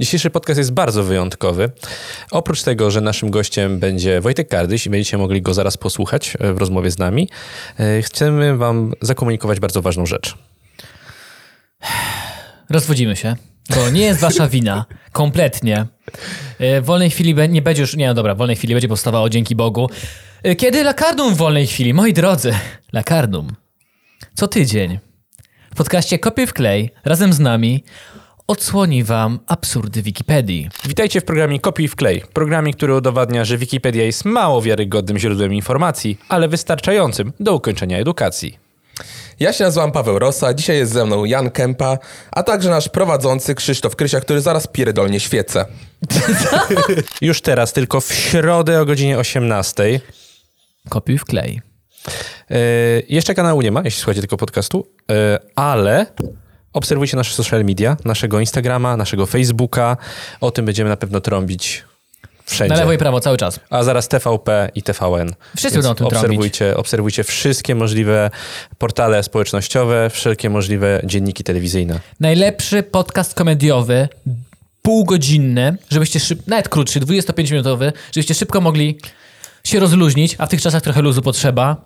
Dzisiejszy podcast jest bardzo wyjątkowy. Oprócz tego, że naszym gościem będzie Wojtek Kardyś i będziecie mogli go zaraz posłuchać e, w rozmowie z nami, e, chcemy wam zakomunikować bardzo ważną rzecz. Rozwodzimy się, bo nie jest wasza wina. Kompletnie. E, W wolnej chwili nie będzie już... Nie, no dobra, w wolnej chwili będzie powstawało, dzięki Bogu. Kiedy Lakardum w wolnej chwili? Moi drodzy, Lakardum. Co tydzień w podcaście Kopiuj w klej razem z nami odsłoni wam absurdy Wikipedii. Witajcie w programie Kopiuj w klej. Programie, który udowadnia, że Wikipedia jest mało wiarygodnym źródłem informacji, ale wystarczającym do ukończenia edukacji. Ja się nazywam Paweł Rosa, dzisiaj jest ze mną Jan Kępa, a także nasz prowadzący Krzysztof Krysia, który zaraz pierdolnie świecę. Już teraz, tylko w środę o godzinie 18. Kopiuj w klej. E, jeszcze kanału nie ma, jeśli słuchacie tylko podcastu, e, ale obserwujcie nasze social media, naszego Instagrama, naszego Facebooka. O tym będziemy na pewno trąbić wszędzie. Na lewo i prawo cały czas. A zaraz TVP i TVN. Wszyscy będą o tym trąbić. obserwujcie, obserwujcie wszystkie możliwe portale społecznościowe, wszelkie możliwe dzienniki telewizyjne. Najlepszy podcast komediowy, półgodzinny, żebyście szyb... nawet krótszy, 25-minutowy, żebyście szybko mogli się rozluźnić, a w tych czasach trochę luzu potrzeba.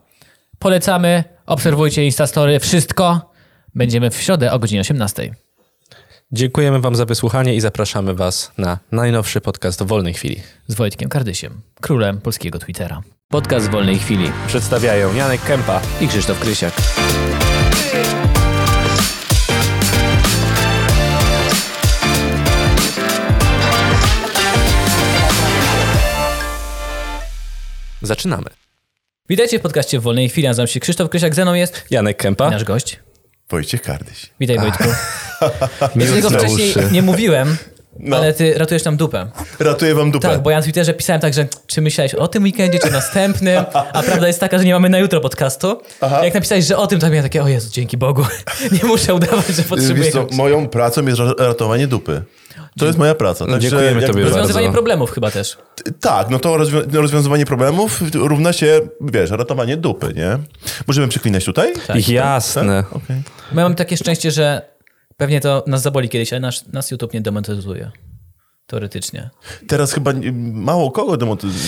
Polecamy, obserwujcie Instastory, wszystko. Będziemy w środę o godzinie 18. Dziękujemy wam za wysłuchanie i zapraszamy was na najnowszy podcast w wolnej chwili. Z Wojtkiem Kardysiem, królem polskiego Twittera. Podcast w wolnej chwili. Przedstawiają Janek Kępa I Krzysztof Krysiak. Zaczynamy. Witajcie w podcaście w wolnej chwili. Nazywam się Krzysztof Krysiak, ze mną jest Janek Kępa. nasz gość. Wojciech Kardyś. Witaj Wojtku. Ja Miły tego wcześniej uszy. nie mówiłem, No. ale ty ratujesz nam dupę. Ratuję wam dupę. Tak, bo ja na Twitterze pisałem tak, że czy myślałeś o tym weekendzie, czy następnym, a prawda jest taka, że nie mamy na jutro podcastu. Jak napisałeś, że o tym, to miałem takie, o Jezu, dzięki Bogu, nie muszę udawać, że potrzebuję. Wiesz co, moją pracą jest ra- ratowanie dupy. To jest moja praca. Także Dziękujemy jakby- tobie bardzo. Rozwiązywanie problemów chyba też. Tak, no to rozwią- rozwiązywanie problemów równa się, wiesz, ratowanie dupy, nie? Możemy przeklinać tutaj? Tak. Jasne. Okej. My mamy takie szczęście, że pewnie to nas zaboli kiedyś, ale nas, nas YouTube nie demonetyzuje. Teoretycznie. Teraz chyba mało kogo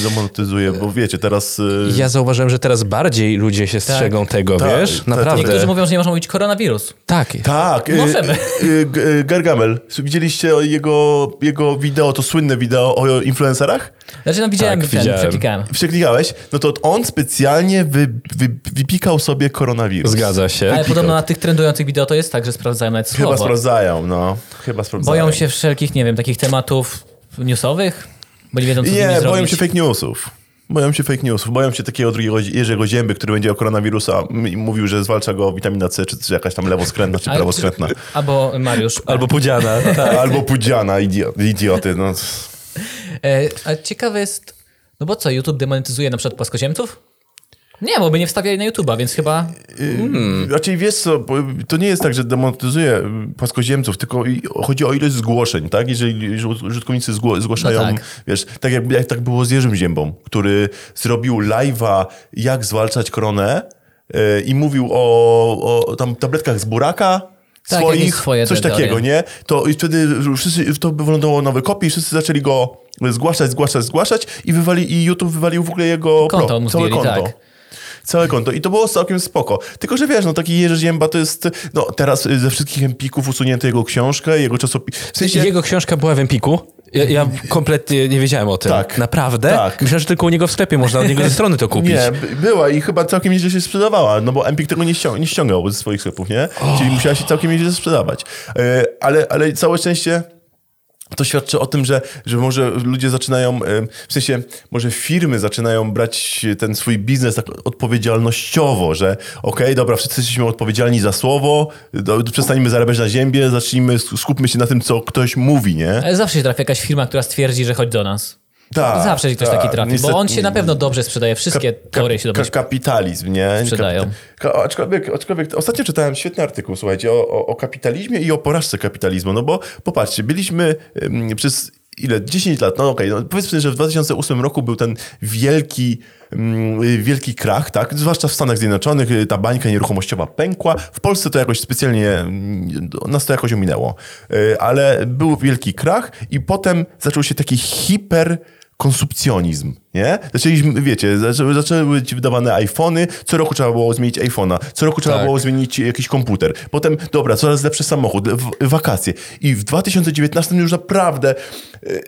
demonetyzuje, bo wiecie, teraz... y, Ja zauważyłem, że teraz bardziej ludzie się strzegą tego, Tak, wiesz? tak, Naprawdę. Niektórzy mówią, że nie można mówić koronawirus. Tak. Tak, y, Możemy. y, Gargamel. Widzieliście jego, jego wideo, to słynne wideo o influencerach? Znaczy, no widziałem, Tak, ten, widziałem. przeklikałem. Przeklikałeś? No to on specjalnie wy, wy, wypikał sobie koronawirus. Zgadza się. Ale podobno na tych trendujących wideo to jest tak, że sprawdzają nawet Chyba słowo. sprawdzają, no. Chyba sprawdzają. Boją się wszelkich, nie wiem, takich tematów newsowych, bo nie wiedzą, co Nie, boją zrobić. się fake newsów. Boją się fake newsów. Boją się takiego drugiego Jerzego Zięby, który będzie o koronawirusa mówił, że zwalcza go witamina C, czy, czy jakaś tam lewoskrętna, czy prawoskrętna. Albo Mariusz. Albo Pudziana. Albo pudziana, idiot, idioty. No. E, a ciekawe jest, no bo co, YouTube demonetyzuje na przykład płaskoziemców? Nie, bo by nie wstawiali na YouTube'a, więc chyba... Hmm. Raczej wiesz co, to nie jest tak, że demonetyzuje płaskoziemców, tylko chodzi o ilość zgłoszeń, tak? Jeżeli użytkownicy zgłaszają, No tak. wiesz, tak jak, jak tak było z Jerzym Ziębą, który zrobił live'a, jak zwalczać koronę yy, i mówił o, o tam tabletkach z buraka, Tak, swoich, swoje coś takiego, nie? To i wtedy wszyscy, to wylądowało nowe kopie i wszyscy zaczęli go zgłaszać, zgłaszać, zgłaszać i, wywali, i YouTube wywalił w ogóle jego Konto pro, mu całe konto. tak. Całe konto. I to było całkiem spoko. Tylko, że wiesz, no taki Jerzy Zięba to jest, no teraz y, ze wszystkich empików usunięto jego książkę, jego czasopis. W sensie, Jego książka była w Empiku. Ja, ja kompletnie nie wiedziałem o tym. Tak. Naprawdę? Tak. Myślałem, że tylko u niego w sklepie można od niego ze strony to kupić. nie, by- była i chyba całkiem nieźle się sprzedawała, no bo Empik tego nie, ścią- nie ściągał ze swoich sklepów, nie? Czyli musiała się całkiem nieźle sprzedawać. E, ale, ale całe szczęście to świadczy o tym, że, że może ludzie zaczynają, w sensie może firmy zaczynają brać ten swój biznes tak odpowiedzialnościowo, że okej, dobra, wszyscy jesteśmy odpowiedzialni za słowo, do, przestańmy zarabiać na ziemię, zacznijmy, skupmy się na tym, co ktoś mówi, nie? Ale zawsze się trafi jakaś firma, która stwierdzi, że chodź do nas. Tak, zawsze ktoś tak. taki trafi, Niestety- bo on się na pewno dobrze sprzedaje. Wszystkie Ka- teorie się dobrze ka- kapitalizm, nie? sprzedają. Ka- aczkolwiek, aczkolwiek ostatnio czytałem świetny artykuł, słuchajcie, o, o, o kapitalizmie i o porażce kapitalizmu. No bo popatrzcie, byliśmy ym, przez ile? 10 lat, no okej, no powiedzmy, że w 2008 roku był ten wielki, mm, wielki krach, tak? Zwłaszcza w Stanach Zjednoczonych y, ta bańka nieruchomościowa pękła. W Polsce to jakoś specjalnie, nas to jakoś ominęło. Y, Ale był wielki krach i potem zaczął się taki hiper konsumpcjonizm, nie? Zaczęliśmy, wiecie, zaczęły, zaczęły być wydawane iPhony, co roku trzeba było zmienić iPhone'a, co roku trzeba Tak. było zmienić jakiś komputer. Potem, dobra, coraz lepszy samochód, w, wakacje. I w 2019 już naprawdę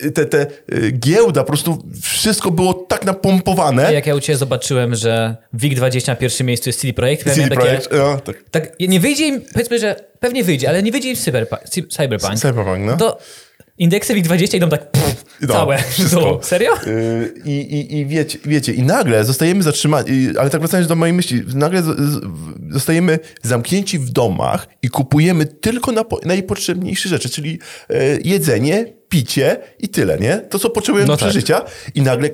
y, te, te y, giełda, po prostu wszystko było tak napompowane. Jak ja u Ciebie zobaczyłem, że WIG20 na pierwszym miejscu jest CD Projekt, ja CD takie, Projekt, no, tak. tak, nie wyjdzie im, powiedzmy, że pewnie wyjdzie, ale nie wyjdzie im. Cyberpunk. Cyberpunk, no. To indeksy WIG20 idą tak pff, No, całe. wszystko. Tu. Serio? Y, I, i, i wiecie, wiecie, i nagle zostajemy zatrzymani, ale tak wracając do mojej myśli, nagle z- z- zostajemy zamknięci w domach i kupujemy tylko na, najpotrzebniejsze rzeczy, czyli e, jedzenie, picie i tyle, nie? To, co potrzebujemy No do tak. przeżycia i nagle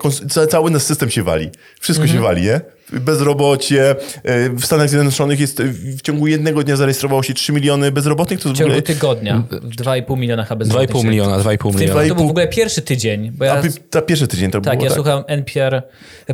cały nasz system się wali. Wszystko się wali, nie? Bezrobocie. e, W Stanach Zjednoczonych jest w ciągu jednego dnia zarejestrowało się 3 miliony bezrobotnych. To W w ciągu ogóle... tygodnia. 2,5 miliona chyba bezrobotnych 2,5 się- miliona, 2,5 miliona. To był w ogóle pierwszy tydzień, bo A ja... py- ta pierwszy tydzień to Tak, było, ja tak? słucham NPR,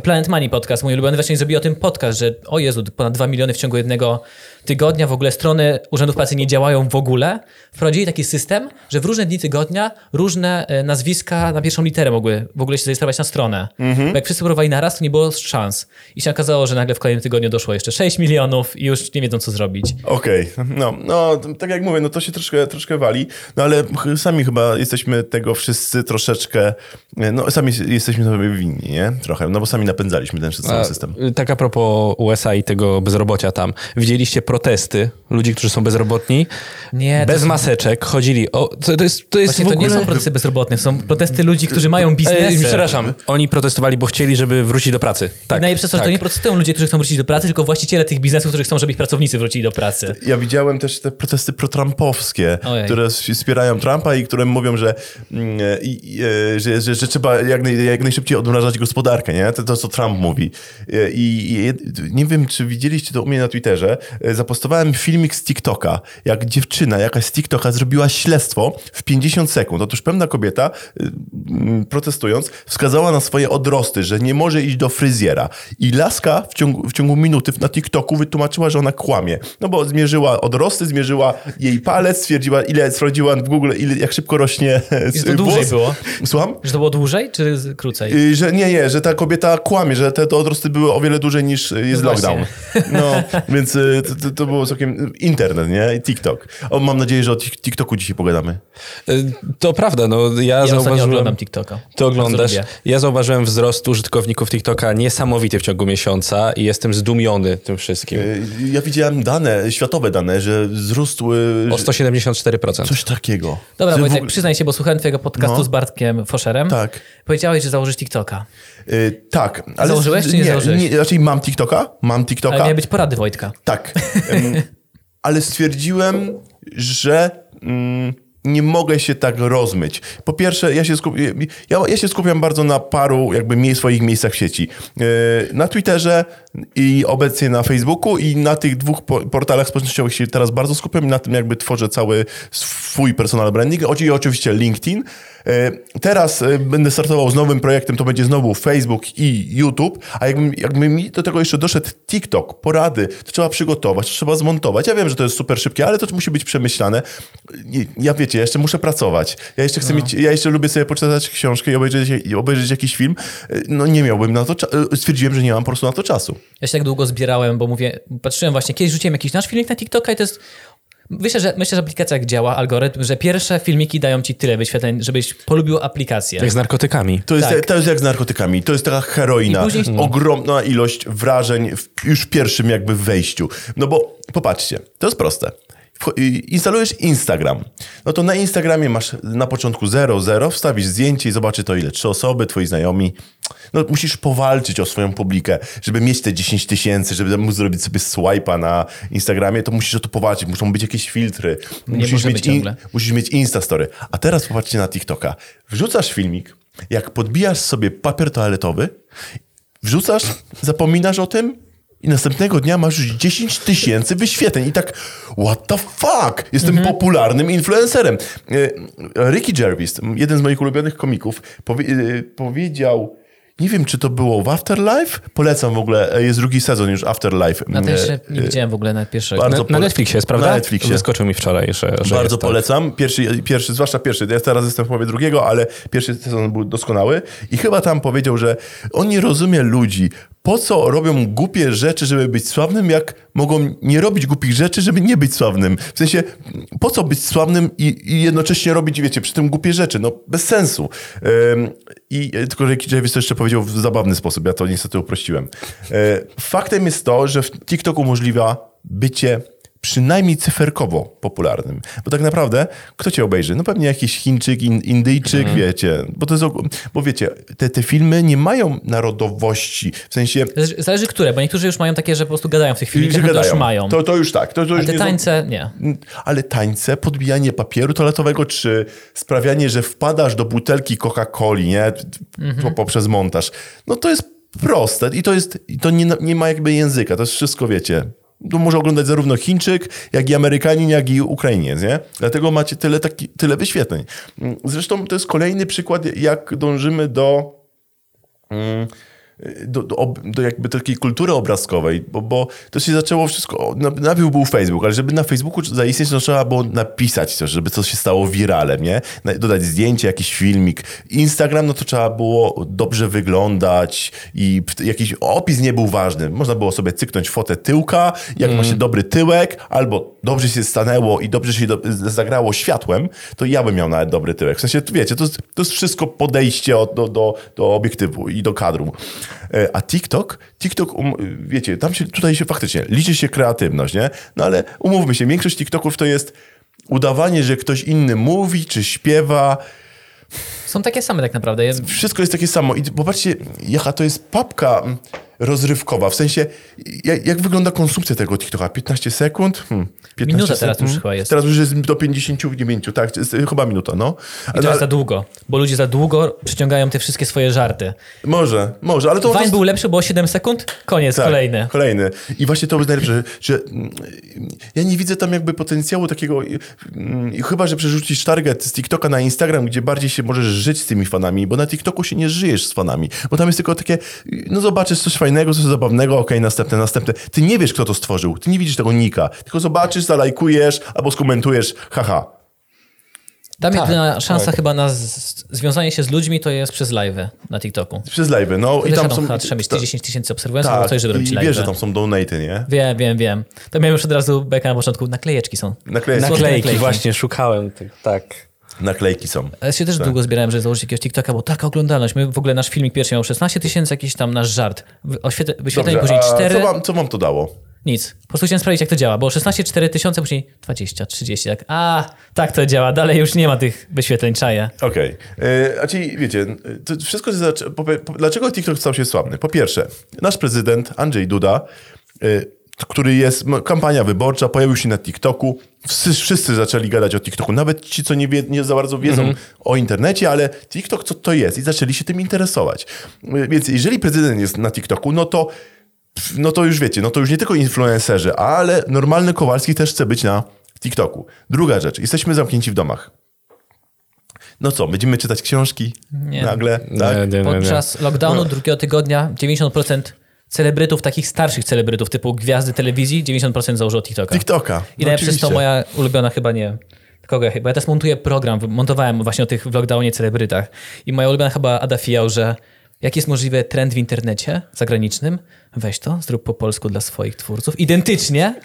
Planet Money podcast, mój ulubiony, właśnie zrobił o tym podcast, że o Jezu, ponad 2 miliony w ciągu jednego tygodnia, w ogóle strony urzędów pracy nie działają w ogóle. Wprowadzili taki system, że w różne dni tygodnia różne e, nazwiska na pierwszą literę mogły w ogóle się zarejestrować na stronę. Mhm. Bo jak wszyscy próbowali naraz, to nie było szans. I się okazało, że nagle w kolejnym tygodniu doszło jeszcze 6 milionów i już nie wiedzą, co zrobić. Okej, no, no t- tak jak mówię, no to się troszkę, troszkę wali, no ale sami chyba jesteśmy tego wszyscy troszeczkę, no sami jesteśmy sobie winni, nie? Trochę, no bo sami napędzaliśmy ten cały system. y, Tak a propos USA i tego bezrobocia tam. Widzieliście protesty ludzi, którzy są bezrobotni, Nie, to bez maseczek, chodzili... O, to, to jest, to jest Właśnie w to ogóle... nie są protesty bezrobotnych, są protesty ludzi, którzy mają biznesy. E, przepraszam, oni protestowali, bo chcieli, żeby wrócić do pracy. Tak, Najlepsze to, że tak. to nie protestują ludzie, którzy chcą wrócić do pracy, tylko właściciele tych biznesów, którzy chcą, żeby ich pracownicy wrócili do pracy. Ja widziałem też te protesty protrampowskie, Ojej. które wspierają Trumpa i które mówią, że, mm, e, i, że, że, że trzeba jak, naj, jak najszybciej odmrażać gospodarkę, nie? To, to co Trump mówi. E, I, i nie wiem, czy widzieliście to u mnie na Twitterze. E, Zapostowałem filmik z TikToka, jak dziewczyna jakaś z TikToka zrobiła śledztwo w 50 sekund. Otóż pewna kobieta, protestując, wskazała na swoje odrosty, że nie może iść do fryzjera. I w ciągu, w ciągu minuty na TikToku wytłumaczyła, że ona kłamie. No bo zmierzyła odrosty, zmierzyła jej palec, stwierdziła, ile sprawdziła w Google, ile, jak szybko rośnie I że to dłużej włos. było? Słucham? Że to było dłużej, czy krócej? Y, Że nie, nie, że ta kobieta kłamie, że te, te odrosty były o wiele dłużej niż y, jest No lockdown. No, więc y, to, to- to było całkiem internet, nie? I TikTok. O, mam nadzieję, że o Tik- TikToku dzisiaj pogadamy. To prawda, no ja, Ja zauważyłem... oglądam TikToka. Ty oglądasz. Ja zauważyłem wzrost użytkowników TikToka niesamowity w ciągu miesiąca i jestem zdumiony tym wszystkim. Y, Ja widziałem dane, światowe dane, że wzrósł y, O 174%. coś takiego. Dobra, Wojtek, ogóle- przyznaj się, bo słuchałem twojego podcastu No. z Bartkiem Foscherem. Tak. Powiedziałeś, że założysz TikToka. Y, tak. Ale Założyłeś, czy nie założyłeś? Nie, raczej mam TikToka, mam TikToka. Ale miały być porady Wojtka. Tak. Ale stwierdziłem, że mm, nie mogę się tak rozmyć. Po pierwsze, ja się, skup, ja, ja się skupiam bardzo na paru jakby mie- swoich miejscach w sieci. Yy, Na Twitterze i obecnie na Facebooku i na tych dwóch po, portalach społecznościowych się teraz bardzo skupiam i na tym jakby tworzę cały personal branding. I oczywiście LinkedIn. Yy, Teraz yy, będę startował z nowym projektem, to będzie znowu Facebook i YouTube, a jakby, jakby mi do tego jeszcze doszedł TikTok, porady, to trzeba przygotować, to trzeba zmontować. Ja wiem, że to jest super szybkie, ale to musi być przemyślane. Ja wiecie, ja jeszcze muszę pracować. Ja jeszcze chcę mieć, ja jeszcze lubię sobie poczytać książkę i obejrzeć, i obejrzeć jakiś film. No nie miałbym na to, cza- stwierdziłem, że nie mam po prostu na to czasu. Ja się tak długo zbierałem, bo mówię, patrzyłem właśnie, kiedyś rzuciłem jakiś nasz filmik na TikToka i to jest... Myślę, że, myślę, że aplikacja jak działa, algorytm, że pierwsze filmiki dają ci tyle wyświetleń, żebyś polubił aplikację. Jak z narkotykami. To jest, Tak. to jest jak z narkotykami. To jest taka heroina. I później- Ogromna ilość wrażeń w, już w pierwszym jakby wejściu. No bo popatrzcie, to jest proste. Instalujesz Instagram. No to na Instagramie masz na początku 0, 0, wstawisz zdjęcie i zobaczy to ile. Trzy osoby, twoi znajomi. No musisz powalczyć o swoją publikę, żeby mieć te 10 tysięcy, żeby móc zrobić sobie swipe'a na Instagramie, to musisz o to powalczyć. Muszą być jakieś filtry. musisz, mieć ciągle. musisz mieć Instastory. A teraz popatrzcie na TikToka. Wrzucasz filmik, jak podbijasz sobie papier toaletowy, wrzucasz, zapominasz o tym i następnego dnia masz już 10 tysięcy wyświetleń. I tak, what the fuck? Jestem popularnym influencerem. E, Ricky Gervais, jeden z moich ulubionych komików, powie, powiedział, nie wiem, czy to było w Afterlife? Polecam w ogóle, e, jest drugi sezon już Afterlife. Na to jeszcze E, nie widziałem w ogóle na pierwszego. bardzo Na, na Netflixie jest, prawda? Na Netflixie. Wyskoczył mi wczoraj, że, że Bardzo jest, tak. polecam. Pierwszy, pierwszy, zwłaszcza pierwszy. Ja teraz jestem w połowie drugiego, ale pierwszy sezon był doskonały. I chyba tam powiedział, że on nie rozumie ludzi. Po co robią głupie rzeczy, żeby być sławnym, jak mogą nie robić głupich rzeczy, żeby nie być sławnym? W sensie, po co być sławnym i, i jednocześnie robić, wiecie, przy tym głupie rzeczy? No, bez sensu. I e, tylko Ricky Gervais to jeszcze powiedział w zabawny sposób. Ja to niestety uprościłem. E, faktem jest to, że TikTok umożliwia bycie przynajmniej cyferkowo popularnym. Bo tak naprawdę, kto cię obejrzy? No pewnie jakiś Chińczyk, in, Indyjczyk, wiecie. Bo to jest, bo wiecie, te, te filmy nie mają narodowości. W sensie, Zależy, zależy które, bo niektórzy już mają takie, że po prostu gadają w tych filmikach, no to już gadają. mają. To, to już tak. To, to już te nie są- tańce, nie. ale tańce, podbijanie papieru toaletowego, czy sprawianie, że wpadasz do butelki Coca-Coli, nie? Po, poprzez montaż. No to jest proste i to jest, i to nie, nie ma jakby języka, to jest wszystko, wiecie. To może oglądać zarówno Chińczyk, jak i Amerykanin, jak i Ukrainiec, nie? Dlatego macie tyle, taki, tyle wyświetleń. Zresztą to jest kolejny przykład, jak dążymy do mm, do, do, do jakby takiej kultury obrazkowej, bo, bo to się zaczęło wszystko, na- najpierw był Facebook, ale żeby na Facebooku zaistnieć, trzeba było napisać coś, żeby coś się stało wiralem, nie? Dodać zdjęcie, jakiś filmik. Instagram, no to trzeba było dobrze wyglądać i jakiś opis nie był ważny. Można było sobie cyknąć fotę tyłka, jak ma się dobry tyłek, albo dobrze się stanęło i dobrze się do, zagrało światłem, to ja bym miał nawet dobry tyłek. W sensie, wiecie, to jest, to jest wszystko podejście od, do, do, do obiektywu i do kadru. E, A TikTok, TikTok, um, wiecie, tam się, tutaj się faktycznie liczy się kreatywność, nie? No ale umówmy się, większość TikToków to jest udawanie, że ktoś inny mówi czy śpiewa. Są takie same tak naprawdę. Jest, Wszystko jest takie samo. I popatrzcie, jaka to jest papka rozrywkowa. W sensie, jak, jak wygląda konsumpcja tego TikToka? 15 sekund? Hmm, 15 Minuta teraz sekund? już chyba jest. Teraz już jest do 59, tak, chyba minuta, no. I to jest za długo, bo ludzie za długo przyciągają te wszystkie swoje żarty. Może, może, ale to... Vine to był lepszy, było 7 sekund, koniec, Tak, kolejny. Kolejny. I właśnie to jest najlepsze, że mm, ja nie widzę tam jakby potencjału takiego, mm, chyba, że przerzucisz target z TikToka na Instagram, gdzie bardziej się możesz żyć z tymi fanami, bo na TikToku się nie żyjesz z fanami, bo tam jest tylko takie, no zobaczysz coś fajnego, coś zabawnego, okej, następne, następne. Ty nie wiesz, kto to stworzył, ty nie widzisz tego nika, tylko zobaczysz, zalajkujesz albo skomentujesz, haha. Tam Tak, jedyna szansa tak. chyba na z- związanie się z ludźmi to jest przez live'y na TikToku. Przez live, no I i tam są... chyba trzeba mieć ta- 10 tysięcy obserwujących albo tak, coś, żeby robić i wiesz, że live'y. tam są donaty, nie? Wiem, wiem, wiem. To miałem już od razu bekę na początku. Naklejeczki są. Naklejki, Złote Naklejki, właśnie, szukałem tych, tak. Naklejki są. Ja się też długo zbierałem, żeby założyć jakiegoś TikToka, bo taka oglądalność. My w ogóle nasz filmik pierwszy miał 16 tysięcy, jakiś tam nasz żart. Wy- Oświetl- wyświetleń Dobrze, później a 4. co wam, co wam to dało? Nic. Po prostu chciałem sprawdzić, jak to działa. Było 16, 4 tysiące, później 20, 30. Tak. A, tak to działa. Dalej już nie ma tych wyświetleń, czaję. Okej. Okay. A czyli wiecie, to wszystko Dlaczego TikTok stał się sławny? Po pierwsze, nasz prezydent Andrzej Duda, y, który jest, kampania wyborcza, pojawił się na TikToku. Wszyscy, wszyscy zaczęli gadać o TikToku. Nawet ci, co nie, wie, nie za bardzo wiedzą o internecie, ale TikTok co to jest? I zaczęli się tym interesować. Y, Więc jeżeli prezydent jest na TikToku, no to no to już wiecie, no to już nie tylko influencerzy, ale normalny Kowalski też chce być na TikToku. Druga rzecz, jesteśmy zamknięci w domach. No co, będziemy czytać książki Nie. nagle? Nie, Tak? nie, nie, nie. Podczas lockdownu drugiego tygodnia 90% celebrytów, takich starszych celebrytów, typu gwiazdy telewizji, 90% założyło TikToka. TikToka. I no jest to moja ulubiona chyba nie. Kogo ja chyba? Ja teraz montuję program, montowałem właśnie o tych w lockdownie celebrytach. I moja ulubiona chyba Ada Fijał, że jak jest możliwy trend w internecie zagranicznym, weź to, zrób po polsku dla swoich twórców. Identycznie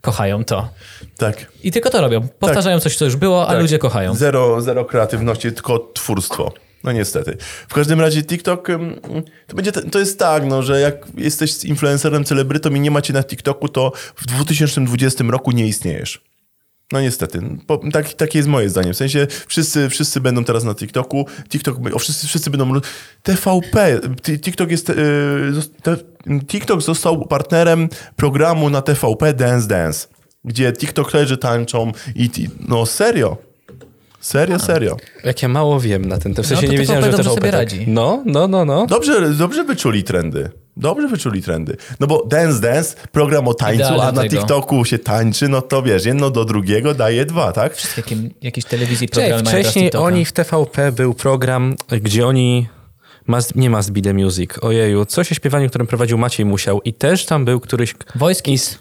kochają to. Tak. I tylko to robią. Powtarzają coś, co już było, a tak. ludzie kochają. Zero, zero kreatywności, tylko twórstwo. No niestety. W każdym razie TikTok to będzie to jest tak, no, że jak jesteś influencerem, celebrytą i nie macie na TikToku, to w 2020 roku nie istniejesz. No niestety. Tak, takie jest moje zdanie. W sensie wszyscy, wszyscy będą teraz na TikToku. TikTok, o, wszyscy, wszyscy będą... TVP. Ti- TikTok jest... Te, TikTok został partnerem programu na TVP Dance Dance, gdzie TikTokerzy tańczą i... No serio. Serio, serio. Jak ja mało wiem na ten temat. W sensie No nie wiedziałem, że TVP sobie radzi. No, no, no, no. Dobrze, dobrze wyczuli trendy. Dobrze wyczuli trendy. No bo Dance Dance, program o tańcu, Idealny a na tego. TikToku się tańczy, no to wiesz, jedno do drugiego daje dwa, tak? Jakim, jakieś telewizji, Cześć, mają teraz wcześniej oni w TVP był program, gdzie oni. Must, nie Must Be The Music, ojeju, coś o śpiewaniu, którym prowadził Maciej Musiał i też tam był któryś... Voice Kids.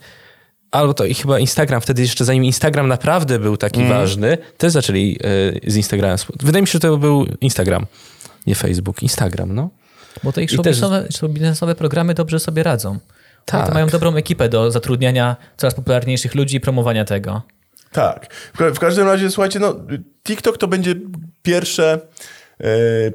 Albo to i chyba Instagram, wtedy jeszcze zanim Instagram naprawdę był taki Mhm. ważny, też zaczęli e, z Instagramem. Wydaje mi się, że to był Instagram, nie Facebook, Instagram, no. Bo te ich show też- biznesowe, show biznesowe programy dobrze sobie radzą. Tak. To mają dobrą ekipę do zatrudniania coraz popularniejszych ludzi i promowania tego. Tak. W, w każdym razie, słuchajcie, no, TikTok to będzie pierwsze,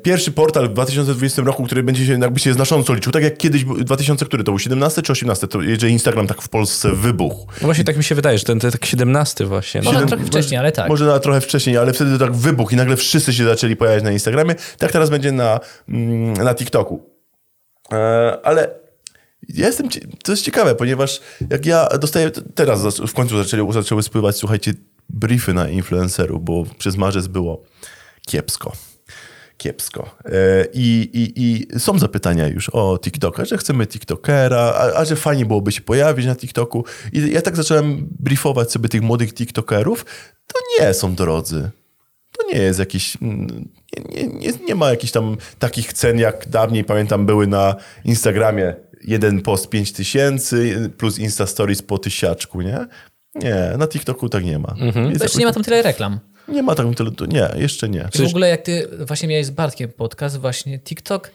pierwszy portal w 2020 roku, który będzie się jakby się znacząco liczył. Tak jak kiedyś, był- 2000, który to był 17 czy 18? To, jeżeli Instagram tak w Polsce wybuchł. No Właśnie tak mi się wydaje, że ten, ten tak 17 właśnie. No. Może Siedem- trochę wcześniej, ale tak. Może trochę wcześniej, ale wtedy to tak wybuchł i nagle wszyscy się zaczęli pojawiać na Instagramie. Tak teraz będzie na, mm, na TikToku. E, ale ja jestem, to jest ciekawe, ponieważ jak ja dostaję, teraz w końcu zaczęły, zaczęły spływać, słuchajcie, briefy na influencerów, bo przez marzec było kiepsko. Kiepsko. E, I, i, I są zapytania już o TikToka, że chcemy TikTokera, a, a że fajnie byłoby się pojawić na TikToku. I ja tak zacząłem briefować sobie tych młodych TikTokerów. To nie są drodzy. To nie jest jakiś. mm, Nie, nie, nie, ma jakichś tam takich cen, jak dawniej pamiętam były na Instagramie. Jeden post 5 tysięcy plus Insta Stories po tysiaczku, nie? Nie, na TikToku tak nie ma. Jeszcze jakoś- nie ma tam tyle reklam. Nie ma tak tyle. Nie, jeszcze nie. I w ogóle jak ty właśnie miałeś z Bartkiem podcast, właśnie TikTok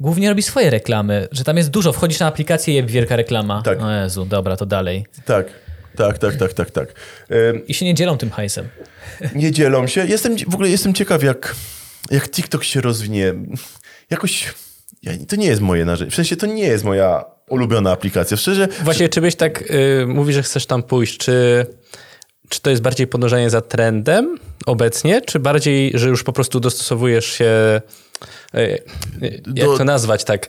głównie robi swoje reklamy, że tam jest dużo. Wchodzisz na aplikację i jest wielka reklama. Tak. O Jezu, dobra, to dalej. Tak, tak, tak, tak, tak, tak. Ym, I się nie dzielą tym hajsem. nie dzielą się. Jestem, w ogóle jestem ciekaw, jak, jak TikTok się rozwinie. Jakoś, ja, to nie jest moje narzędzie. W sensie, to nie jest moja ulubiona aplikacja. Szczerze, Właśnie, czy byś tak y, mówi, że chcesz tam pójść, czy, czy to jest bardziej podążanie za trendem obecnie, czy bardziej, że już po prostu dostosowujesz się, y, y, jak to nazwać tak?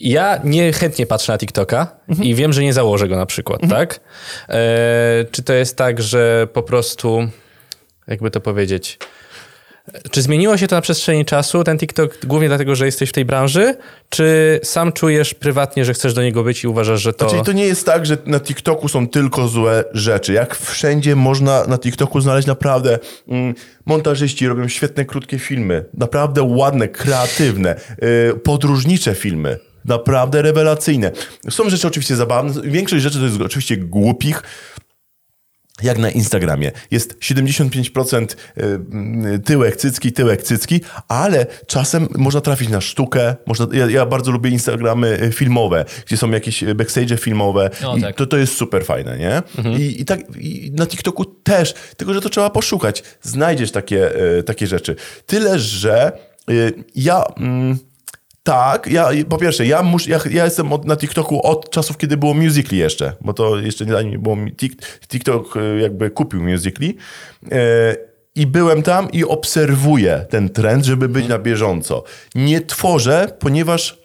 Ja niechętnie patrzę na TikToka i wiem, że nie założę go na przykład, tak? E, czy to jest tak, że po prostu, jakby to powiedzieć, czy zmieniło się to na przestrzeni czasu, ten TikTok, głównie dlatego, że jesteś w tej branży, czy sam czujesz prywatnie, że chcesz do niego być i uważasz, że to... Czyli to nie jest tak, że na TikToku są tylko złe rzeczy. Jak wszędzie można na TikToku znaleźć naprawdę mm, montażyści robią świetne krótkie filmy, naprawdę ładne, kreatywne, y, podróżnicze filmy. Naprawdę rewelacyjne. Są rzeczy oczywiście zabawne. Większość rzeczy to jest oczywiście głupich, jak na Instagramie. Jest 75% y, tyłek cycki, tyłek cycki, ale czasem można trafić na sztukę. Można, ja, ja bardzo lubię Instagramy y, filmowe, gdzie są jakieś y, backstage filmowe O, i tak. to, to jest super fajne, nie? I, i, tak, I na TikToku też, tylko że to trzeba poszukać. Znajdziesz takie, y, takie rzeczy. Tyle, że y, ja... Mm, tak, ja po pierwsze, ja, mus, ja, ja jestem od, na TikToku od czasów, kiedy było Musical.ly jeszcze, bo to jeszcze nie zanim było Tik, TikTok e, jakby kupił Musical.ly e, i byłem tam i obserwuję ten trend, żeby być na bieżąco. Nie tworzę, ponieważ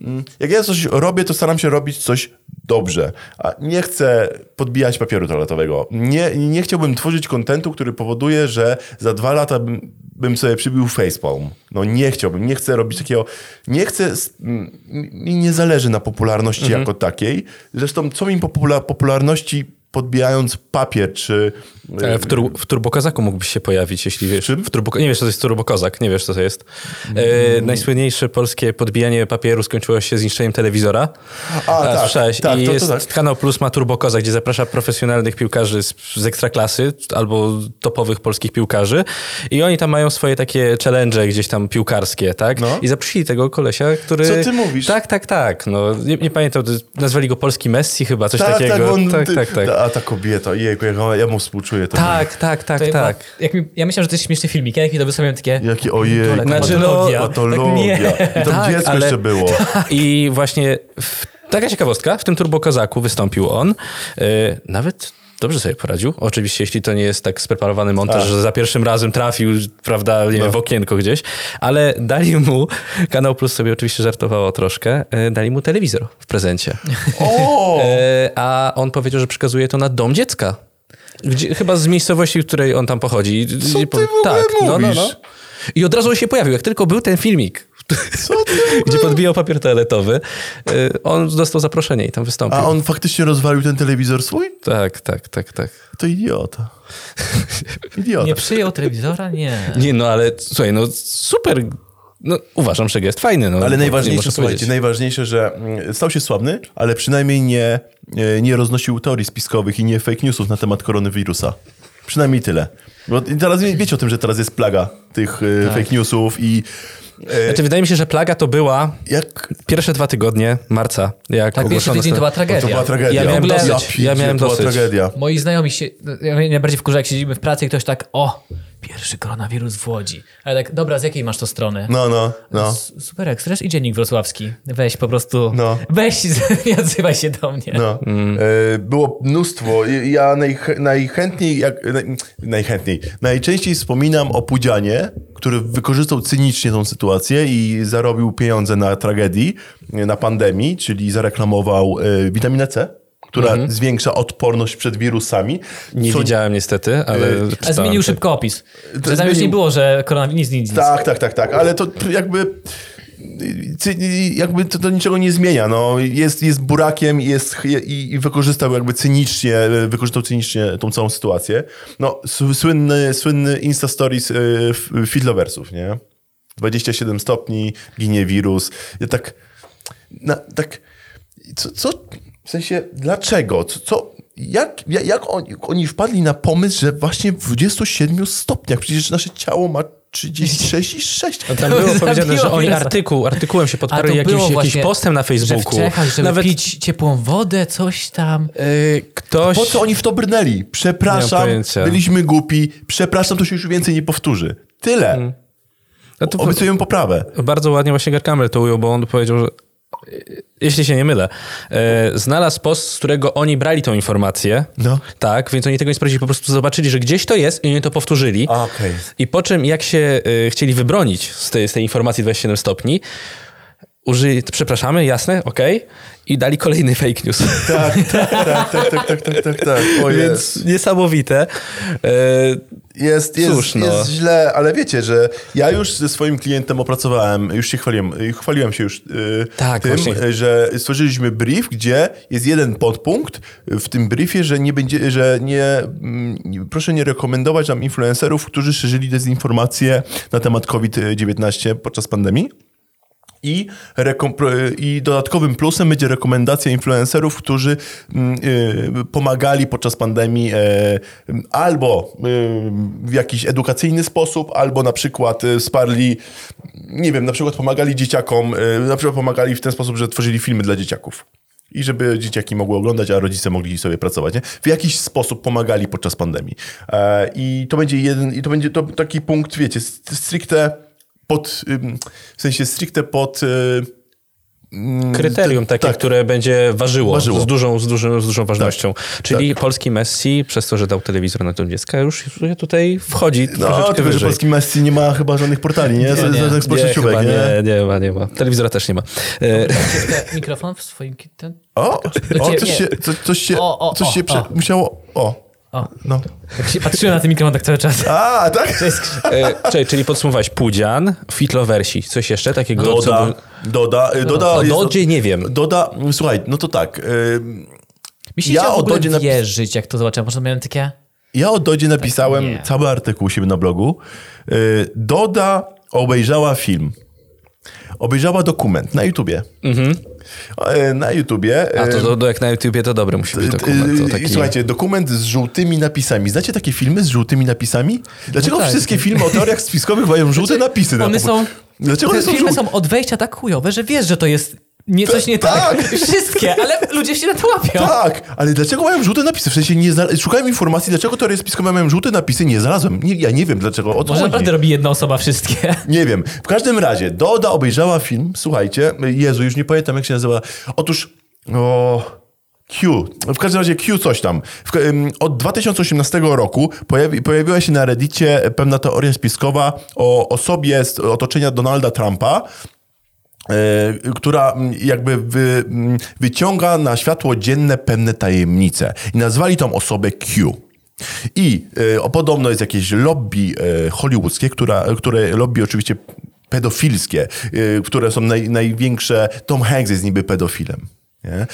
mm, jak ja coś robię, to staram się robić coś dobrze. A nie chcę podbijać papieru toaletowego. Nie, nie chciałbym tworzyć kontentu, który powoduje, że za dwa lata bym, bym sobie przybił facepalm. No nie chciałbym, nie chcę robić takiego... Nie chcę... Mi nie zależy na popularności jako takiej. Zresztą co mi popula- popularności podbijając papier, czy... E, W, tur w Turbokozaku mógłbyś się pojawić, jeśli wiesz. W turbo nie wiesz, co to jest Turbokozak, nie wiesz, co to jest. E, najsłynniejsze polskie podbijanie papieru skończyło się zniszczeniem telewizora. A, tak, słyszałeś? tak, I to- to jest tak. Kanał Plus ma Turbokozak, gdzie zaprasza profesjonalnych piłkarzy z, z ekstraklasy albo topowych polskich piłkarzy. I oni tam mają swoje takie challenge gdzieś tam piłkarskie, tak? No. I zaprosili tego kolesia, który... Co ty mówisz? Tak, tak, tak. No, nie, nie pamiętam, nazwali go Polski Messi chyba, coś Tak, takiego. tak, on, tak, tak, tak. A ta kobieta, jejku, ona- ja mu współczuję. To Tak, tak, tak, To ja- tak. Jak mi, ja myślałem, że to jest śmieszny filmik. Ja jak mi to wysłałem takie... Jaki ojej, Znaczy, no, patologia. patologia. Tak, I tam Tak, dziecko ale- jeszcze było. I właśnie w, taka ciekawostka, w tym Turbokozaku wystąpił on. Yy, nawet dobrze sobie poradził. Oczywiście, jeśli to nie jest tak spreparowany montaż, A. że za pierwszym razem trafił, prawda, nie wiem, No. w okienko gdzieś, ale dali mu, Kanał Plus sobie oczywiście żartowało troszkę, yy, dali mu telewizor w prezencie. O! Yy, a on powiedział, że przekazuje to na dom dziecka. Gdzie, chyba z miejscowości, w której on tam pochodzi. Co ty w ogóle tak, no, no, no. mówisz? I od razu się pojawił. Jak tylko był ten filmik? gdzie podbijał papier toaletowy. Y, On dostał zaproszenie i tam wystąpił. A on faktycznie rozwalił ten telewizor swój? Tak, tak, tak, tak. To idiota. Idiota. Nie przyjął telewizora? Nie. Nie, no ale słuchaj, no super. No, uważam, że jest fajny. No, Ale nie najważniejsze, słuchajcie, powiedzieć. najważniejsze, że mm, stał się sławny, ale przynajmniej nie, nie- roznosił teorii spiskowych i nie fake newsów na temat koronawirusa. Przynajmniej tyle. Bo teraz wie- wiecie o tym, że teraz jest plaga tych e, fake newsów i Znaczy, wydaje mi się, że plaga to była jak... pierwsze dwa tygodnie marca, jak Tak, pierwszy tydzień to była tragedia. To była tragedia. Ja miałem ogóle- dosyć. pierdzie, Ja miałem to była dosyć. tragedia. Moi znajomi się, ja najbardziej wkurza, jak siedzimy w pracy i ktoś tak, o, pierwszy koronawirus w Łodzi. Ale tak, dobra, z jakiej masz to strony? No, no, no. Super Express i Dziennik Wrocławski. Weź po prostu, No. weź, nie odzywaj się do mnie. No. E, było mnóstwo. Ja najch- najchętniej, jak, naj, najchętniej, najczęściej wspominam o Pudzianie, który wykorzystał cynicznie tą sytuację i zarobił pieniądze na tragedii, na pandemii, czyli zareklamował e, witaminę C, która zwiększa odporność przed wirusami. Nie co- widziałem niestety, ale A czytałem. zmienił szybko opis. Że tam już zmienił- nie było, że koronawirus, nic, nic. Tak, tak, tak, tak, ale to jakby jakby to, to niczego nie zmienia. No. Jest, jest burakiem jest, i, i wykorzystał jakby cynicznie, wykorzystał cynicznie tą całą sytuację. No, słynny, słynny Insta Stories y, f- Fidlowersów, nie? 27 stopni, ginie wirus. Ja tak, na, tak, co, co, w sensie, dlaczego? Co, co jak, jak, oni wpadli na pomysł, że właśnie w 27 stopniach, przecież nasze ciało ma 36 i 6. No Tam było powiedziane, że oni artykuł, artykułem się podparli jakimś, jakimś postem na Facebooku. Że w Czechach, żeby Nawet pić ciepłą wodę, coś tam. y, ktoś... Po co oni w to brnęli? Przepraszam, byliśmy głupi, przepraszam, to się już więcej nie powtórzy. Tyle. No to Obiecujemy poprawę. bardzo ładnie właśnie Garkamel to ujął, bo on powiedział, że jeśli się nie mylę, e, znalazł post, z którego oni brali tą informację. No. Tak, więc oni tego nie sprawdzili, po prostu zobaczyli, że gdzieś to jest i oni to powtórzyli. Okej. I po czym, jak się e, chcieli wybronić z tej, z tej informacji 27 stopni, użyli, przepraszamy, jasne, okej, i dali kolejny fake news. Tak, tak, tak, tak, tak, tak, tak, tak, tak. O jest. Więc niesamowite. E, Jest, jest, Cóż, no. jest źle, ale wiecie, że ja już ze swoim klientem opracowałem, już się chwaliłem, chwaliłem się już yy, Tak, tym, właśnie. że stworzyliśmy brief, gdzie jest jeden podpunkt w tym briefie, że nie będzie, że nie, mm, proszę nie rekomendować nam influencerów, którzy szerzyli dezinformacje na temat COVID-19 podczas pandemii. I, I dodatkowym plusem będzie rekomendacja influencerów, którzy mm, y, pomagali podczas pandemii m, albo y, w jakiś edukacyjny sposób, albo na przykład y, wsparli, nie wiem, na przykład pomagali dzieciakom, y, na przykład pomagali w ten sposób, że tworzyli filmy dla dzieciaków. I żeby dzieciaki mogły oglądać, a rodzice mogli sobie pracować. Nie? W jakiś sposób pomagali podczas pandemii. E, I to będzie jeden, i to będzie to taki punkt, wiecie, stricte pod, w sensie stricte pod y, kryterium takie, tak. które będzie ważyło, Ważyło. Z, dużą, z, dużą, z dużą ważnością. Czyli polski Messi, przez to, że dał telewizor na to dziecka, już tutaj wchodzi No, troszeczkę tylko, że wyżej. polski Messi nie ma chyba żadnych portali, nie? nie. Nie, społecznościówek, chyba nie? nie, nie ma, nie ma. Telewizora też nie ma. E, Mikrofon w swoim... Ten... O, o coś się, co, coś się, O, o, coś o, się prze, o. musiało... O, O, no. tak się patrzyłem na ten mikrofon tak cały czas. A, tak? e, czekaj, czyli podsumowałeś Pudzian, Fitloversi, coś jeszcze takiego? co Doda, by- Doda, y, Doda... O jest- Dodzie nie wiem. Doda, słuchaj, no to tak. y, Mi się Ja o Dodzie napis- wierzyć, jak to zobaczyłem. Może miałem takie... Ja o Dodzie napisałem nie. cały artykuł u siebie na blogu. Y, Doda obejrzała film. Obejrzała dokument na YouTubie. Y, Na YouTubie. Mhm. A to y, do, do, jak na YouTubie to dobry musi być dokument. To Yy, taki... Słuchajcie, dokument z żółtymi napisami. Znacie takie filmy z żółtymi napisami? Dlaczego No tak. wszystkie filmy o teoriach spiskowych mają żółte napisy? na One po- są... Dlaczego Te one są filmy żółte? są od wejścia tak chujowe, że wiesz, że to jest nie, coś nie tak. tak. Wszystkie, ale ludzie się na to łapią. Tak, ale dlaczego mają żółte napisy? W sensie nie zna... szukałem informacji, dlaczego teorie spiskowe mają żółte napisy, nie znalazłem. Nie, ja nie wiem dlaczego, o Może naprawdę robi jedna osoba wszystkie. Nie wiem. W każdym razie, Doda obejrzała film, słuchajcie, Jezu, już nie pamiętam jak się nazywa. Otóż, o... Q. W każdym razie Q coś tam. W, ym, od 2018 roku pojawi, pojawiła się na Reddicie pewna teoria spiskowa o osobie z otoczenia Donalda Trumpa, która mm, jakby wy, mm, wyciąga na światło dzienne pewne tajemnice. I nazwali tą osobę Q. I e, o, podobno jest jakieś lobby e, hollywoodzkie, która, które lobby oczywiście pedofilskie, które są naj, największe. Tom Hanks jest niby pedofilem. Nie?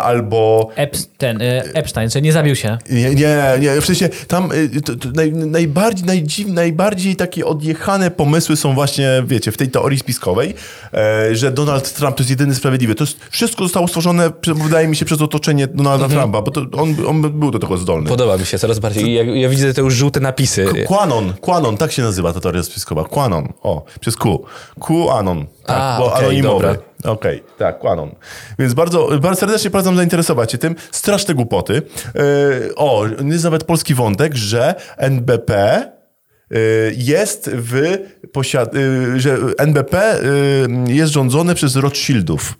Albo Ep, ten, e, Epstein, że nie zabił się. nie, nie, nie, w sensie tam y, to, to naj, najbardziej, najdziw, najbardziej takie odjechane pomysły są właśnie, wiecie, w tej teorii spiskowej, e, że Donald Trump to jest jedyny sprawiedliwy. To jest, wszystko zostało stworzone, wydaje mi się, przez otoczenie Donalda Trumpa, bo to on, on był do tego zdolny. Podoba mi się coraz bardziej. Ja, ja widzę te już żółte napisy. Quanon, Quanon, tak się nazywa ta teoria spiskowa. Quanon, o, przez Q. QAnon, tak, A, bo okej, anonimowy. dobra. Okej, tak, Quanon. Więc bardzo, bardzo serdecznie polecam zainteresować się tym. Straszne głupoty. Yy, o, jest nawet polski wątek, że NBP yy, jest w posiad... Yy, że NBP jest rządzone przez Rothschildów.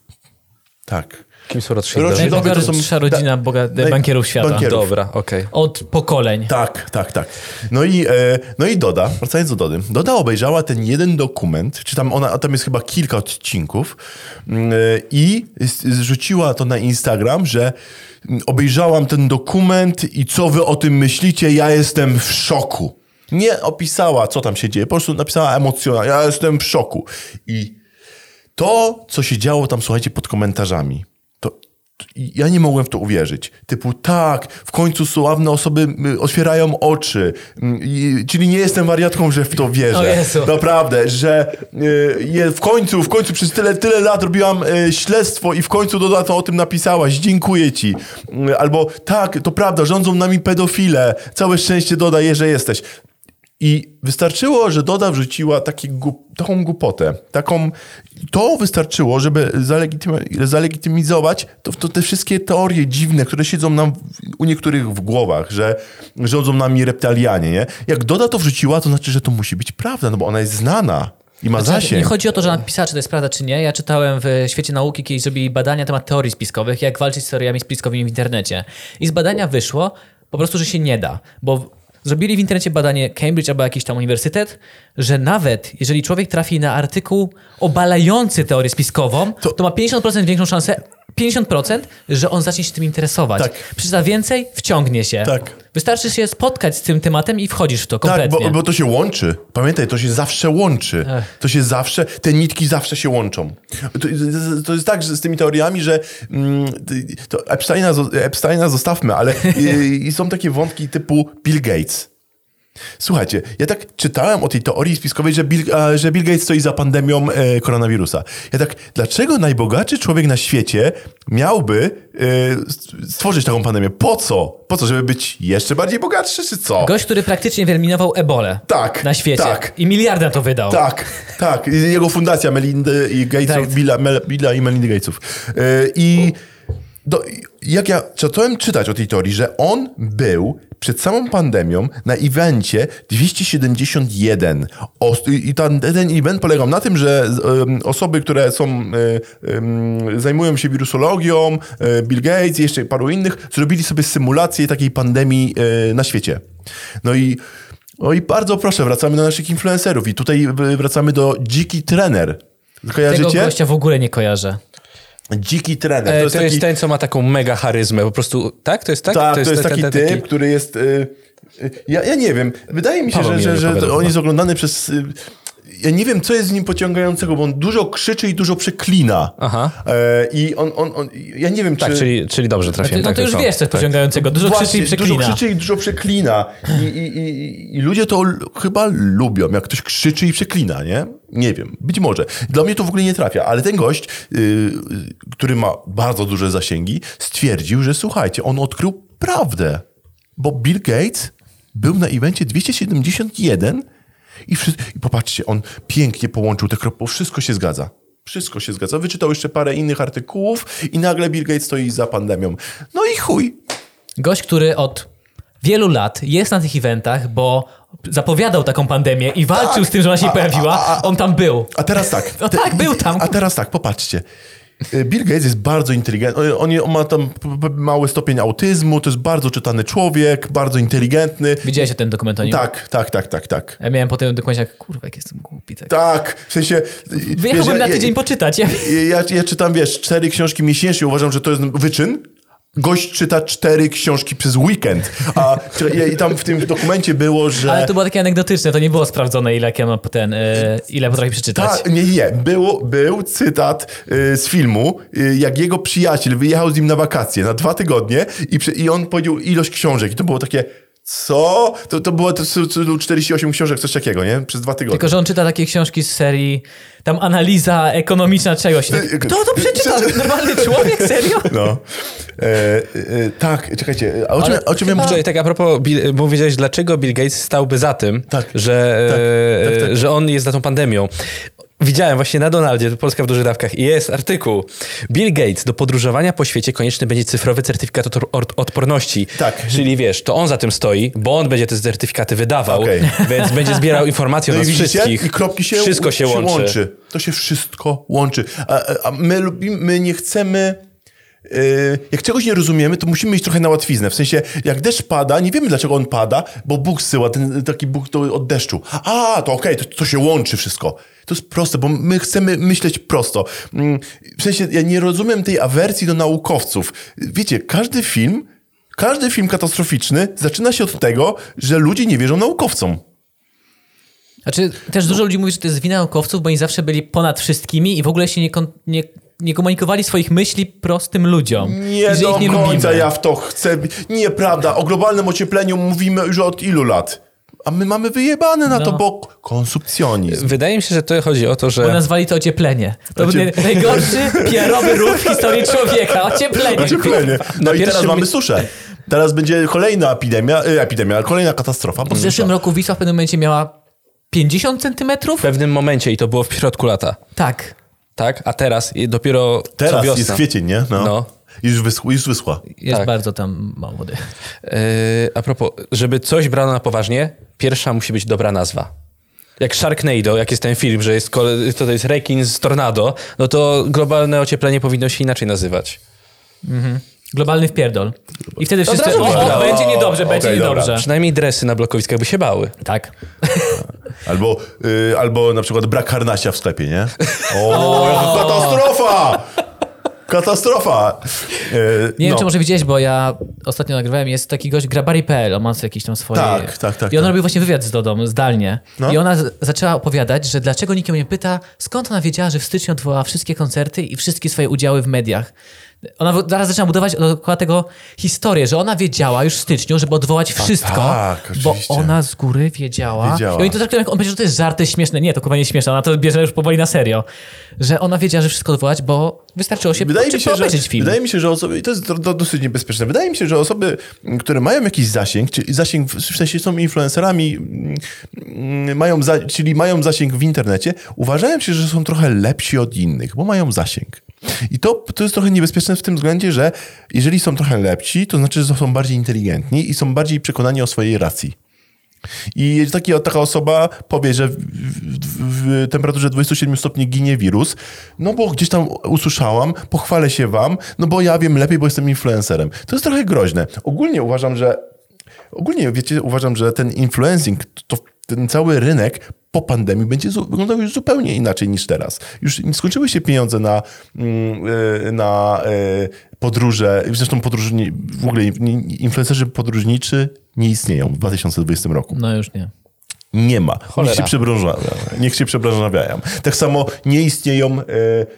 Tak. Kim są Rothschildowie? Rothschildowie to są- rodzina boga, naj- bankierów świata. bankierów. Dobra, okej. Od pokoleń. Tak, tak, tak. No i, e, no i Doda, wracając do Dody. Doda obejrzała ten jeden dokument, czy tam ona, tam jest chyba kilka odcinków mm, e, i zrzuciła to na Instagram, że mm, obejrzałam ten dokument i co wy o tym myślicie, ja jestem w szoku. Nie opisała, co tam się dzieje, po prostu napisała emocjonalnie, ja jestem w szoku. I to, co się działo tam, słuchajcie, pod komentarzami, ja nie mogłem w to uwierzyć. Typu, tak, w końcu sławne osoby otwierają oczy. Mm, czyli nie jestem wariatką, że w to wierzę. Naprawdę, że y, w końcu, w końcu przez tyle, tyle lat robiłam y, śledztwo i w końcu Doda to o tym napisałaś. Dziękuję ci. Y, albo, tak, to prawda, rządzą nami pedofile. Całe szczęście dodaje, że jesteś. I wystarczyło, że Doda wrzuciła taki głup, taką głupotę. Taką, to wystarczyło, żeby zalegitymi- zalegitymizować to, to te wszystkie teorie dziwne, które siedzą nam w, u niektórych w głowach, że rządzą nami reptalianie. Nie? Jak Doda to wrzuciła, to znaczy, że to musi być prawda, no bo ona jest znana i ma Znaczy, zasięg. nie chodzi o to, że napisała, czy to jest prawda, czy nie. Ja czytałem w świecie nauki, kiedyś zrobili badania na temat teorii spiskowych, jak walczyć z teoriami spiskowymi w internecie. I z badania wyszło po prostu, że się nie da, bo zrobili w internecie badanie Cambridge albo jakiś tam uniwersytet, że nawet jeżeli człowiek trafi na artykuł obalający teorię spiskową, to, To- ma 50% większą szansę, 50%, że on zacznie się tym interesować. Tak. Przeczyta więcej, wciągnie się. Tak. Wystarczy się spotkać z tym tematem i wchodzisz w to Tak, kompletnie. bo, bo to się łączy. Pamiętaj, to się zawsze łączy. Ech. To się zawsze, te nitki zawsze się łączą. To, to jest tak że z tymi teoriami, że mm, to Epsteina, Epsteina zostawmy, ale i, i są takie wątki typu Bill Gates. Słuchajcie, ja tak czytałem o tej teorii spiskowej, że Bill, że Bill Gates stoi za pandemią e, koronawirusa. Ja tak, dlaczego najbogatszy człowiek na świecie miałby e, stworzyć taką pandemię? Po co? Po co, żeby być jeszcze bardziej bogatszy, czy co? Gość, który praktycznie wyeliminował ebolę Tak, na świecie. tak. I miliardy na to wydał. Tak, tak. Jego fundacja Melindy i Gatesów, Tak. Billa, Mel, Billa i Melindy Gatesów. Yy, I do, jak ja zacząłem czytać o tej teorii, że on był przed samą pandemią na evencie 271. O, I ten, ten event polegał na tym, że um, osoby, które są, ym, zajmują się wirusologią, y, Bill Gates i jeszcze paru innych, zrobili sobie symulację takiej pandemii y, na świecie. No i no i bardzo proszę, wracamy do naszych influencerów i tutaj wracamy do Dziki Trener. Tego Kojarzycie? gościa w ogóle nie kojarzę. Dziki Trener. E, To jest to taki, jest ten, co ma taką mega charyzmę. Po prostu, tak? To jest tak? tak, to jest, ten- taki ten- typ, taki- który jest... Y, y, ja, ja nie wiem. Wydaje mi się, Paweł że, że, że on jest oglądany przez... Ja nie wiem, co jest z nim pociągającego, bo on dużo krzyczy i dużo przeklina. Aha. E, I on, on, on... Ja nie wiem, Tak, czy... czyli, czyli dobrze Ty, trafiłem. no tak, to już jest on. wiesz, co jest pociągającego. Dużo krzyczy Właśnie, i przeklina. Dużo krzyczy i dużo przeklina. I, i, i, I ludzie to chyba lubią, jak ktoś krzyczy i przeklina, nie? Nie wiem, być może. Dla mnie to w ogóle nie trafia, ale ten gość, yy, który ma bardzo duże zasięgi, stwierdził, że słuchajcie, on odkrył prawdę. Bo Bill Gates był na evencie 271 i, i popatrzcie, on pięknie połączył te kropki, wszystko się zgadza. Wszystko się zgadza. Wyczytał jeszcze parę innych artykułów i nagle Bill Gates stoi za pandemią. No i chuj. Gość, który od wielu lat jest na tych eventach, bo zapowiadał taką pandemię i walczył Tak. z tym, że ona się A- pojawiła, a- a- on tam był. A teraz tak. No tak, był tam. A teraz tak, popatrzcie. Y, Bill Gates jest bardzo inteligentny. On, on ma tam mały stopień autyzmu, to jest bardzo czytany człowiek, bardzo inteligentny. Widziałeś ten dokument o nim? Tak, tak, tak, tak, tak. Ja miałem po tym dokumencie, jak kurwa, jak jestem głupi. Tak. Tak, w sensie... y, Wyjechałbym wiesz, na ja- tydzień poczytać. Ja... Ja, ja czytam, wiesz, cztery książki miesięcznie, uważam, że to jest wyczyn, Gość czyta cztery książki przez weekend. A i tam w tym dokumencie było, że... Ale to było takie anegdotyczne, to nie było sprawdzone, ile ja mam ten, e, ile potrafi przeczytać. Tak, nie, nie. Było, był cytat y, z filmu, y, jak jego przyjaciel wyjechał z nim na wakacje na dwa tygodnie i, i on powiedział ilość książek. I to było takie, co? To, to było to, to, to 48 książek, coś takiego, nie? Przez dwa tygodnie. Tylko, że on czyta takie książki z serii, tam analiza ekonomiczna czegoś. E, Kto to przeczyta? Normalny człowiek? Serio? No. E, e, tak, czekajcie. A o czym, Ale o czym ja chyba- mówię? Czekaj, tak a propos, Bill, bo wiedziałeś, dlaczego Bill Gates stałby za tym, Tak. że, Tak, e, tak, tak. że on jest za tą pandemią. Widziałem właśnie na Donaldzie, Polska w dużych dawkach, i jest artykuł. Bill Gates do podróżowania po świecie konieczny będzie cyfrowy certyfikat od, od, odporności. Tak. Czyli wiesz, to on za tym stoi, bo on będzie te certyfikaty wydawał, Okej. więc będzie zbierał informacje No o i nas widzicie? wszystkich. I kropki się, Wszystko się, łączy. To się wszystko łączy. A, a my lubimy, my nie chcemy... Yy, jak czegoś nie rozumiemy, to musimy iść trochę na łatwiznę. W sensie, jak deszcz pada, nie wiemy dlaczego on pada, bo Bóg syła ten taki Bóg to od deszczu. A, to okej, to, to się łączy wszystko. To jest proste, bo my chcemy myśleć prosto. Mm, W sensie, ja nie rozumiem tej awersji do naukowców. Wiecie, każdy film, każdy film katastroficzny zaczyna się od tego, że ludzie nie wierzą naukowcom. Znaczy, też dużo ludzi mówi, że to jest wina naukowców, bo oni zawsze byli ponad wszystkimi i w ogóle się nie, nie, nie komunikowali swoich myśli prostym ludziom. Nie do ich nie końca lubimy. ja w to chcę. Nieprawda. O globalnym ociepleniu mówimy już od ilu lat? A my mamy wyjebane na to, No. bo konsumpcjonizm. Wydaje mi się, że to chodzi o to, że... Bo nazwali to ocieplenie. To był Ociep- naj- najgorszy PR-owy ruch w historii człowieka. Ocieplenie. Ocieplenie. No i teraz pierwszym mamy suszę. Teraz będzie kolejna epidemia, y, epidemia, kolejna katastrofa. bo W zeszłym roku Wisła w pewnym momencie miała 50 centymetrów? w pewnym momencie, i to było w środku lata, Tak. Tak? A teraz dopiero Teraz wiosna. jest kwiecień, nie? No. No. Już, wyschła, już wyschła. Jest Tak. bardzo tam mało wody. Yy, a propos, żeby coś brano na poważnie, pierwsza musi być dobra nazwa. Jak Sharknado, jak jest ten film, że jest, kole- to, to jest rekin z tornado, no to globalne ocieplenie powinno się inaczej nazywać. Globalny wpierdol. I wtedy wszyscy, razu o, o, będzie niedobrze, Okej, będzie dobra. niedobrze. Przynajmniej dresy na blokowiskach by się bały. Tak. Albo, y, albo na przykład brak harnasia w sklepie, nie? O, katastrofa! Katastrofa! Y, Nie no. wiem, czy może widziałeś, bo ja ostatnio nagrywałem, jest taki gość Grabari.pl, on ma jakieś tam swoje... Tak, tak, tak, I on tak. robił właśnie wywiad z Dodą, zdalnie. No. I ona zaczęła opowiadać, że dlaczego nikt ją nie pyta, skąd ona wiedziała, że w styczniu odwołała wszystkie koncerty i wszystkie swoje udziały w mediach. Ona zaraz zaczyna budować dookoła tego historię, że ona wiedziała już w styczniu, żeby odwołać wszystko, tak, bo ona z góry wiedziała. Wiedziała. I oni to traktują, jak on powiedział, że to jest żarty śmieszne. Nie, to chyba nie śmieszne, ona to bierze już powoli na serio. Że ona wiedziała, że wszystko odwołać, bo wystarczyło się Wydaje mi, się, że, film. wydaje mi się, że osoby, i to jest to, to dosyć niebezpieczne, wydaje mi się, że osoby, które mają jakiś zasięg, czyli zasięg, w sensie są influencerami, mm, mają za, czyli mają zasięg w internecie, uważają się, że są trochę lepsi od innych, bo mają zasięg. I to, to jest trochę niebezpieczne w tym względzie, że jeżeli są trochę lepsi, to znaczy, że są bardziej inteligentni i są bardziej przekonani o swojej racji. I taki, taka osoba powie, że w, w, w temperaturze 27 stopni ginie wirus, no bo gdzieś tam usłyszałam, pochwalę się wam, no bo ja wiem lepiej, bo jestem influencerem. To jest trochę groźne. Ogólnie uważam, że ogólnie, wiecie, uważam, że ten influencing, to ten cały rynek po pandemii będzie wyglądał już zupełnie inaczej niż teraz. Już skończyły się pieniądze na, mm, y, na y, podróże, zresztą podróżni, w ogóle in- influencerzy podróżniczy nie istnieją w 2020 roku. No już nie. Nie ma. Niech się przebranżawiają. Niech się przebranżawiają. Tak samo nie istnieją e,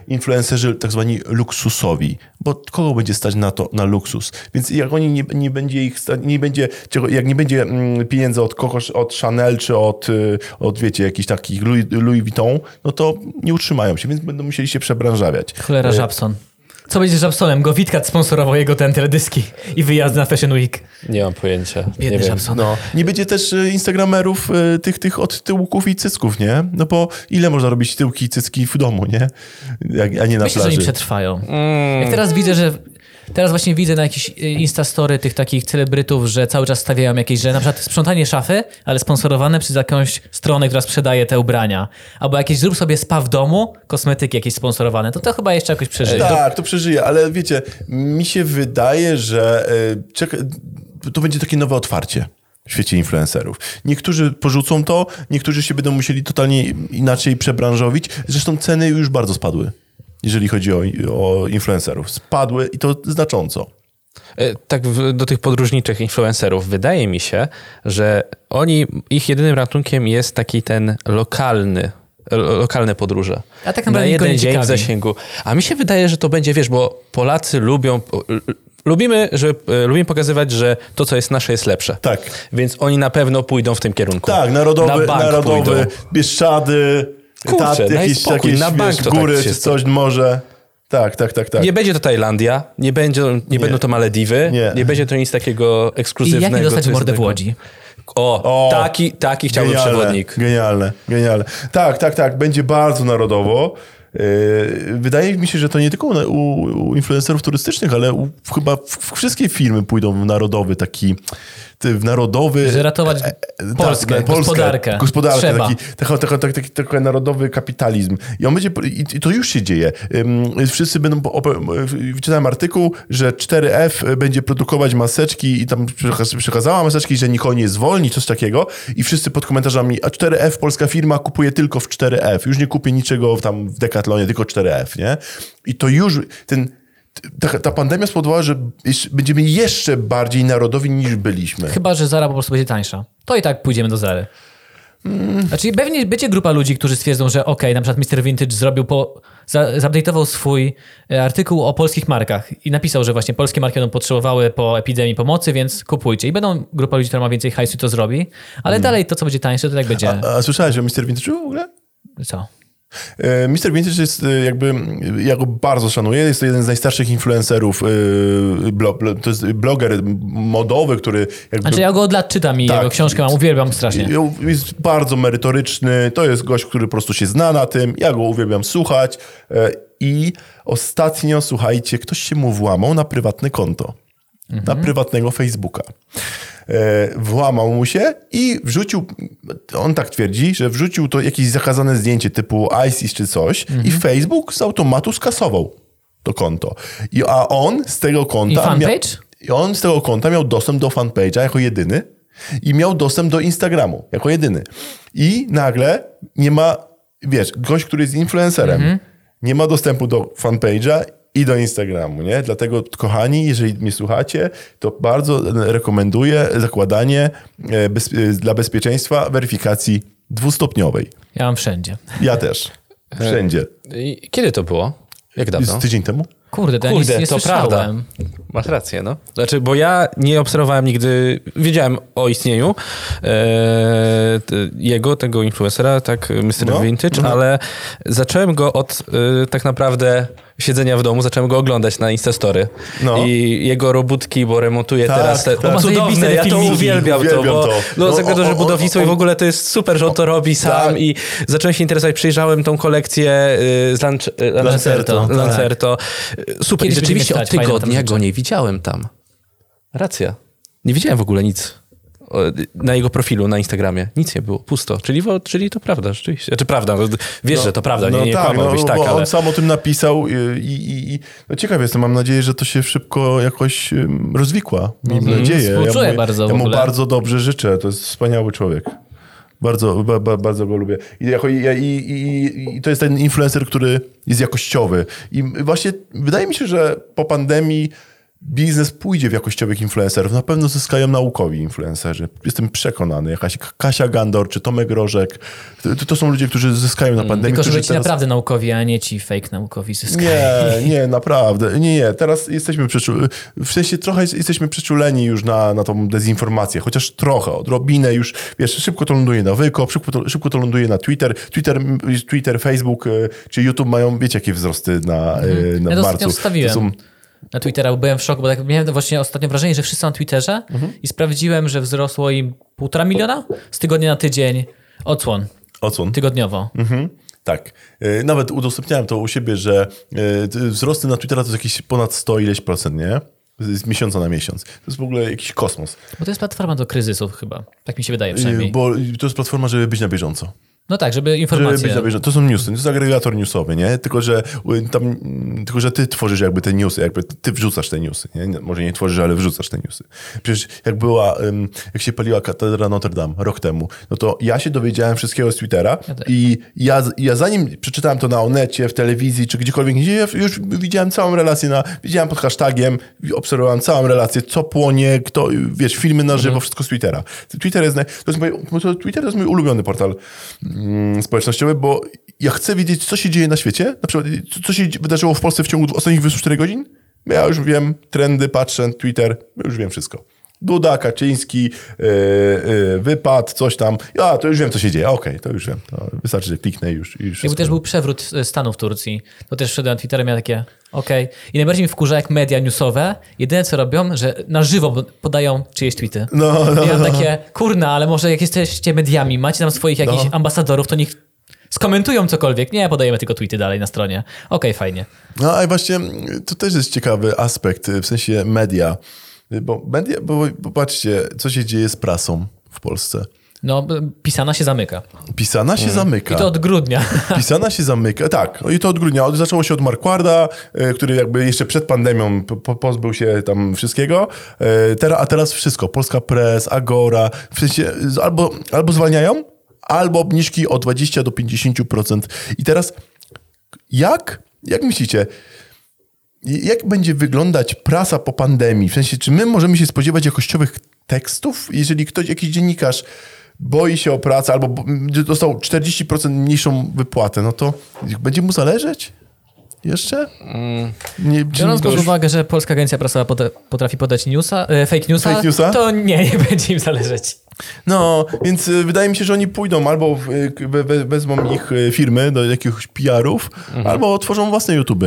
influencerzy tak zwani luksusowi, bo kogo będzie stać na to, na luksus? Więc jak oni nie, nie będzie ich, sta- nie będzie, jak nie będzie mm, pieniędzy od kogoś, od Chanel czy od, y, od wiecie, jakichś takich Louis, Louis Vuitton, no to nie utrzymają się, więc będą musieli się przebranżawiać. Cholera Żabson. Co będzie z Żabsonem? Go Witkat sponsorował jego ten teledyski i wyjazd na Fashion Week. Nie mam pojęcia. nie Biedny wiem. Żabson. No, nie będzie też y, instagramerów y, tych, tych od tyłków i cycków, nie? No bo ile można robić tyłki i cycki w domu, nie? Jak, a nie na Myślę, że plaży. oni przetrwają. Jak teraz widzę, że... Teraz właśnie widzę na jakichś y, instastory tych takich celebrytów, że cały czas stawiają jakieś, że na przykład sprzątanie szafy, ale sponsorowane przez jakąś stronę, która sprzedaje te ubrania. Albo jakieś zrób sobie spa w domu, kosmetyki jakieś sponsorowane. To to chyba jeszcze jakoś przeżyje. Tak, to przeżyje, ale wiecie, mi się wydaje, że y, to będzie takie nowe otwarcie w świecie influencerów. Niektórzy porzucą to, niektórzy się będą musieli totalnie inaczej przebranżowić. Zresztą ceny już bardzo spadły, jeżeli chodzi o, o influencerów. Spadły i to znacząco. E, Tak w, do tych podróżniczych influencerów. Wydaje mi się, że oni, ich jedynym ratunkiem jest taki ten lokalny, lo- lokalne podróże. A tak Na naprawdę nikogo jeden dzień w ciekawi. zasięgu. A mi się wydaje, że to będzie, wiesz, bo Polacy lubią... Lubimy, że, e, lubimy pokazywać, że to, co jest nasze, jest lepsze. Tak. Więc oni na pewno pójdą w tym kierunku. Tak, narodowy, na narodowy pójdą. Bieszczady, Kurczę, daj jakieś, spokój, jakieś na bank wiesz, to tak góry się czy coś może. Tak, tak, tak, tak. Nie będzie to Tajlandia, nie, będzie, nie, będą to Malediwy, nie. Nie. będzie to nic takiego I ekskluzywnego. jak nie dostać mordę w Łodzi? O, O, taki, taki chciałbym Genialne, przewodnik. Genialne, genialne. Tak, tak, tak. Będzie bardzo narodowo. Yy, Wydaje mi się, że to nie tylko u, influencerów turystycznych, ale u, chyba w, wszystkie firmy pójdą w narodowy taki, w narodowy... Że ratować Polskę, tak, gospodarkę. Gospodarkę, Trzeba. taki, taki, taki, taki, taki, narodowy kapitalizm. I on będzie, i, to już się dzieje. Wszyscy będą, wyczytałem artykuł, że 4F będzie produkować maseczki i tam przekaz- przekazała maseczki, że nikogo nie zwolni, coś takiego. I wszyscy pod komentarzami, a 4F, polska firma, kupuje tylko w 4F. Już nie kupię niczego tam w Decathlonie, tylko 4F, nie? I to już, ten... Ta, ta pandemia spowodowała, że będziemy jeszcze bardziej narodowi niż byliśmy. Chyba, że Zara po prostu będzie tańsza. To i tak pójdziemy do Zary. Znaczy, pewnie będzie grupa ludzi, którzy stwierdzą, że okej, na przykład Mr. Vintage zrobił po, zupdate'ował swój e, artykuł o polskich markach i napisał, że właśnie polskie marki będą potrzebowały po epidemii pomocy, więc kupujcie. I będą grupa ludzi, która ma więcej hajsu i to zrobi, ale dalej to, co będzie tańsze, to tak będzie... A, a słyszałeś o Mr. Vintage w ogóle? Co? E, Mr. Vintage jest e, jakby, ja go bardzo szanuję, jest to jeden z najstarszych influencerów, e, to jest bloger modowy, który jakby... Znaczy, ja go od lat czytam i Tak. jego książkę mam, uwielbiam strasznie. Jest bardzo merytoryczny, to jest gość, który po prostu się zna na tym, ja go uwielbiam słuchać i ostatnio, słuchajcie, ktoś się mu włamał na prywatne konto, na prywatnego Facebooka. E, Włamał mu się i wrzucił, on tak twierdzi, że wrzucił to jakieś zakazane zdjęcie typu ISIS czy coś i Facebook z automatu skasował to konto. I, a on z tego konta... I fanpage? i on z tego konta miał dostęp do fanpage'a jako jedyny i miał dostęp do Instagramu jako jedyny. I nagle nie ma, wiesz, gość, który jest influencerem, nie ma dostępu do fanpage'a i do Instagramu, nie? Dlatego, kochani, jeżeli mnie słuchacie, to bardzo rekomenduję zakładanie e, bez, e, dla bezpieczeństwa weryfikacji dwustopniowej. Ja mam wszędzie. Ja też. Wszędzie. I Kiedy to było? Jak dawno? Z tydzień temu? Kurde, to ja Kurde, nic nie to prawda. Masz rację, no. Znaczy, bo ja nie obserwowałem nigdy, wiedziałem o istnieniu e, t- jego, tego influencera, tak, Mr. No, Vintage, ale zacząłem go od e, tak naprawdę siedzenia w domu, zacząłem go oglądać na Instastory. No. I jego robótki, bo remontuje Tak, teraz te, tak. cudowne, ja to uwielbiam, to, bo to. no, No, no, o- że budownictwo i w ogóle to jest super, że on to robi sam Tak. i zacząłem się interesować, przejrzałem tą kolekcję y, z Lanc- y, Lancerto, tak. Lancerto. Super, Kiedyś i rzeczywiście od tygodnia go nie widziałem tam. Racja. Nie widziałem w ogóle nic na jego profilu na Instagramie. Nic nie było, pusto. Czyli, czyli to prawda, rzeczywiście. Znaczy prawda, no, wiesz, że to prawda, nie, nie kłamałbyś, tak, bo ale... on sam o tym napisał i, i, i no ciekaw jestem, mam nadzieję, że to się szybko jakoś rozwikła. Miejmy Mhm. nadzieję. Współczuję mu- bardzo Ja mu bardzo dobrze życzę, to jest wspaniały człowiek. Bardzo, ba, ba, bardzo go lubię. I, jako, i, i, I to jest ten influencer, który jest jakościowy. I właśnie wydaje mi się, że po pandemii biznes pójdzie w jakościowych influencerów. Na pewno zyskają naukowi influencerzy. Jestem przekonany. Jakaś Kasia Gandor czy Tomek Rożek. To, to są ludzie, którzy zyskają na pandemii. Tylko, żeby którzy ci naprawdę naukowi, a nie ci fake naukowi zyskali. nie, nie, naprawdę. Nie, nie. Teraz jesteśmy przeczuleni. W sensie trochę jest- jesteśmy przeczuleni już na, na tą dezinformację, chociaż trochę, odrobinę już, wiesz, szybko to ląduje na Wykop, szybko to, szybko to ląduje na Twitter. Twitter, Twitter Facebook e, czy YouTube mają, wiecie, jakie wzrosty na, na Mhm. Ja to ostatnio marcu. To są, Na Twittera bo byłem w szoku, bo tak miałem właśnie ostatnio wrażenie, że wszyscy na Twitterze Mhm. i sprawdziłem, że wzrosło im półtora miliona z tygodnia na tydzień odsłon odsłon. tygodniowo. Mhm. Tak. E, Nawet udostępniałem to u siebie, że e, wzrosty na Twittera to jest jakieś ponad 100 ileś procent, nie? Z miesiąca na miesiąc. To jest w ogóle jakiś kosmos. Bo to jest platforma do kryzysów chyba. Tak mi się wydaje przynajmniej. E, Bo to jest platforma, żeby być na bieżąco. No tak, żeby Żeby informacje... być na bieżąco. To są newsy, to jest agregator newsowy, nie? Tylko, że y, tam, mm, tylko, że ty tworzysz jakby te newsy, jakby ty wrzucasz te newsy, nie? Może nie tworzysz, ale wrzucasz te newsy. Przecież jak była, jak się paliła katedra Notre Dame rok temu, no to ja się dowiedziałem wszystkiego z Twittera też. i ja, ja zanim przeczytałem to na Onecie, w telewizji, czy gdziekolwiek indziej, ja już widziałem całą relację na, widziałem pod hashtagiem, obserwowałem całą relację, co płonie, kto, wiesz, filmy na żywo, wszystko z Twittera. Twitter jest, to jest mój, Twitter to jest mój ulubiony portal mm, społecznościowy, bo ja chcę wiedzieć, co się dzieje na świecie, na przykład co się wydarzyło w Polsce w ciągu ostatnich 24 godzin. Ja już wiem, trendy, patrzę, Twitter, już wiem wszystko. Duda, Kaczyński, yy, yy, wypad, coś tam. Ja to już wiem, co się dzieje. Okej, to już wiem. To wystarczy, że kliknę i już, i już Jakby też był przewrót e, stanu w Turcji, to też wszedłem na Twittera miałem takie, okej. I najbardziej mi wkurza, jak media newsowe, jedyne co robią, że na żywo podają czyjeś tweety. No, no, I ja no. takie, kurna, ale może jak jesteście mediami, macie tam swoich jakichś No. ambasadorów, to niech skomentują cokolwiek. Nie, podajemy tylko tweety dalej na stronie. Okej, fajnie. No ale właśnie to też jest ciekawy aspekt, w sensie media. Bo media, bo, bo patrzcie, co się dzieje z prasą w Polsce. No, pisana się zamyka. Pisana się zamyka. I to od grudnia. Pisana się zamyka, tak, no i to od grudnia. Zaczęło się od Markwarda, y, który jakby jeszcze przed pandemią po, po, pozbył się tam wszystkiego, y, teraz, a teraz wszystko. Polska Press, Agora, w sensie albo, albo zwalniają, albo obniżki o 20 do 50%. I teraz jak, jak myślicie, jak będzie wyglądać prasa po pandemii? W sensie, czy my możemy się spodziewać jakościowych tekstów, jeżeli ktoś, jakiś dziennikarz boi się o pracę albo bo- dostał 40% mniejszą wypłatę, no to będzie mu zależeć? Jeszcze? Nie, czy Biorąc nie- pod uwagę, że Polska Agencja Prasowa potrafi podać newsa, e, fake, newsa, Fake newsa? to nie, nie będzie im zależeć. No, więc y, wydaje mi się, że oni pójdą albo w, y, we, we, wezmą ich y, firmy do jakiegoś PR-ów, Mhm. albo otworzą własne YouTube,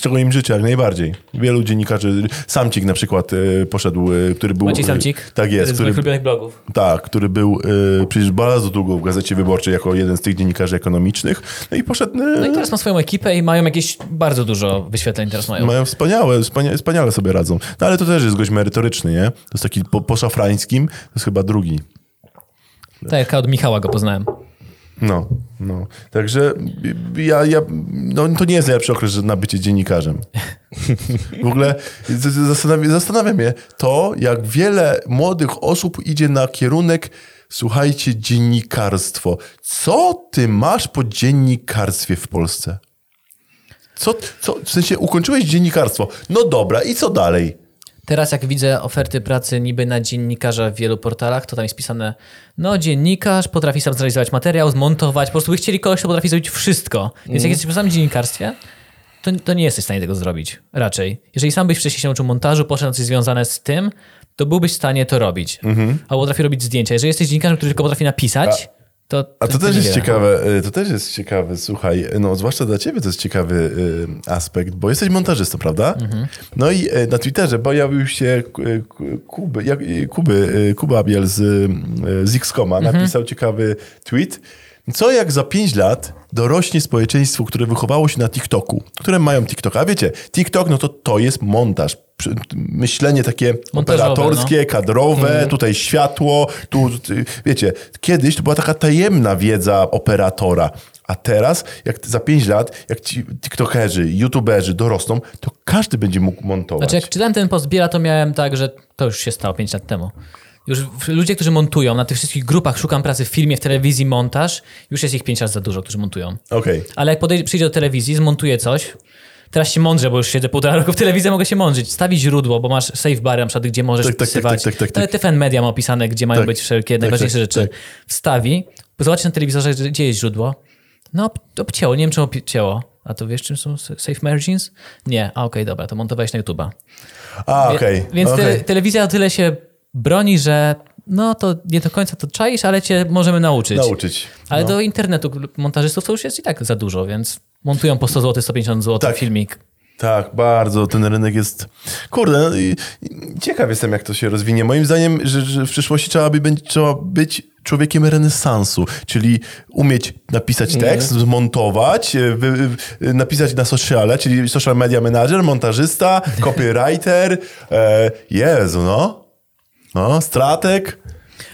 czego im życzę jak najbardziej. Wielu dziennikarzy, Samcik na przykład poszedł, który był... Maciej Samcik? Tak jest, Z który, moich ulubionych blogów. tak, który był przecież bardzo długo w Gazecie Wyborczej jako jeden z tych dziennikarzy ekonomicznych. No i poszedł... No i teraz ma swoją ekipę i mają jakieś bardzo dużo wyświetleń teraz mają. Mają wspaniałe, wspania, wspaniale sobie radzą. No ale to też jest gość merytoryczny, nie? To jest taki po, po szafrańskim, to jest chyba drugi. Tak jak od Michała go poznałem. No, no. Także ja, ja, no, to nie jest najlepszy okres na bycie dziennikarzem. W ogóle z- z- zastanawia, zastanawia mnie to, jak wiele młodych osób idzie na kierunek, słuchajcie, dziennikarstwo. Co ty masz po dziennikarstwie w Polsce? Co, co, w sensie ukończyłeś dziennikarstwo. No dobra, i co dalej? Teraz jak widzę oferty pracy niby na dziennikarza w wielu portalach, to tam jest pisane, no dziennikarz potrafi sam zrealizować materiał, zmontować, po prostu by chcieli kogoś, kto potrafi zrobić wszystko. Więc jak jesteś w samym dziennikarstwie, to, to nie jesteś w stanie tego zrobić. Raczej. Jeżeli sam byś wcześniej się nauczył montażu, poszedł na coś związane z tym, to byłbyś w stanie to robić. Albo potrafi robić zdjęcia. Jeżeli jesteś dziennikarzem, który tylko potrafi napisać, to... A to też jest ciekawe, y, to też jest ciekawe, słuchaj, no zwłaszcza dla ciebie to jest ciekawy y, aspekt, bo jesteś montażystą, prawda? No i y, na Twitterze pojawił się Kuby, jak, Kuby, Kuba Abiel z, z Xcoma, napisał ciekawy tweet, co jak za 5 lat dorośnie społeczeństwo, które wychowało się na TikToku, które mają TikToka. A wiecie, TikTok no to to jest montaż. Myślenie takie Montażowe, operatorskie, kadrowe, tutaj światło, tu, wiecie, kiedyś to była taka tajemna wiedza operatora, a teraz, jak za 5 lat, jak ci tiktokerzy, youtuberzy dorosną, to każdy będzie mógł montować. Znaczy, jak czytałem ten post Biela, to miałem tak, że to już się stało 5 lat temu. Już ludzie, którzy montują na tych wszystkich grupach, szukam pracy w filmie, w telewizji, montaż, już jest ich 5 razy za dużo, którzy montują. Okej. Ale jak podejdzie, przyjdzie do telewizji, zmontuje coś, teraz się mądrze, bo już siedzę półtora roku w telewizji, mogę się mądrzyć. Stawi źródło, bo masz safe bar na przykład, gdzie możesz Tak, tak, tak, wpisywać. tak, tak, tak, Nawet TFN Media ma opisane, gdzie mają Tak. być wszelkie Tak, najważniejsze tak, rzeczy. tak. Wstawi, zobaczy na telewizorze, gdzie jest źródło. No, ob- obcięło, nie wiem czemu obcięło. A to wiesz, czym są safe margins? Nie, a okej, dobra, to montowałeś na YouTube'a. A, okej. Więc te, okej. telewizja o tyle się broni, że no to nie do końca to czaisz, ale cię możemy nauczyć. Nauczyć. Ale No. do internetu montażystów to już jest i tak za dużo, więc montują po 100 zł, 150 zł Tak. filmik. Tak, bardzo. Ten rynek jest. Kurde, no ciekaw jestem, jak to się rozwinie. Moim zdaniem, że, że w przyszłości trzeba, by, będzie, trzeba być człowiekiem renesansu, czyli umieć napisać tekst, zmontować, wy, wy, napisać na sociale, czyli social media manager, montażysta, copywriter. E, Jezu, no. No, strateg.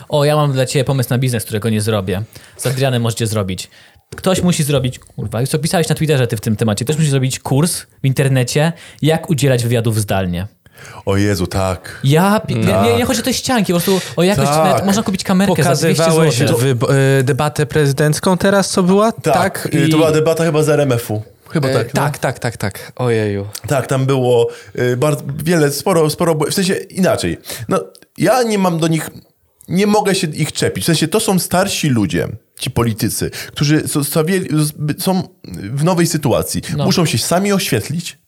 o, ja mam dla ciebie pomysł na biznes, którego nie zrobię. Z Adrianem możecie zrobić. Ktoś musi zrobić, kurwa, już co pisałeś na Twitterze ty w tym temacie, ktoś musi zrobić kurs w internecie, jak udzielać wywiadów zdalnie. O Jezu, tak. Ja, pi- nie, nie, chodzi o te ścianki, po prostu o jakość, Tak. nawet można kupić kamerkę za 200 Pokazywałeś zł. y, debatę prezydencką teraz, co była? Tak, i... to była debata chyba z RMF-u. Chyba E, tak. no. tak, tak, tak, tak. Ojeju. Tak, tam było y, bardzo wiele, sporo, sporo, w sensie inaczej. No, ja nie mam do nich, nie mogę się ich czepić. W sensie to są starsi ludzie, ci politycy, którzy są, są w nowej sytuacji. No. Muszą się sami oświetlić.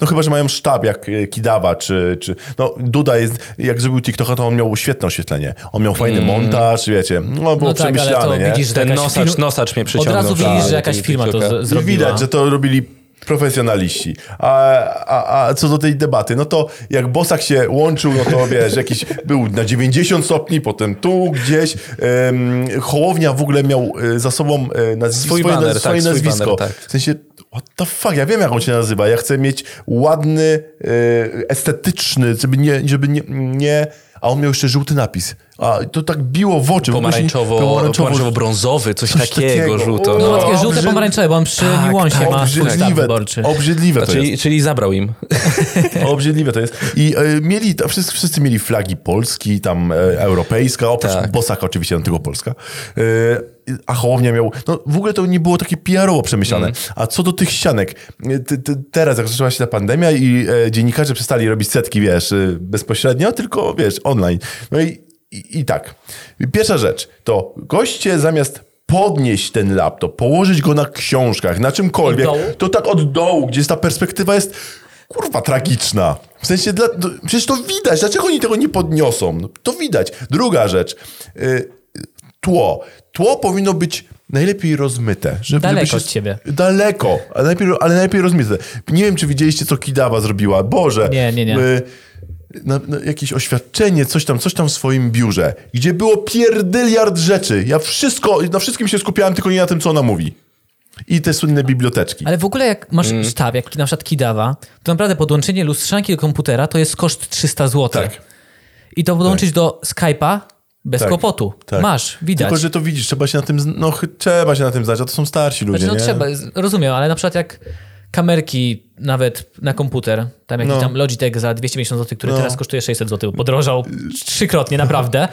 No chyba, że mają sztab jak e, Kidawa, czy, czy... No Duda jest, jak zrobił TikToka, to on miał świetne oświetlenie. On miał fajny montaż, wiecie. No było No tak, ale przemyślane, to nie? widzisz, że Ten nosacz, firma- nosacz mnie Od przyciągnął. razu tak, widzisz, że do jakaś firma to z- zrobiła. widać, że to robili profesjonaliści. A, a, a co do tej debaty, no to jak Bosak się łączył, no to wiesz, jakiś był na 90 stopni, potem tu gdzieś. Em, Hołownia w ogóle miał e, za sobą e, nazw- Swój swoje, baner, naz- swoje tak, swój nazwisko. baner, tak. W sensie, what the fuck, ja wiem jak on się nazywa. Ja chcę mieć ładny, e, estetyczny, żeby nie, żeby nie, nie... A on miał jeszcze żółty napis. A to tak biło w oczy. się- Pomarańczowo, pomarańczowo-brązowy, coś, Coś takiego, takiego. żółto. O, No, No. takie żółte obrzyd- pomarańczowe, bo on przy Tak, Niłąsie tak, ma Obrzydliwe, obrzydliwe to jest. Czyli, czyli zabrał im. Obrzydliwe to jest. I e, mieli, to wszyscy, wszyscy mieli flagi Polski, tam e, europejska, oprócz Tak. Bosaka oczywiście, no tylko Polska. E, a Hołownia miał, no w ogóle to nie było takie PR-owo przemyślane. A co do tych ścianek, te, te, teraz jak zaczęła się ta pandemia i e, dziennikarze przestali robić setki, wiesz, bezpośrednio, tylko wiesz, online. No i, i, i tak. Pierwsza rzecz, to goście zamiast podnieść ten laptop, położyć go na książkach, na czymkolwiek, to tak od dołu, gdzie ta perspektywa jest kurwa tragiczna. W sensie, dla, to, przecież to widać. Dlaczego oni tego nie podniosą? No, to widać. Druga rzecz. Y, tło. Tło powinno być najlepiej rozmyte. Żeby, Daleko żeby od ciebie. Daleko, ale najlepiej, ale najlepiej rozmyte. Nie wiem, czy widzieliście, co Kidawa zrobiła. Boże. Nie, nie, nie. Y, na, na jakieś oświadczenie, coś tam, coś tam w swoim biurze, gdzie było pierdyliard rzeczy. Ja wszystko, na wszystkim się skupiałem, tylko nie na tym, co ona mówi. I te słynne biblioteczki. Ale w ogóle jak masz Mm. sztab, jak na przykład Kidawa, to naprawdę podłączenie lustrzanki do komputera to jest koszt 300 zł. Tak. I to podłączyć do Skype'a bez Tak. kłopotu. Tak. Masz, widać. Tylko, że to widzisz, trzeba się na tym, no trzeba się na tym znać, a to są starsi ludzie, Znaczy, no nie? trzeba, rozumiem, ale na przykład jak kamerki nawet na komputer, tam jakiś No. tam Logitech za 250 zł, który No. teraz kosztuje 600 zł, podrożał trzykrotnie, naprawdę.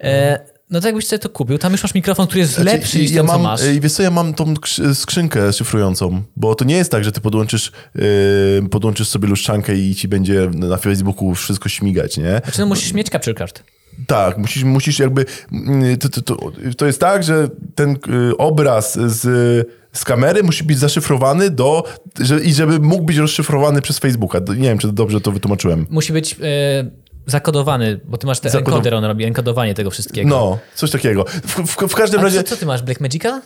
E, no to jakbyś sobie to kupił, tam już masz mikrofon, który jest Znaczy, lepszy niż ja ten, mam, co masz. I wiesz co, ja mam tą krzy- skrzynkę szyfrującą, bo to nie jest tak, że ty podłączysz, yy, podłączysz sobie luszczankę i ci będzie na Facebooku wszystko śmigać, nie? Znaczy, no musisz mieć capture card. Tak, musisz, musisz jakby. mm, To, to, to, to jest tak, że ten y, obraz z, z kamery musi być zaszyfrowany do. Że, I żeby mógł być rozszyfrowany przez Facebooka. Nie wiem, czy dobrze to wytłumaczyłem. Musi być e, zakodowany, bo ty masz te Zakodow- encoder, on robi enkodowanie tego wszystkiego. No, coś takiego. W, w, w każdym A razie. co, co ty masz, Blackmagica?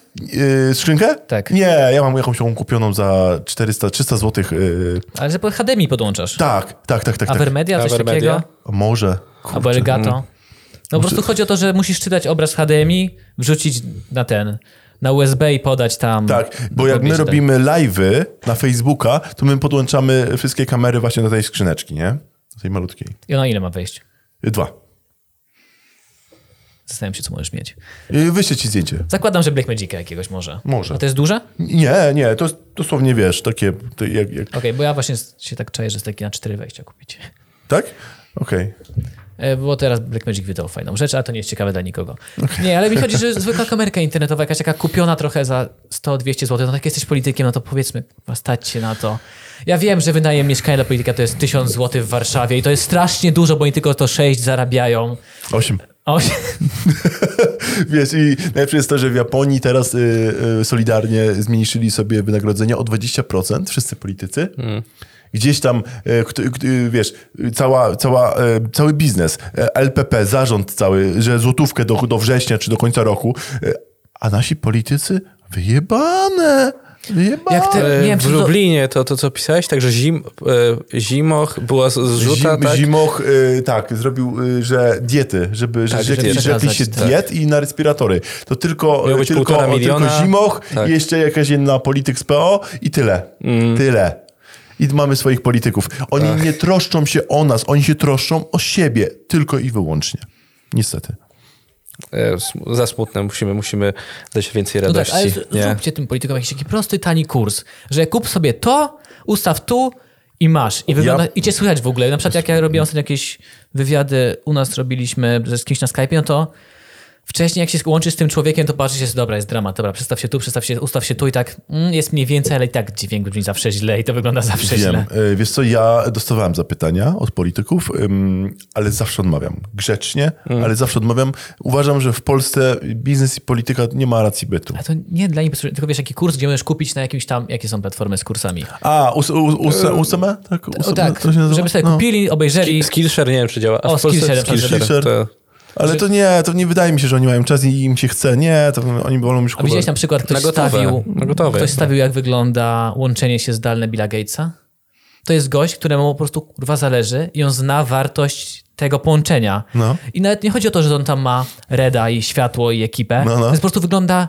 Yy, skrzynkę? Tak. Nie, ja mam jakąś taką kupioną za 400, 300 zł. Yy. Ale że po HDMI podłączasz. Tak, tak, tak, tak. tak. Avermedia, coś Avermedia? takiego? A może. Albo Elgato. No po prostu chodzi o to, że musisz czytać obraz HDMI, wrzucić na ten, na USB i podać tam. Tak, bo jak my robimy live'y na Facebooka, to my podłączamy wszystkie kamery właśnie do tej skrzyneczki, nie? Do tej malutkiej. I ona ile ma wejść? Dwa. Zastanawiam się, co możesz mieć. Yy, Wyślę ci zdjęcie. Zakładam, że Blackmagica jakiegoś może. Może. A to jest duże? Nie, nie, to jest dosłownie, wiesz, takie, to jak, jak, Okej, bo ja właśnie się tak czaję, że jest taki na cztery wejścia kupić. tak? Okej. E, Bo teraz Blackmagic wydał fajną rzecz, ale to nie jest ciekawe dla nikogo. Nie, ale mi chodzi, że zwykła kamerka internetowa, jakaś taka kupiona trochę za 100-200 zł, no tak jesteś politykiem, no to powiedzmy, stać się na to. Ja wiem, że wynajem mieszkania dla polityka to jest 1000 zł w Warszawie i to jest strasznie dużo, bo oni tylko to 6 zarabiają. Osiem. O, Wiesz, i najlepsze jest to, że w Japonii teraz y, y, solidarnie zmniejszyli sobie wynagrodzenia o 20%, wszyscy politycy. Gdzieś tam, kto- y, wiesz, cała, cała, y, cały biznes, LPP, zarząd cały, że złotówkę do, do września czy do końca roku, a nasi politycy wyjebane. Wyjebane. Jak te- E, Nie wiem, w Lublinie to, to co pisałeś, także zim, e, Zimoch była zrzuta, Zim, tak? Zimoch, tak, zrobił, że diety, żeby, Tak, że żeby rzekli, rzekli się przekazać, diet i na respiratory. To tylko, tylko, tylko Zimoch Tak. i jeszcze jakaś jedna polityk z PO i tyle. Mm. Tyle. I mamy swoich polityków. Oni Tak. nie troszczą się o nas, oni się troszczą o siebie, tylko i wyłącznie. Niestety. e, za smutne. Musimy, musimy dać więcej No tak, radości. ale zróbcie tym politykom jakiś taki prosty, tani kurs, że kup sobie to, ustaw tu i masz. I, wygląda, i cię słychać w ogóle. Na przykład jak ja robiłem ostatnio jakieś wywiady, u nas robiliśmy z kimś na Skype'ie, no to wcześniej jak się łączysz z tym człowiekiem, to patrzysz, jest dobra, jest dramat, dobra, przestaw się tu, przestaw się, ustaw się tu i tak mm, jest mniej więcej, ale i tak dźwięk brzmi zawsze źle i to wygląda zawsze Wiem. źle. E, Wiesz co, ja dostawałem zapytania od polityków, ale zawsze odmawiam. Grzecznie, Mm. ale zawsze odmawiam. Uważam, że w Polsce biznes i polityka nie ma racji bytu. Ale to nie dla nich, tylko wiesz, jaki kurs, gdzie możesz kupić na jakimś tam, jakie są platformy z kursami. A, us, USM? Tak, USM, tak, to się nazywa? żeby sobie No. kupili, obejrzeli. Skillshare nie wiem, czy działa. A O, Skillshare, Skillshare. to... Ale to nie, to nie wydaje mi się, że oni mają czas i im się chce. Nie, to oni wolą już A widziałeś na przykład, ktoś Na gotowe, stawił, na gotowe ktoś stawił, jak wygląda łączenie się zdalne Billa Gatesa? To jest gość, któremu po prostu kurwa zależy i on zna wartość tego połączenia. No. I nawet nie chodzi o to, że on tam ma Reda i światło i ekipę. No, no. To jest po prostu wygląda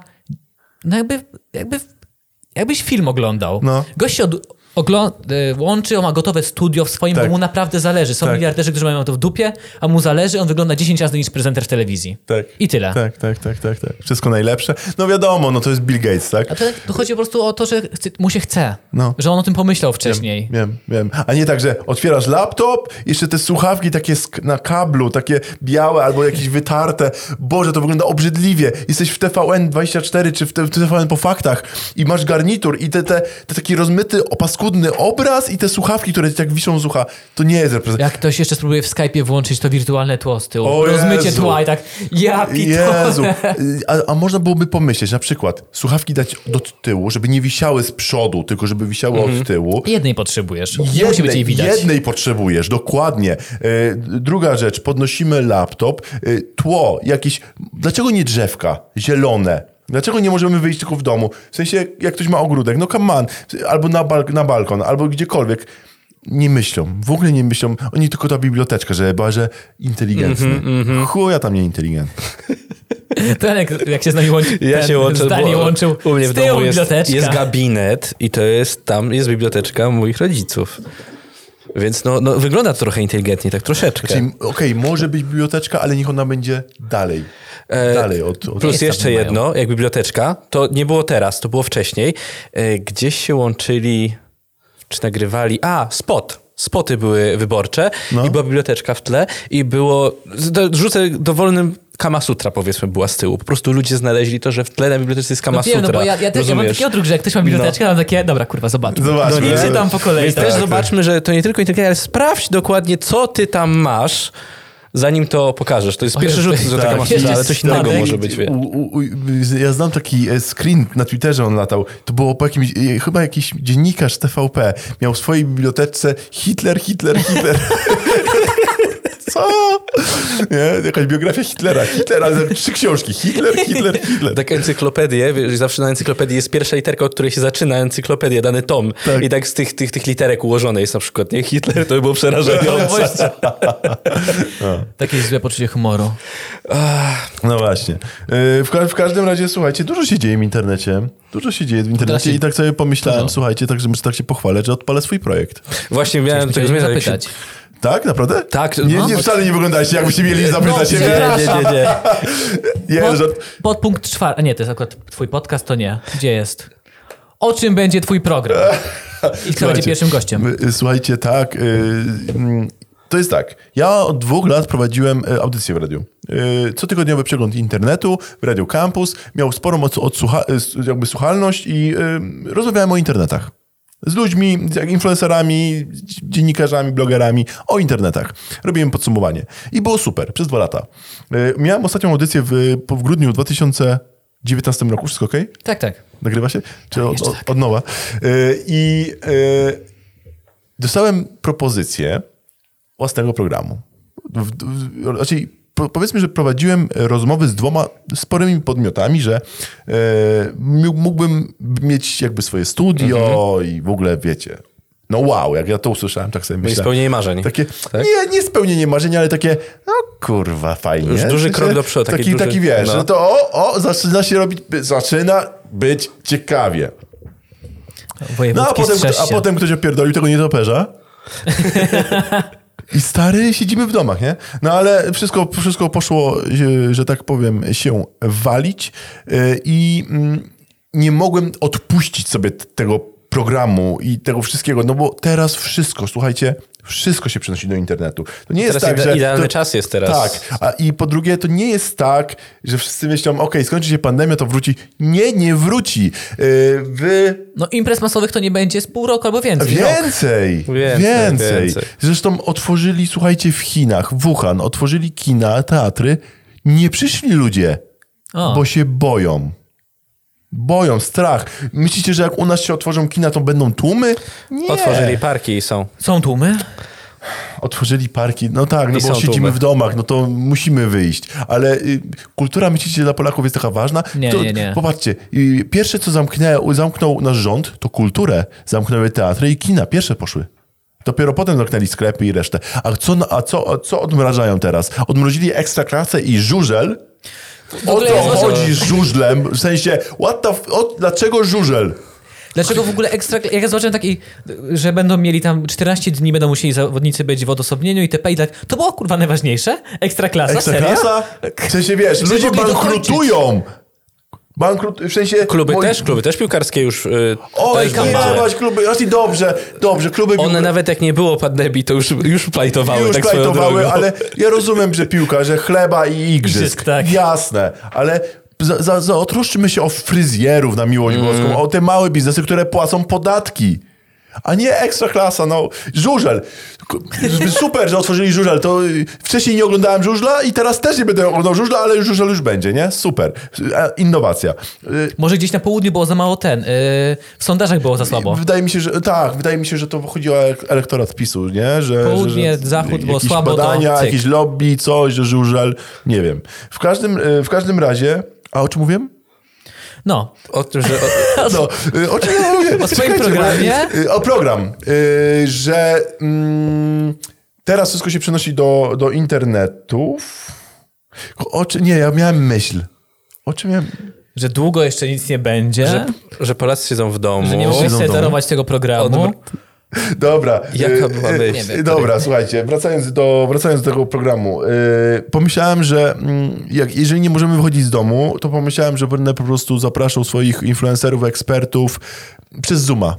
no jakby, jakby, jakbyś film oglądał. No. Gość się od, łączy, on ma gotowe studio w swoim, Tak. bo mu naprawdę zależy. Są Tak. miliarderzy, którzy mają to w dupie, a mu zależy, on wygląda 10 razy niż prezenter w telewizji. Tak. I tyle. Tak, tak, tak, tak, tak. Wszystko najlepsze. No wiadomo, no to jest Bill Gates, tak? A to, to chodzi po prostu o to, że chce, mu się chce. No. Że on o tym pomyślał wcześniej. Wiem, wiem. A nie tak, że otwierasz laptop, jeszcze te słuchawki takie na kablu, takie białe albo jakieś wytarte. Boże, to wygląda obrzydliwie. Jesteś w TVN24 czy w, TVN po faktach i masz garnitur i te, te, te taki rozmyty, opaskudny obraz i te słuchawki, które tak wiszą z ucha. To nie jest reprezentacja. Jak ktoś jeszcze spróbuje w Skype'ie włączyć to wirtualne tło z tyłu. O Rozmycie Jezu. tła i tak ja pitole. Jezu. A, a można byłoby pomyśleć, na przykład słuchawki dać do tyłu, żeby nie wisiały z przodu, tylko żeby wisiały od tyłu. Jednej potrzebujesz. nie musi być jej widać. Jednej potrzebujesz, dokładnie. E, druga rzecz, podnosimy laptop, e, tło, jakieś, dlaczego nie drzewka, zielone? Dlaczego nie możemy wyjść tylko w domu? W sensie, jak ktoś ma ogródek, no come on, albo na, bal- na balkon, albo gdziekolwiek. Nie myślą, w ogóle nie myślą. Oni tylko ta biblioteczka, że była, że inteligentny. Mhm, Chuja tam nie inteligentny. Ten jak, jak się z nami łączy, Ja ten się łączę, zdalnie bo łączył. u mnie w domu jest, jest gabinet i to jest, tam jest biblioteczka moich rodziców. Więc no, no wygląda to trochę inteligentnie, tak troszeczkę. Czyli, okej, może być biblioteczka, ale niech ona będzie dalej. dalej od... od Plus jeszcze tam mają. jedno, jak biblioteczka, to nie było teraz, to było wcześniej. E, Gdzieś się łączyli, czy nagrywali, a, spot. Spoty były wyborcze No. i była biblioteczka w tle i było, rzucę dowolnym Kama Sutra powiedzmy była z tyłu. Po prostu ludzie znaleźli to, że w tle na bibliotece jest Kama No wiem, Sutra. no bo ja, ja, też, ja mam taki odruch, że jak ktoś ma biblioteczkę, no. mam takie, dobra, kurwa, zobaczmy. Zobaczmy. No nie czytam po kolei. Więc Tak. też zobaczmy, że to nie tylko inteligencja, ale sprawdź dokładnie, co ty tam masz, zanim to pokażesz. To jest O pierwszy rzut, że tak. taka Sutra, ale coś innego Spadek. może być. Wie. U, u, u, ja znam taki e, screen na Twitterze, on latał. To było po jakimś, e, chyba jakiś dziennikarz TVP miał w swojej biblioteczce Hitler, Hitler, Hitler. Co? Nie? Jakaś biografia Hitlera. Hitler, ale trzy książki. Hitler, Hitler, Hitler. Tak encyklopedię, wiesz, zawsze na encyklopedii jest pierwsza literka, od której się zaczyna encyklopedia, dany tom. Tak. I tak z tych, tych, tych literek ułożone jest na przykład, nie? Hitler to by było przerażające. Takie złe poczucie humoru. No właśnie. E, W, ka- w każdym razie, słuchajcie, dużo się dzieje w internecie. Dużo się dzieje w internecie i tak sobie pomyślałem, Dużo. słuchajcie, tak, że tak się pochwalę, że odpalę swój projekt. Właśnie miałem tego Chciałem zmierzać. Tak, naprawdę? Tak, Nie, no, nie, wcale nie wyglądacie, jakbyście mieli zapytać No, się. Nie, nie, nie, nie. Pod, żart- podpunkt czwarty. A nie, to jest akurat twój podcast, to nie. Gdzie jest? O czym będzie twój program? I kto będzie pierwszym gościem? y, Słuchajcie, tak. y, mm, To jest tak. Ja od dwóch lat prowadziłem y, audycję w radiu. Cotygodniowy przegląd internetu w Radio Campus. Miał sporą odsłucha- jakby słuchalność i rozmawiałem o internetach. Z ludźmi, z jak influencerami, dzi- dziennikarzami, blogerami o internetach. Robiłem podsumowanie. I było super, przez dwa lata. Y, Miałem ostatnią audycję w, w grudniu 2019 roku. Wszystko ok? Tak, tak. Nagrywa się? Czy od, jeszcze od, od nowa? Y, I y, dostałem propozycję własnego programu. W, w, raczej powiedzmy, że prowadziłem rozmowy z dwoma sporymi podmiotami, że mógł- mógłbym mieć jakby swoje studio i w ogóle, wiecie, no wow, jak ja to usłyszałem, tak sobie No i myślałem. spełnienie marzeń. Takie, Tak? nie, nie spełnienie marzeń, ale takie, no kurwa, fajnie. Już duży krok do przodu, taki Taki, duży- taki wiesz, no. że to o, o, zaczyna się robić, zaczyna być ciekawie. No a potem, a potem ktoś opierdolił tego nietoperza. I stary, siedzimy w domach, nie? No ale wszystko, wszystko poszło, że- że tak powiem, się walić yy, i mm, nie mogłem odpuścić sobie tego programu i tego wszystkiego, no bo teraz wszystko, słuchajcie, wszystko się przenosi do internetu. To nie jest tak, ide- że... idealny to, czas jest teraz. Tak, a i po drugie, to nie jest tak, że wszyscy myślą, okej, skończy się pandemia, to wróci. Nie, nie wróci. Yy, wy No imprez masowych to nie będzie z pół roku albo więcej. Więcej, Więcej, więcej, więcej. Zresztą otworzyli, słuchajcie, w Chinach, w Wuhan, otworzyli kina, teatry. Nie przyszli ludzie, O. bo się boją. Boją, strach. Myślicie, że jak u nas się otworzą kina, to będą tłumy? Nie. Otworzyli parki i są. Są tłumy? Otworzyli parki, no tak, no I bo siedzimy tłumy. w domach, no to musimy wyjść. Ale y, kultura, myślicie, dla Polaków jest taka ważna? Nie, to, nie, nie. Popatrzcie, y, pierwsze co zamknęło, zamknął nasz rząd, to kulturę. Zamknęły teatry i kina, pierwsze poszły. Dopiero potem zamknęli sklepy i resztę. A co, a co, a co odmrażają teraz? Odmrozili ekstraklasę i żużel? O co chodzi z żużlem? W sensie, what the f- o, dlaczego żużel? Dlaczego w ogóle ekstra... Jak ja zobaczyłem taki, że będą mieli tam 14 dni, będą musieli zawodnicy być w odosobnieniu i TP i tak... To było kurwa najważniejsze? Ekstraklasa? Serio? Ekstraklasa? W sensie, wiesz, ludzie bankrutują. Bankrut, w sensie... Kluby moi- też, kluby też piłkarskie już y, Oj, też nie, kluby, znaczy dobrze, dobrze, kluby One piłka- nawet jak nie było pandemii, to już, już plajtowały już tak plajtowały, ale ja rozumiem, że piłka, że chleba i igrzysk, Igrzysk, tak. jasne, ale za, za, za, otroszczymy się o fryzjerów na miłość Mm. boską, o te małe biznesy, które płacą podatki. A nie ekstra klasa, no. Żużel. Super, że otworzyli żużel. To y, wcześniej nie oglądałem żużla i teraz też nie będę oglądał żużla, ale żużel już będzie, nie? Super. E, Innowacja. Y, Może gdzieś na południu było za mało ten. Yy, w sondażach było za słabo. Wydaje mi się, że tak, wydaje mi się, że to chodzi o elek- elektorat PiSu, nie? Że, Południe, że, że zachód było słabo, to badania, cyk. jakieś lobby, coś, że żużel, nie wiem. W każdym, y, w każdym razie, a o czym mówiłem? No. O tym, że... O, No, y, o czym ja mówię? O swoim programie? y, O program, y, że mm, teraz wszystko się przenosi do, do internetów. O czym, nie, ja miałem myśl. O czym miałem... Że długo jeszcze nic nie będzie. że, że Polacy siedzą w domu. Że nie Siedzą sobie darować tego programu. Dobra. Jaka y, była y, myśl? Wiem. Dobra, słuchajcie, wracając do, wracając do tego programu. y, pomyślałem, że mm, jak, jeżeli nie możemy wychodzić z domu, to pomyślałem, że będę po prostu zapraszał swoich influencerów, ekspertów przez Zooma.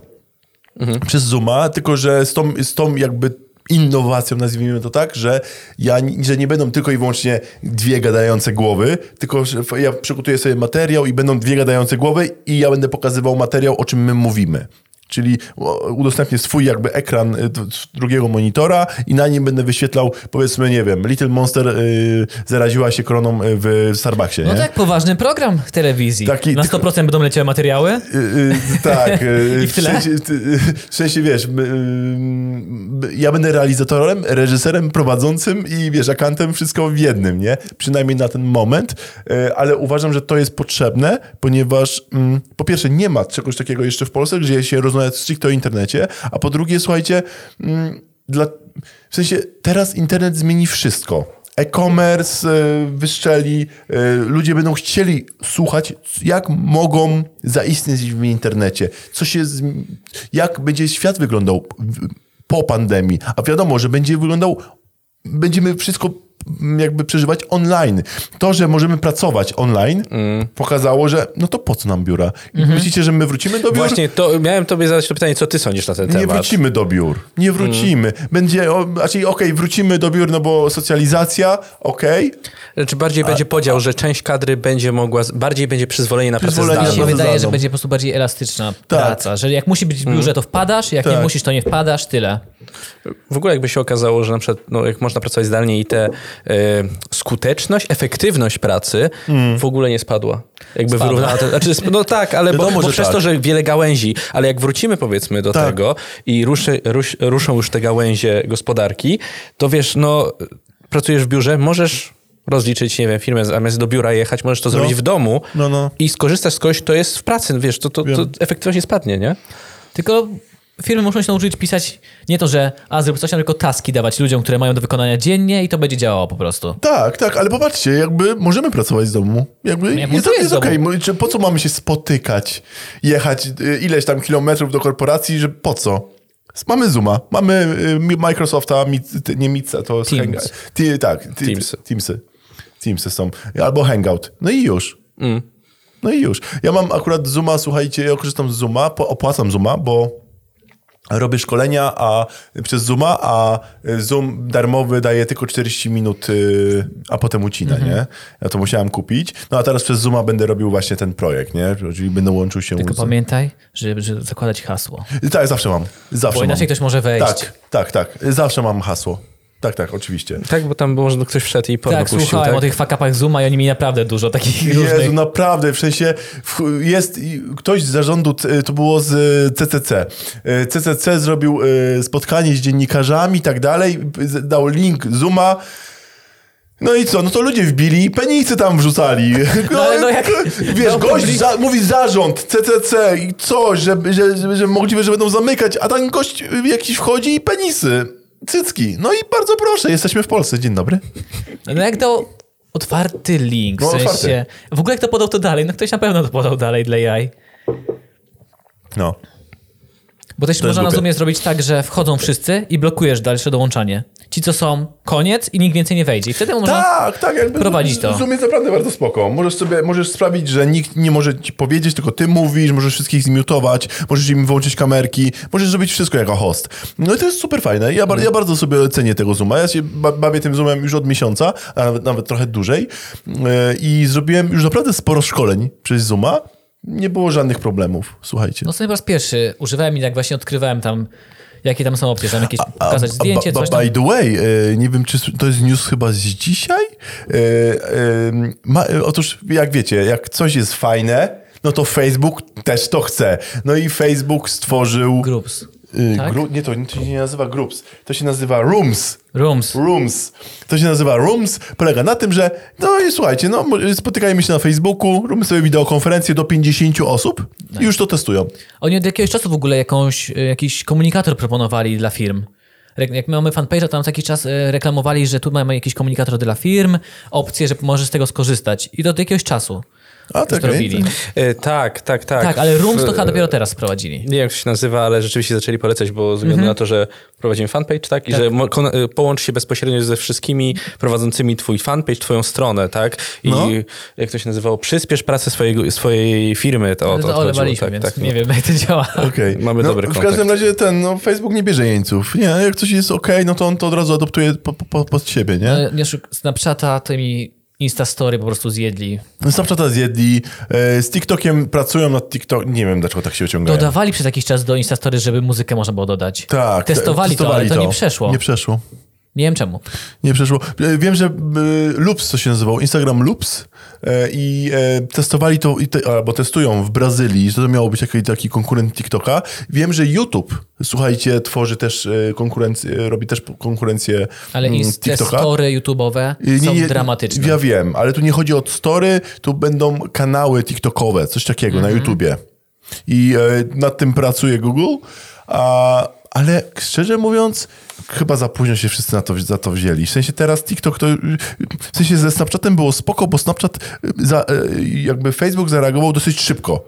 Przez Zooma, tylko że z tą, z tą jakby innowacją, nazwijmy to tak, że, ja, że nie będą tylko i wyłącznie dwie gadające głowy, tylko ja przygotuję sobie materiał i będą dwie gadające głowy i ja będę pokazywał materiał, o czym my mówimy. Czyli udostępnię swój jakby ekran y, drugiego monitora i na nim będę wyświetlał, powiedzmy, nie wiem, Little Monster y, zaraziła się koroną y, w Starbucksie, No nie? tak, poważny program w telewizji. Taki- Na 100% będą leciały materiały. Tak. I w tyle? sensie, ty- y, w sensie, wiesz, ja będę realizatorem, reżyserem, prowadzącym i wiesz, akantem, wszystko w jednym, nie? Przynajmniej na ten moment, ale uważam, że to jest potrzebne, ponieważ mm, po pierwsze nie ma czegoś takiego jeszcze w Polsce, gdzie się rozmawia stricte o internecie, a po drugie, słuchajcie, mm, dla, w sensie teraz internet zmieni wszystko. E-commerce y, wyszczeli, y, ludzie będą chcieli słuchać, jak mogą zaistnieć w internecie, co się, jak będzie świat wyglądał po pandemii, a wiadomo, że będzie wyglądał, będziemy wszystko jakby przeżywać online. To, że możemy pracować online, pokazało, że no to po co nam biura? I Myślicie, że my wrócimy do biur? Właśnie, to miałem tobie zadać to pytanie, co ty sądzisz na ten Nie temat? wrócimy do biur. Nie wrócimy. Będzie, o, znaczy okej, wrócimy do biur, no bo socjalizacja, okej. Znaczy bardziej będzie podział, że część kadry będzie mogła, bardziej będzie przyzwolenie na pracę Przyzwolenie Mi się zdalną. wydaje, że zdalną. będzie po prostu bardziej elastyczna praca. Że jak musi być w biurze, to wpadasz, jak nie Tak. musisz, to nie wpadasz, tyle. W ogóle jakby się okazało, że na przykład, no, jak można pracować zdalnie i te skuteczność, efektywność pracy w ogóle nie spadła. Jakby Spadła. wyrównała to. Znaczy, no tak, ale bo, Wiadomo, bo przez tak. to, że wiele gałęzi, ale jak wrócimy powiedzmy do Tak. tego i ruszy, rusz, ruszą już te gałęzie gospodarki, to wiesz, no pracujesz w biurze, możesz rozliczyć, nie wiem, firmę, zamiast do biura jechać, możesz to zrobić w domu No, no. i skorzystać z kogoś, kto jest w pracy, wiesz, to, to, to efektywność nie spadnie, nie? Tylko firmy muszą się nauczyć pisać nie to, że a zrób coś, tylko taski dawać ludziom, które mają do wykonania dziennie i to będzie działało po prostu. Tak, tak, ale popatrzcie, jakby możemy pracować z domu. Jakby Ja jest, jest okej. Czy Po co mamy się spotykać? Jechać y, ileś tam kilometrów do korporacji, że po co? Mamy Zooma, mamy y, Mi- Microsofta, nie Mitsa, to jest Teams. Hangout. Ty, tak, ty, Teamsy. Teamsy. Teamsy są. Albo Hangout. No i już. No i już. Ja mam akurat Zooma, słuchajcie, ja korzystam z Zooma, opłacam Zooma, bo robię szkolenia a, przez Zooma, a Zoom darmowy daje tylko 40 minut, y, a potem ucina, Mhm. nie? Ja to musiałem kupić. No a teraz przez Zooma będę robił właśnie ten projekt, nie? Czyli będę łączył się Tylko z... pamiętaj, żeby, żeby zakładać hasło. Tak, zawsze mam. Zawsze Bo inaczej mam. ktoś może wejść. Tak, tak, tak. Zawsze mam hasło. Tak, tak, oczywiście. Tak, bo tam może ktoś wszedł i porno Tak, puścił, słuchałem tak? o tych fakapach Zooma i oni mi naprawdę dużo takich Jezu, różnych... naprawdę, w sensie jest ktoś z zarządu, to było z CCC. Y, CCC zrobił y, spotkanie z dziennikarzami i tak dalej, dał link Zooma. No i co? No to ludzie wbili i penisy tam wrzucali. No, ale no jak- Wiesz, no, gość za, mówi zarząd, CCC i coś, że, że, że, że możliwe, że będą zamykać, a ten gość jakiś wchodzi i penisy. Cycki. No i bardzo proszę, jesteśmy w Polsce. Dzień dobry. No jak dał otwarty link, w No, sensie... otwarty. W ogóle jak to podał to dalej? No ktoś na pewno to podał dalej dla jaj. No. Bo też To można na. Zoomie zrobić tak, że wchodzą wszyscy i blokujesz dalsze dołączanie. Ci, co są, koniec i nikt więcej nie wejdzie. I wtedy można... Tak, tak, jakby prowadzić to. Zoom jest naprawdę bardzo spoko. Możesz sobie, możesz sprawić, że nikt nie może ci powiedzieć, tylko ty mówisz, możesz wszystkich zmiutować, możesz im wyłączyć kamerki, możesz zrobić wszystko jako host. No i to jest super fajne. Ja, ja bardzo sobie cenię tego Zooma. Ja się ba- bawię tym Zoomem już od miesiąca, a nawet, nawet trochę dłużej Yy, i zrobiłem już naprawdę sporo szkoleń przez Zooma. Nie było żadnych problemów, słuchajcie. No sobie po raz pierwszy używałem i jak właśnie odkrywałem tam, jakie tam są opcje, tam jakieś pokazać zdjęcie, coś tam. By the way, e, nie wiem, czy to jest news chyba z dzisiaj. E, e, otóż, jak wiecie, jak coś jest fajne, no to Facebook też to chce. No i Facebook stworzył... Groups. Y, tak? gru, nie, to, to się nie nazywa Groups, to się nazywa Rooms. Rooms. Rooms. To się nazywa Rooms. Polega na tym, że no i słuchajcie, no spotykajmy się na Facebooku, robimy sobie wideokonferencję do 50 osób i już to testują. Oni od jakiegoś czasu w ogóle jakąś, y, jakiś komunikator proponowali dla firm. Jak mamy fanpage'a, to tam co jakiś czas y, reklamowali, że tu mamy jakiś komunikator dla firm, opcję, że możesz z tego skorzystać. I to od jakiegoś czasu A tak, to robili. E, tak, tak, tak. Tak, ale Rooms to W- chyba dopiero teraz sprowadzili. Nie wiem, jak to się nazywa, ale rzeczywiście zaczęli polecać, bo ze względu na to, że prowadzimy fanpage, tak? I że y, połącz się bezpośrednio ze wszystkimi prowadzącymi twój fanpage, twoją stronę, tak? I No. jak to się nazywało? Przyspiesz pracę swojego, swojej firmy. To, o Ale to to olewaliśmy, tak, więc tak, nie no. wiem, jak to działa. Okej. Mamy no, dobry W kontakt. każdym razie ten, no, Facebook nie bierze jeńców. Nie, jak coś jest okej, no to on to od razu adoptuje po, po, pod siebie, nie? Ale nie szuk- Snapchata tymi Instastory po prostu zjedli. Snapchata zjedli, e, z TikTokiem pracują nad TikTok, nie wiem dlaczego tak się ociągają. Dodawali przez jakiś czas do Instastory, żeby muzykę można było dodać. Tak. Testowali, te- to, ale to, nie przeszło. Nie przeszło. Nie wiem czemu. Nie przeszło. E, Wiem, że e, Loops to się nazywał, Instagram Loops e, i testowali to, te, albo testują w Brazylii, że to miało być taki, taki konkurent TikToka. Wiem, że YouTube, słuchajcie, tworzy też konkurencję, robi też konkurencję Ale mm, i te TikToka. story YouTube'owe są nie, dramatyczne. Ja wiem, ale tu nie chodzi o story, tu będą kanały TikTokowe, coś takiego Mhm. na YouTubie. I nad tym pracuje Google, a, ale szczerze mówiąc, chyba za późno się wszyscy na to, za to wzięli. W sensie teraz TikTok to, w sensie ze Snapchatem było spoko, bo Snapchat, y, za, e, jakby Facebook zareagował dosyć szybko.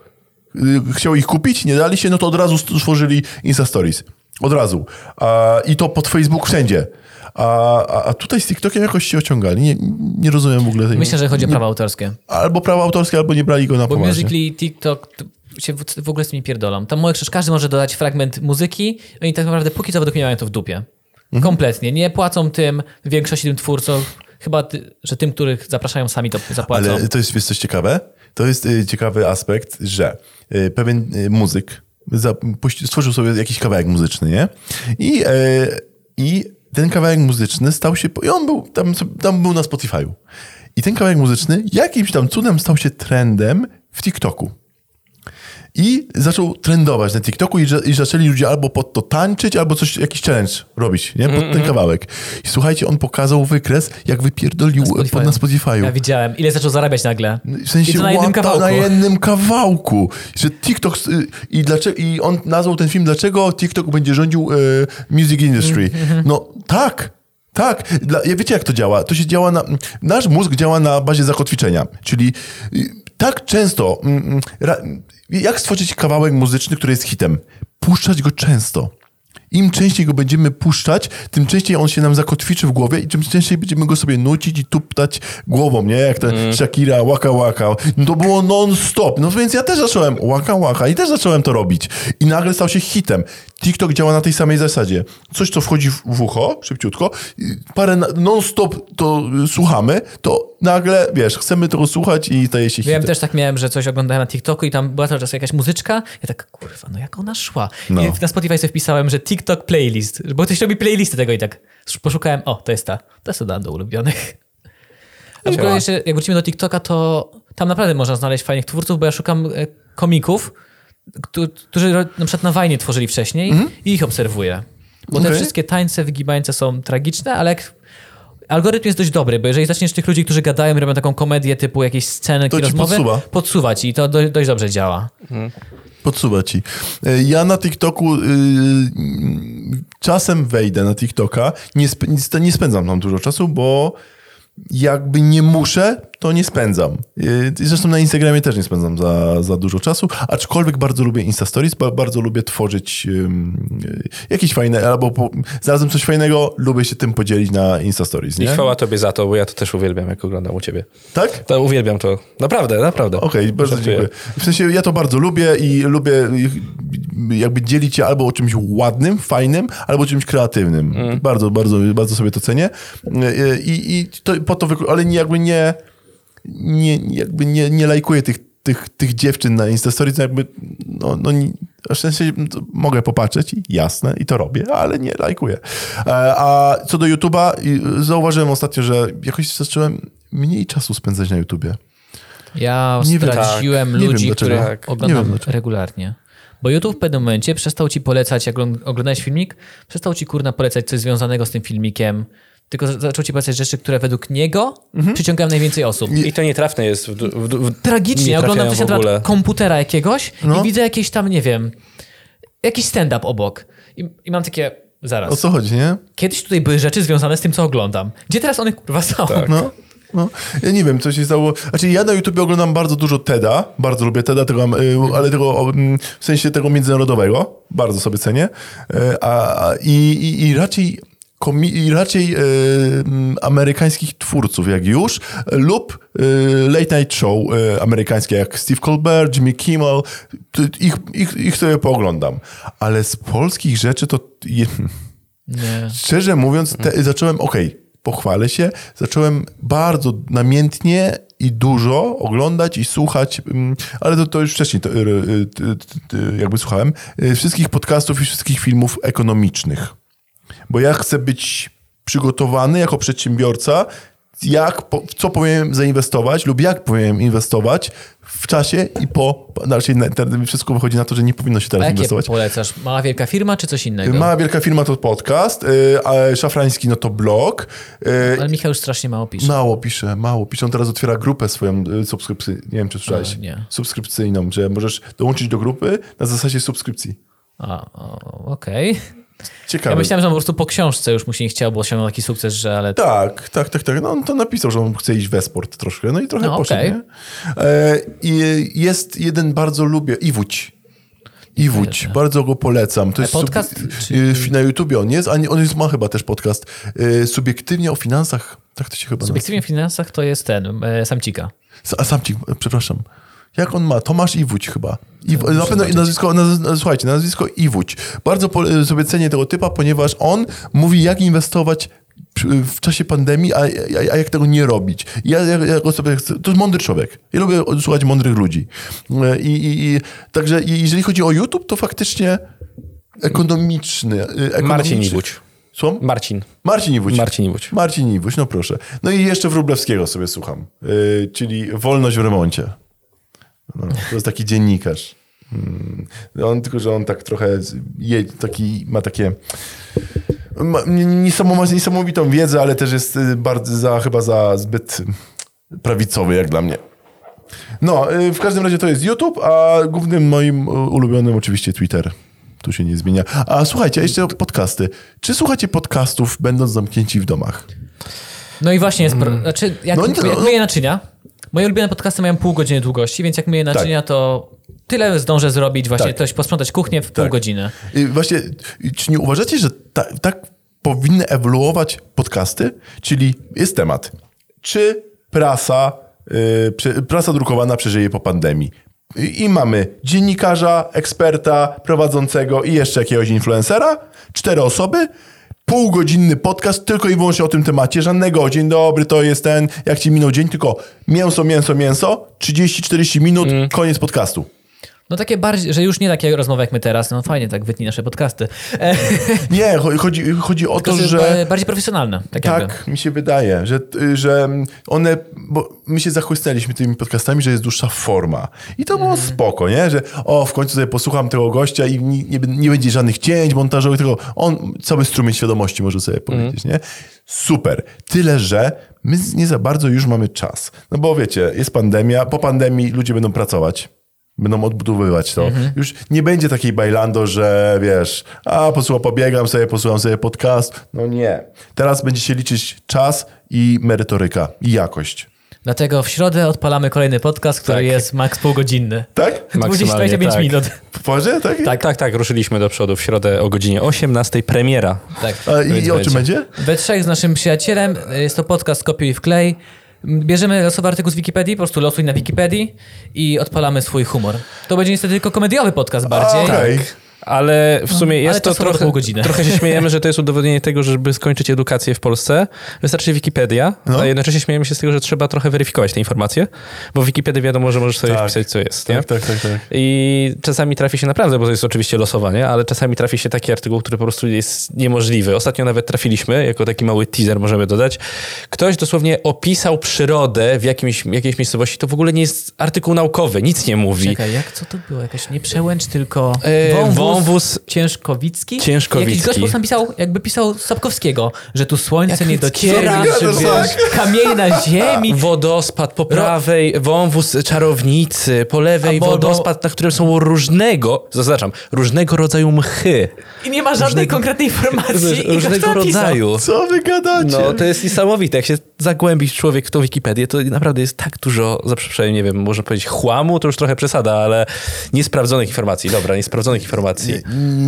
Y, Chciał ich kupić, nie dali się, no to od razu stworzyli Insta Stories. Od razu. A, I to pod Facebook wszędzie. A, a, tutaj z TikTokiem jakoś się ociągali. Nie, nie rozumiem w ogóle tej... Myślę, że chodzi o prawa autorskie. Albo prawa autorskie, albo nie brali go na Bo poważnie. Musical.ly TikTok to się w, ogóle z nimi pierdolą. Tam możesz, każdy może dodać fragment muzyki, oni tak naprawdę póki co według mnie mają to w dupie. Mhm. Kompletnie. Nie płacą tym, w większości tym twórcom, chyba, ty, że tym, których zapraszają sami to zapłacą. Ale to jest, jest coś ciekawe. To jest y, ciekawy aspekt, że y, pewien y, muzyk stworzył sobie jakiś kawałek muzyczny, nie? I, y, I ten kawałek muzyczny stał się... I on był tam, tam był na Spotify'u. I ten kawałek muzyczny jakimś tam cudem stał się trendem w TikToku. I zaczął trendować na TikToku i, i zaczęli ludzie albo pod to tańczyć, albo coś, jakiś challenge robić, nie? Pod ten kawałek. I słuchajcie, on pokazał wykres, jak wypierdolił Spotify. pod, na Spotify'u. Ja widziałem. Ile zaczął zarabiać nagle. W sensie I to na jednym kawałku. Na jednym kawałku. Że TikTok. y, I, dlaczego, I on nazwał ten film, dlaczego TikTok będzie rządził y, music industry. Mhm, No tak. Tak. Dla, ja wiecie, jak to działa? To się działa na. Nasz mózg działa na bazie zakotwiczenia. Czyli y, tak często. mm, mm, ra, jak stworzyć kawałek muzyczny, który jest hitem? Puszczać go często. Im częściej go będziemy puszczać, tym częściej on się nam zakotwiczy w głowie i tym częściej będziemy go sobie nucić i tuptać głową, nie? Jak ta Shakira, waka waka. No to było non-stop. No więc ja też zacząłem waka waka i też zacząłem to robić. I nagle stał się hitem. TikTok działa na tej samej zasadzie. Coś, co wchodzi w ucho, szybciutko, parę na- non-stop to słuchamy, to nagle, wiesz, chcemy tego słuchać i staje się Wiem, hitem. też tak miałem, że coś oglądałem na TikToku i tam była cały czas jakaś muzyczka. Ja tak, kurwa, no jak ona szła. No. I na Spotify sobie wpisałem, że TikTok playlist, bo ktoś robi playlisty tego i tak poszukałem, o, to jest ta. To jest dodałem do ulubionych. A w ogóle jeszcze, jak wrócimy do TikToka, to tam naprawdę można znaleźć fajnych twórców, bo ja szukam e, komików, któ- którzy na przykład na Wajnie tworzyli wcześniej i ich obserwuję. Bo te Mhm. Okej. wszystkie tańce, wygibańce są tragiczne, ale jak Algorytm jest dość dobry, bo jeżeli zaczniesz tych ludzi, którzy gadają i robią taką komedię typu jakieś sceny, To rozmowy, podsuwa. podsuwa ci i to do, dość dobrze działa. Podsuwa ci. E, Ja na TikToku y, czasem wejdę na TikToka, nie, sp- nie spędzam tam dużo czasu, bo jakby nie muszę, to nie spędzam. Y, Zresztą na Instagramie też nie spędzam za, za dużo czasu, aczkolwiek bardzo lubię Insta Stories, ba- bardzo lubię tworzyć y, jakieś fajne, albo po, znalazłem coś fajnego, lubię się tym podzielić na Insta Stories, I nie? chwała tobie za to, bo ja to też uwielbiam, jak oglądam u ciebie. Tak? To uwielbiam to. Naprawdę, naprawdę. Okej, bardzo Żartuję. dziękuję. W sensie ja to bardzo lubię i lubię jakby dzielić się albo o czymś ładnym, fajnym, albo o czymś kreatywnym. Bardzo, bardzo, bardzo sobie to cenię. I, i to, po to, ale jakby nie, nie, jakby nie, nie lajkuję tych, tych, tych dziewczyn na Instastories, no jakby, no, no w sensie to mogę popatrzeć, jasne, i to robię, ale nie lajkuję. E, A co do YouTube'a, zauważyłem ostatnio, że jakoś zacząłem mniej czasu spędzać na YouTubie. Ja Nie straciłem tak. Ludzi, których Tak. Oglądam regularnie. Bo YouTube w pewnym momencie przestał ci polecać, jak ogląd- oglądałeś filmik, przestał ci kurna polecać coś związanego z tym filmikiem, tylko za- zaczął ci polecać rzeczy, które według niego Mhm. przyciągają najwięcej osób. I to nietrafne jest. W, w, w, Tragicznie, oglądam coś na komputera jakiegoś No. i widzę jakieś tam, nie wiem, jakiś stand-up obok. I, I mam takie, zaraz, O co chodzi, nie? kiedyś tutaj były rzeczy związane z tym, co oglądam. Gdzie teraz one kurwa są? No. No, ja nie wiem, co się stało. Znaczy, ja na YouTube oglądam bardzo dużo TEDa, bardzo lubię TEDa, tego, y, ale tego mm, w sensie tego międzynarodowego, bardzo sobie cenię. A, a, i, i, I raczej komi- raczej mm, amerykańskich twórców, jak już, lub y, late night show y, amerykańskie, jak Steve Colbert, Jimmy Kimmel, ich, ich, ich sobie pooglądam. Ale z polskich rzeczy to... Je. Szczerze mówiąc, te, zacząłem, okej, pochwalę się, zacząłem bardzo namiętnie i dużo oglądać i słuchać, ale to, to już wcześniej to, y, y, jakby słuchałem, y, wszystkich podcastów i wszystkich filmów ekonomicznych. Bo ja chcę być przygotowany jako przedsiębiorca, jak, co powinienem zainwestować lub jak powinienem inwestować w czasie i po, raczej wszystko wychodzi na to, że nie powinno się teraz jakie inwestować. polecasz? Mała wielka firma czy coś innego? Mała wielka firma to podcast, y, a Szafrański no to blog. y, Ale Michał już strasznie mało pisze. Mało pisze, mało pisze. On teraz otwiera grupę swoją y, subskrypcyjną. Nie wiem, czy słyszałeś. A, nie. Subskrypcyjną, że możesz dołączyć do grupy na zasadzie subskrypcji. A, okej. Ciekawe. Ja myślałem, że on po prostu po książce już mu się nie chciał, bo osiągnął taki sukces, że ale... Tak, tak, tak, tak. No on to napisał, że on chce iść w esport troszkę, no i trochę No, poszedł, nie? E, I jest jeden bardzo lubię, Iwódź. Iwódź, bardzo go polecam. To jest podcast, sub- czy- y, Na YouTubie on jest, a on jest, ma chyba też podcast. Y, Subiektywnie o finansach, tak to się chyba nazywa. Subiektywnie w finansach to jest ten, e, Samcika. A sam ci, przepraszam. Jak on ma? Tomasz Iwódź chyba. Iw, na pewno nazwisko, naz, naz, słuchajcie, nazwisko Iwódź. Bardzo po, sobie cenię tego typa, ponieważ on mówi, jak inwestować w czasie pandemii, a, a, a jak tego nie robić. Ja, ja, ja sobie to jest mądry człowiek. Ja lubię słuchać mądrych ludzi. E, I, i, i, także i jeżeli chodzi o YouTube, to faktycznie ekonomiczny. e, ekonomiczny. Marcin Iwódź. Słucham? Marcin. Marcin Iwódź. Marcin Iwódź. Marcin Iwódź, no proszę. No i jeszcze Wróblewskiego sobie słucham, yy, czyli Wolność w remoncie. No, to jest taki dziennikarz. Mm, On tylko, że on tak trochę je, taki, ma takie ma niesamowitą, wiedzę, ale też jest y, bardzo za, chyba za zbyt prawicowy jak dla mnie. No, y, w każdym razie to jest YouTube, a głównym moim y, ulubionym oczywiście Twitter. Tu się nie zmienia. A słuchajcie, jeszcze podcasty. Czy słuchacie podcastów będąc zamknięci w domach? No i właśnie jest... Pro... Znaczy, jak, No no- myję naczynia, moje ulubione podcasty mają pół godziny długości, więc jak myję naczynia, to tyle zdążę zrobić, właśnie Tak. coś posprzątać kuchnię w pół Tak. godziny. I właśnie, czy nie uważacie, że ta, tak powinny ewoluować podcasty? Czyli jest temat. Czy prasa, y, prze- prasa drukowana przeżyje po pandemii? I, I mamy dziennikarza, eksperta, prowadzącego i jeszcze jakiegoś influencera. Cztery osoby. Półgodzinny podcast tylko i wyłącznie o tym temacie. Żadnego dzień dobry, to jest ten, jak ci minął dzień, tylko mięso, mięso, mięso. 30-40 minut, koniec podcastu. No takie bardziej, że już nie takie rozmowy jak my teraz, no fajnie, tak wytnij nasze podcasty. Nie, cho- chodzi, chodzi o to, że... ba- Bardziej profesjonalne, tak. Tak, mi się wydaje, że, że one, bo my się zachłysnęliśmy tymi podcastami, że jest dłuższa forma. I to było spoko, nie? Że o, w końcu sobie posłucham tego gościa i nie, nie, nie będzie żadnych cięć montażowych, tylko on cały strumień świadomości może sobie powiedzieć, nie? Super. Tyle, że my nie za bardzo już mamy czas. No bo wiecie, jest pandemia, po pandemii ludzie będą pracować. Będą odbudowywać to. Już nie będzie takiej bajlando, że wiesz, a posłucham, pobiegam sobie, posłucham sobie podcast. No nie. Teraz będzie się liczyć czas i merytoryka i jakość. Dlatego w środę odpalamy kolejny podcast, który Tak. jest maks półgodzinny. Tak? 25 tak. minut. Poważnie? Tak? Tak, tak, tak. Ruszyliśmy do przodu w środę o godzinie 18. Premiera. Tak. A, I, i o czym będzie. będzie? We trzech z naszym przyjacielem, jest to podcast Kopiuj w klej. Bierzemy losowy artykuł z Wikipedii, po prostu losuj na Wikipedii i odpalamy swój humor. To będzie niestety tylko komediowy podcast bardziej. Okej. Ale w sumie jest to czasowo trochę, pół godziny. trochę się śmiejemy, że to jest udowodnienie tego, że żeby skończyć edukację w Polsce, wystarczy Wikipedia, No. a jednocześnie śmiejemy się z tego, że trzeba trochę weryfikować te informacje, bo w Wikipedii wiadomo, że możesz sobie Tak. wpisać, co jest. Nie? Tak, tak, tak, tak. I czasami trafi się naprawdę, bo to jest oczywiście losowanie, ale czasami trafi się taki artykuł, który po prostu jest niemożliwy. Ostatnio nawet trafiliśmy, jako taki mały teaser możemy dodać. Ktoś dosłownie opisał przyrodę w jakimś, jakiejś miejscowości. To w ogóle nie jest artykuł naukowy, nic nie mówi. Czekaj, jak co to było? Jakaś nie przełęcz, tylko E, wąwóz, wąwóz ciężkowicki? Ciężkowicki. Jakiś gość po prostu napisał, jakby pisał Sapkowskiego, że tu słońce nie dociera, że gadasz, wiesz, kamienie na ziemi. Wodospad po prawej, wąwóz czarownicy, po lewej wodospad, na którym są różnego, zaznaczam, różnego rodzaju mchy. I nie ma żadnej różnego- konkretnej informacji. Różnego rodzaju. Co wy gadacie? No, to jest niesamowite. Jak się zagłębić człowiek w tą Wikipedię, to naprawdę jest tak dużo, za przeproszeniem, nie wiem, można powiedzieć chłamu, to już trochę przesada, ale niesprawdzonych informacji. Dobra, niesprawdzonych informacji.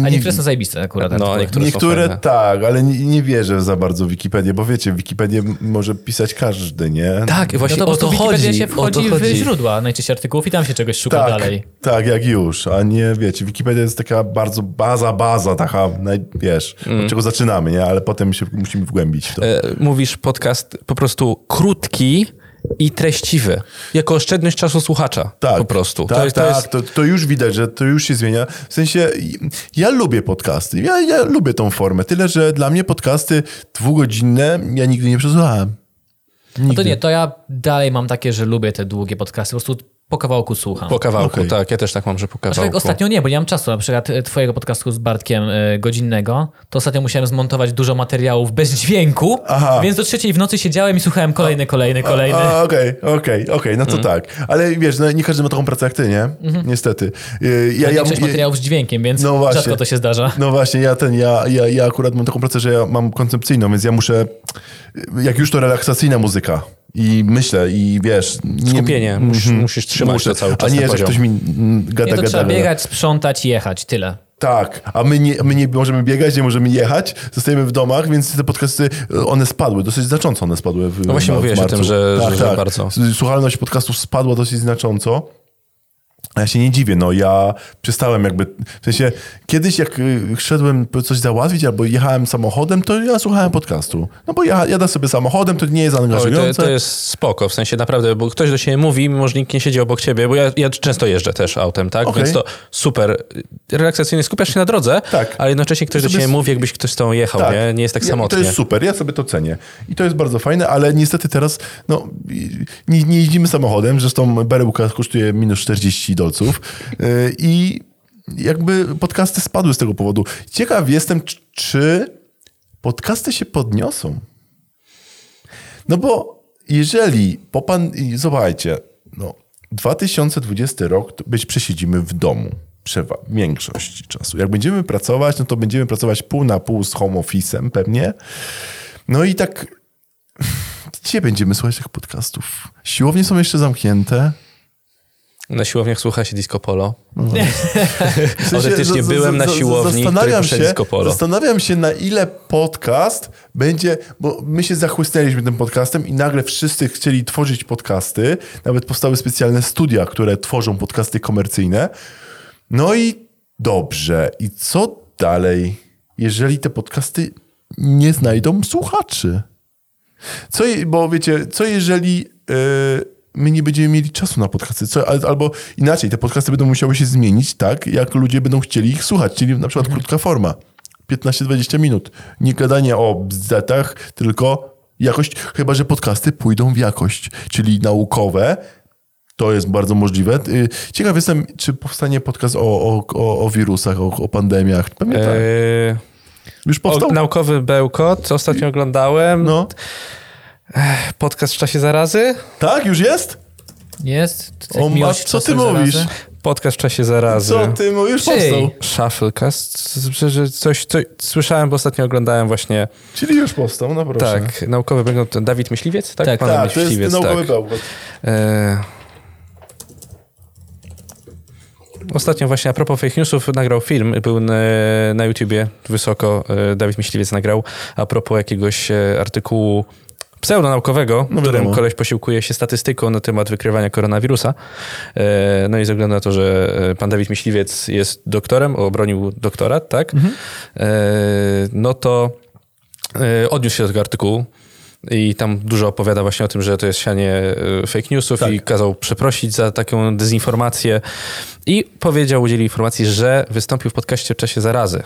A niektóre są zajebiste akurat. No, niektóre, Niektóre tak, ale nie, nie wierzę za bardzo w Wikipedię, bo wiecie, w Wikipedię może pisać każdy, nie? Tak, No właśnie to po o to w Wikipedię chodzi. się o to wchodzi w źródła najczęściej artykułów i tam się czegoś szuka tak, dalej. tak, jak już, a nie, wiecie, Wikipedia jest taka bardzo baza, baza, taka, naj, wiesz, od czego zaczynamy, nie? Ale potem się musimy wgłębić w to. E, mówisz podcast po prostu krótki i treściwy. Jako oszczędność czasu słuchacza. Tak, Po prostu. Tak, to, jest, tak, to jest to, to już widać, że to już się zmienia. W sensie, ja lubię podcasty, ja, ja lubię tą formę, tyle, że dla mnie podcasty dwugodzinne ja nigdy nie przesłuchałem. No to nie, to ja dalej mam takie, że lubię te długie podcasty. Po prostu po kawałku słucham. po kawałku, Okej. tak. Ja też tak mam, że po kawałku. ostatnio nie, bo nie mam czasu. Na przykład e, twojego podcastu z Bartkiem e, godzinnego, to ostatnio musiałem zmontować dużo materiałów bez dźwięku, Aha. więc do trzeciej w nocy siedziałem i słuchałem kolejny, kolejny, kolejny. A, Okej, okej, okej, no to Mhm. tak. Ale wiesz, no, nie każdy ma taką pracę jak ty, nie? Niestety. Y, Ja, Ja, ja, Większość ja, materiałów z dźwiękiem, więc No właśnie. rzadko to się zdarza. no właśnie, ja ten, ja, ja, ja akurat mam taką pracę, że ja mam koncepcyjną, więc ja muszę, jak już to relaksacyjna muzyka. I myślę, i wiesz... Nie, Skupienie. Musisz, musisz trzymać to cały czas A nie, że poziom. ktoś mi mm, gada, Nie, to gada, trzeba gada. biegać, sprzątać, jechać, tyle. Tak, a my nie, my nie możemy biegać, nie możemy jechać, zostajemy w domach, więc te podcasty, one spadły, dosyć znacząco one spadły w No właśnie mówiłeś o tym, że- tak, że tak. bardzo. Słuchalność podcastów spadła dosyć znacząco. A ja się nie dziwię, no ja przestałem jakby, w sensie kiedyś jak y, szedłem coś załatwić albo jechałem samochodem, to ja słuchałem podcastu. No bo ja jadę sobie samochodem, to nie jest Oj, angażujące. to, to jest spoko, w sensie naprawdę, bo ktoś do siebie mówi, mimo że nikt nie siedzi obok ciebie, bo ja, ja często jeżdżę też autem, tak? Okej. Więc to super. Relaksacyjnie skupiasz się na drodze, Tak. ale jednocześnie ktoś do Sobie ciebie mówi, jakbyś ktoś z tobą jechał, nie? Nie jest tak Ja- samotnie. To jest super, ja sobie to cenię. I to jest bardzo fajne, ale niestety teraz no, nie, nie jeździmy samochodem, zresztą berełka kosztuje minus 40 yy, i jakby podcasty spadły z tego powodu. Ciekaw jestem, czy- podcasty się podniosą. No bo jeżeli po pan... Zobaczcie, no 2020 rok to być przesiedzimy w domu. Przewa- większość czasu. Jak będziemy pracować, no to będziemy pracować pół na pół z home office'em pewnie. No i tak gdzie będziemy słuchać tych podcastów? Siłownie są jeszcze zamknięte. Na siłowniach słucha się disco polo. W sensie, Autentycznie byłem na siłowni, zastanawiam się, disco polo. zastanawiam się, na ile podcast będzie, bo my się zachłysnęliśmy tym podcastem i nagle wszyscy chcieli tworzyć podcasty. Nawet powstały specjalne studia, które tworzą podcasty komercyjne. No i dobrze. I co dalej, jeżeli te podcasty nie znajdą słuchaczy? Co, bo wiecie, co jeżeli e, my nie będziemy mieli czasu na podcasty? Co, al- albo inaczej, te podcasty będą musiały się zmienić tak, jak ludzie będą chcieli ich słuchać, czyli na przykład krótka forma. 15-20 minut. Nie gadanie o bzdetach, tylko jakość, chyba że podcasty pójdą w jakość, czyli naukowe. To jest bardzo możliwe. Y, Ciekaw jestem, czy powstanie podcast o, o, o, o wirusach, o, o pandemiach. Tak. Eee, Już powstał? naukowy bełkot, ostatnio oglądałem. No. Podcast w czasie zarazy. Tak, już jest? Jest? O, Masz, co ty mówisz? zarazy? Podcast w czasie zarazy. Co ty mówisz? Powstał. Shufflecast, coś, coś słyszałem, bo ostatnio oglądałem właśnie, Czyli już powstał, no proszę. tak, naukowy bełkot, Dawid Myśliwiec, tak? Tak. Pan Tak, Dawid to jest Myśliwiec, naukowy tak. bełkot. E... Ostatnio właśnie a propos fake newsów nagrał film, był na, na YouTubie wysoko, e, Dawid Myśliwiec nagrał, a propos jakiegoś e, artykułu pseudonaukowego, w którym koleś posiłkuje się statystyką na temat wykrywania koronawirusa. E, No i ze względu na to, że e, pan Dawid Myśliwiec jest doktorem, obronił doktorat, tak? E, No to odniósł się do tego artykułu i tam dużo opowiada właśnie o tym, że to jest sianie fake newsów Tak. i kazał przeprosić za taką dezinformację i powiedział, udzielił informacji, że wystąpił w podcaście w czasie zarazy.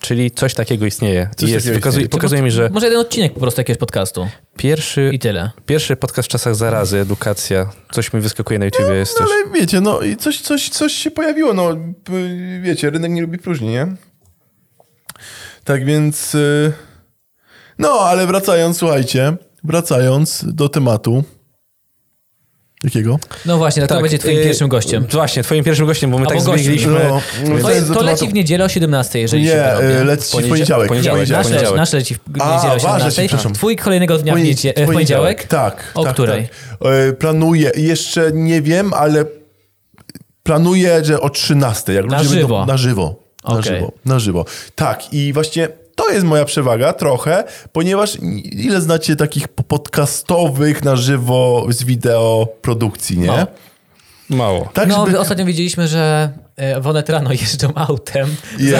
Czyli coś takiego istnieje. Coś jest, takiego pokazuje, istnieje. pokazuje mi, że Może jeden odcinek po prostu jakiegoś podcastu. pierwszy, I tyle. pierwszy podcast w czasach zarazy, edukacja, coś mi wyskakuje na YouTubie, jest No też. ale wiecie, no i coś, coś, coś się pojawiło, no wiecie, rynek nie lubi próżni, nie? Tak więc, y, no ale wracając, słuchajcie, wracając do tematu. Jakiego? No właśnie, to będzie twoim e, pierwszym gościem. Właśnie, twoim pierwszym gościem, bo my Albo tak zbiegliśmy. No, To, jest, do to tematu. leci w niedzielę o 17, jeżeli się Nie, wyrobię. y, leci w Poniedziałek- poniedziałek. poniedziałek, nasz, leci, poniedziałek. nasz leci w niedzielę o wasze, 17. przepraszam. Twój kolejnego dnia w, niedzie- w poniedziałek? Tak. O tak, której? Tak. E, Planuję, jeszcze nie wiem, ale planuję, że o 13. Jak Na żywo. Będą, na żywo. Na Okej. żywo. Na żywo. Tak. I właśnie to jest moja przewaga trochę, ponieważ ile znacie takich po- podcastowych na żywo z wideo produkcji, nie? No. Mało. Tak, No, żeby... ostatnio widzieliśmy, że e, w Onet rano jeżdżą autem Jezu.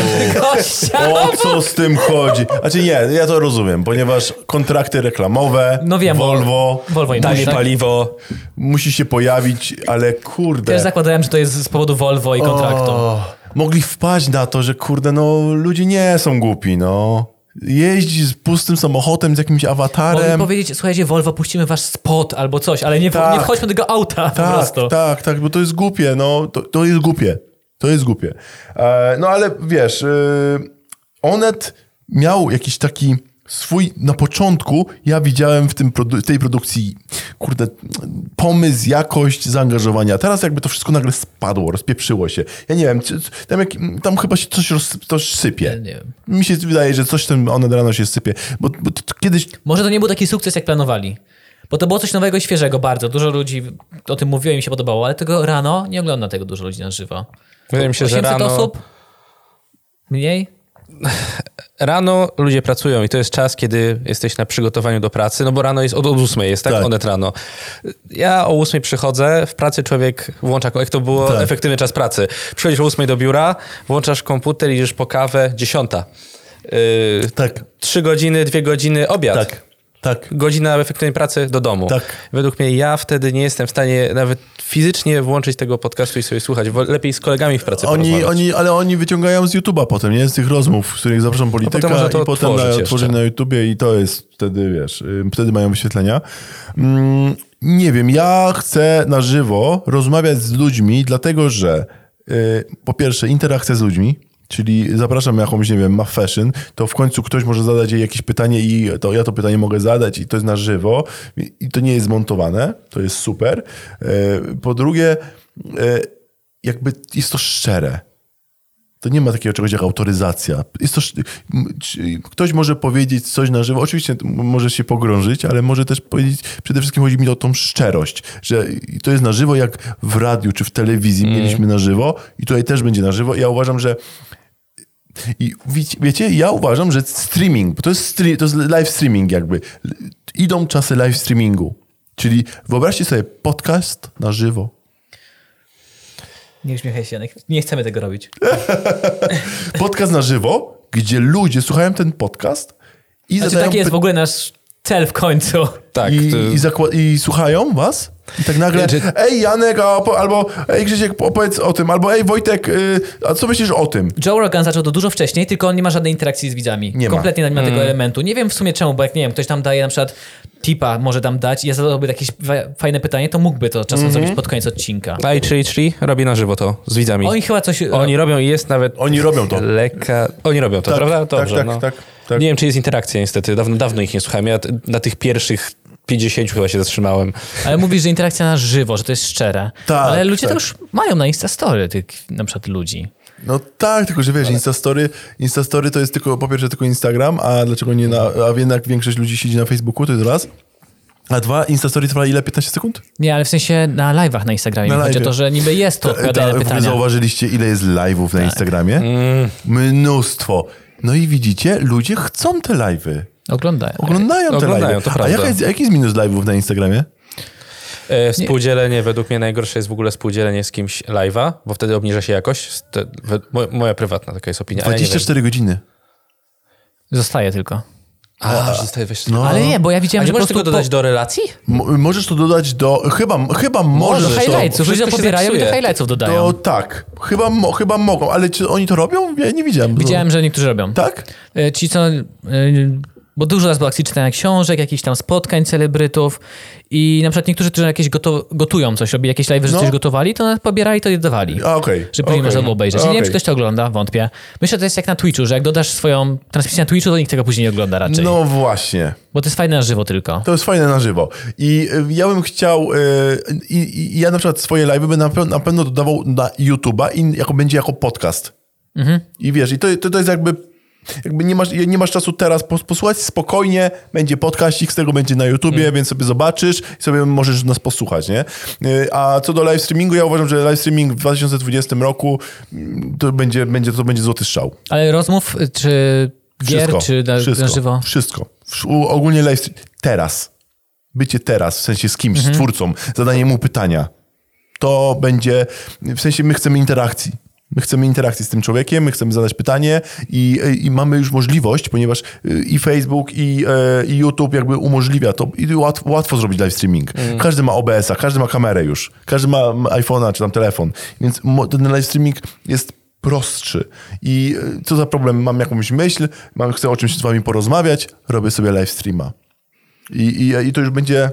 gościa. O co z tym chodzi? Znaczy nie, ja to rozumiem, ponieważ kontrakty reklamowe, No wiem, Volvo, Volvo im Tanie tak? paliwo. musi się pojawić, ale kurde. Też zakładałem, że to jest z powodu Volvo i kontraktu. O, mogli wpaść na to, że kurde, no ludzie nie są głupi, no. Jeździ z pustym samochodem, z jakimś awatarem. powiedzieć, słuchajcie, Volvo, puścimy wasz spot albo coś, ale nie, Tak. nie wchodźmy do tego auta po Tak, prostu. tak, tak, bo to jest głupie, no. To, to jest głupie. To jest głupie. E, no ale wiesz, e, Onet miał jakiś taki swój, na początku ja widziałem w tym produ- tej produkcji, kurde, pomysł, jakość, zaangażowania. Teraz jakby to wszystko nagle spadło, rozpieprzyło się. Ja nie wiem, czy- tam, jak, tam chyba się coś, roz, coś sypie. Nie wiem. Mi się wydaje, że coś tam Onet rano się sypie, bo, bo to, to kiedyś Może to nie był taki sukces, jak planowali. Bo to było coś nowego i świeżego bardzo. Dużo ludzi o tym mówiło i mi się podobało, ale tego rano nie ogląda tego dużo ludzi na żywo. Wydaje mi się, że 800 rano, osób? Mniej? Rano ludzie pracują i to jest czas, kiedy jesteś na przygotowaniu do pracy, no bo rano jest od, od 8 jest, tak? Tak. Onet rano. Ja o 8 przychodzę, w pracy człowiek włącza, jak to było Tak. efektywny czas pracy. Przychodzisz o 8 do biura, włączasz komputer, idziesz po kawę, 10. Yy, tak, 3 godziny, 2 godziny, obiad. tak, tak. Godzina efektywnej pracy do domu. Tak. Według mnie ja wtedy nie jestem w stanie nawet fizycznie włączyć tego podcastu i sobie słuchać. Lepiej z kolegami w pracy Oni, oni, ale oni wyciągają z YouTube'a potem, nie? Z tych rozmów, w których zapraszam polityka potem można to i potem dają na YouTubie i to jest wtedy, wiesz, wtedy mają wyświetlenia. Mm, nie wiem, ja chcę na żywo rozmawiać z ludźmi, dlatego że y, po pierwsze interakcja z ludźmi, czyli zapraszam jakąś, nie wiem, ma fashion, to w końcu ktoś może zadać jej jakieś pytanie i to ja to pytanie mogę zadać i to jest na żywo i, to nie jest zmontowane, to jest super. Y, po drugie, y, jakby jest to szczere. To nie ma takiego czegoś jak autoryzacja. Jest to, ktoś może powiedzieć coś na żywo, oczywiście może się pogrążyć, ale może też powiedzieć, przede wszystkim chodzi mi o tą szczerość, że to jest na żywo jak w radiu czy w telewizji mieliśmy na żywo i tutaj też będzie na żywo. Ja uważam, że i wiecie, wiecie, ja uważam, że streaming, bo to jest, stre- to jest live streaming jakby. Idą czasy live streamingu. Czyli wyobraźcie sobie podcast na żywo. Nie uśmiechaj się, Janek. Nie chcemy tego robić. Podcast na żywo, gdzie ludzie słuchają ten podcast i Znaczy, zadają taki jest w ogóle nasz cel w końcu. Tak. i, to- i, i słuchają was i tak nagle Czy- ej Janek, albo ej Krzysiek opowiedz o tym, albo ej Wojtek, y, a co myślisz o tym? Joe Rogan zaczął to dużo wcześniej, tylko on nie ma żadnej interakcji z widzami. Nie ma. Kompletnie nie ma tego elementu. Nie wiem w sumie czemu, bo jak nie wiem, ktoś tam daje na przykład tipa, może tam dać i ja zadałby jakieś fa- fajne pytanie, to mógłby to czasem zrobić pod koniec odcinka. A i 3 robi na żywo to z widzami. Oni chyba coś... Oni robią i jest nawet Oni robią to. lekka... Oni robią to, Tak, prawda? tak, Dobrze, tak, no. tak, tak. Nie wiem, czy jest interakcja niestety. Dawno, dawno ich nie słuchałem. Ja t- na tych pierwszych 50 chyba się zatrzymałem. Ale mówisz, że interakcja na żywo, że to jest szczere. Tak, Ale ludzie tak. to już mają na Instastory tych na przykład ludzi. No tak, tylko że wiesz, Instastory, Instastory to jest tylko, po pierwsze tylko Instagram, a dlaczego nie na, a jednak większość ludzi siedzi na Facebooku, to jest raz. A dwa, Instastory trwa ile? 15 sekund? Nie, ale w sensie na live'ach na Instagramie. Na Chodzi o to, że niby jest to Ta- odpowiadanie wy pytania. zauważyliście, ile jest live'ów na Instagramie? Mnóstwo. No i widzicie, ludzie chcą te live'y. Oglądają. Oglądają te Oglądają, live'y. to A prawda. jaka jest, jaki jest minus live'ów na Instagramie? E, współdzielenie, według mnie najgorsze jest w ogóle współdzielenie z kimś live'a, bo wtedy obniża się jakość. Te, we, mo, moja prywatna taka jest opinia. ale nie wiem. 24 godziny. Zostaje tylko. A, że zostaje weź... No. Ale nie, bo ja widziałem, A nie że po możesz tego dodać do relacji? M- możesz to dodać do... Chyba, chyba do możesz to... highlightsów. Ludzie pobierają i do highlightsów dodają. To tak. Chyba, mo, chyba mogą, ale czy oni to robią? Ja nie widziałem. Widziałem, że niektórzy robią. Tak? E, Ci co... Bo dużo raz było akcji czytania książek, jakichś tam spotkań celebrytów i na przykład niektórzy, którzy jakieś goto, gotują coś, robili jakieś live, że No. coś gotowali, to pobierali to i dodawali. A, okej. Że później okej. można było obejrzeć. Nie Okej. wiem, czy ktoś to ogląda, wątpię. Myślę, że to jest jak na Twitchu, że jak dodasz swoją transmisję na Twitchu, to nikt tego później nie ogląda raczej. No właśnie. Bo to jest fajne na żywo tylko. To jest fajne na żywo. I y, ja bym chciał, y, i, i ja na przykład swoje live będę na, na pewno dodawał na YouTube'a i jako, będzie jako podcast. Mhm. I wiesz, i to, to, to jest jakby, jakby nie masz, nie masz czasu teraz pos- posłuchać, spokojnie, będzie podcastik, z tego będzie na YouTubie, Mhm. więc sobie zobaczysz i sobie możesz nas posłuchać, nie? Y, A co do live streamingu, ja uważam, że live streaming w 2020 roku mm, to będzie, będzie, to będzie złoty strzał. Ale rozmów, czy gier, czy na, wszystko, na żywo? Wszystko. Ogólnie live stream. Teraz. Bycie teraz, w sensie z kimś, Mhm. z twórcą, zadanie mu pytania. To będzie, w sensie my chcemy interakcji. My chcemy interakcji z tym człowiekiem, my chcemy zadać pytanie i, i mamy już możliwość, ponieważ y, i Facebook, i, e, i YouTube jakby umożliwia to i łatwo, łatwo zrobić live streaming. Mhm. Każdy ma OBS-a, każdy ma kamerę już, każdy ma iPhone'a czy tam telefon, więc ten live streaming jest prostszy. I y, co za problem, mam jakąś myśl, mam, chcę o czymś z wami porozmawiać, robię sobie live streama. I, i, i to już będzie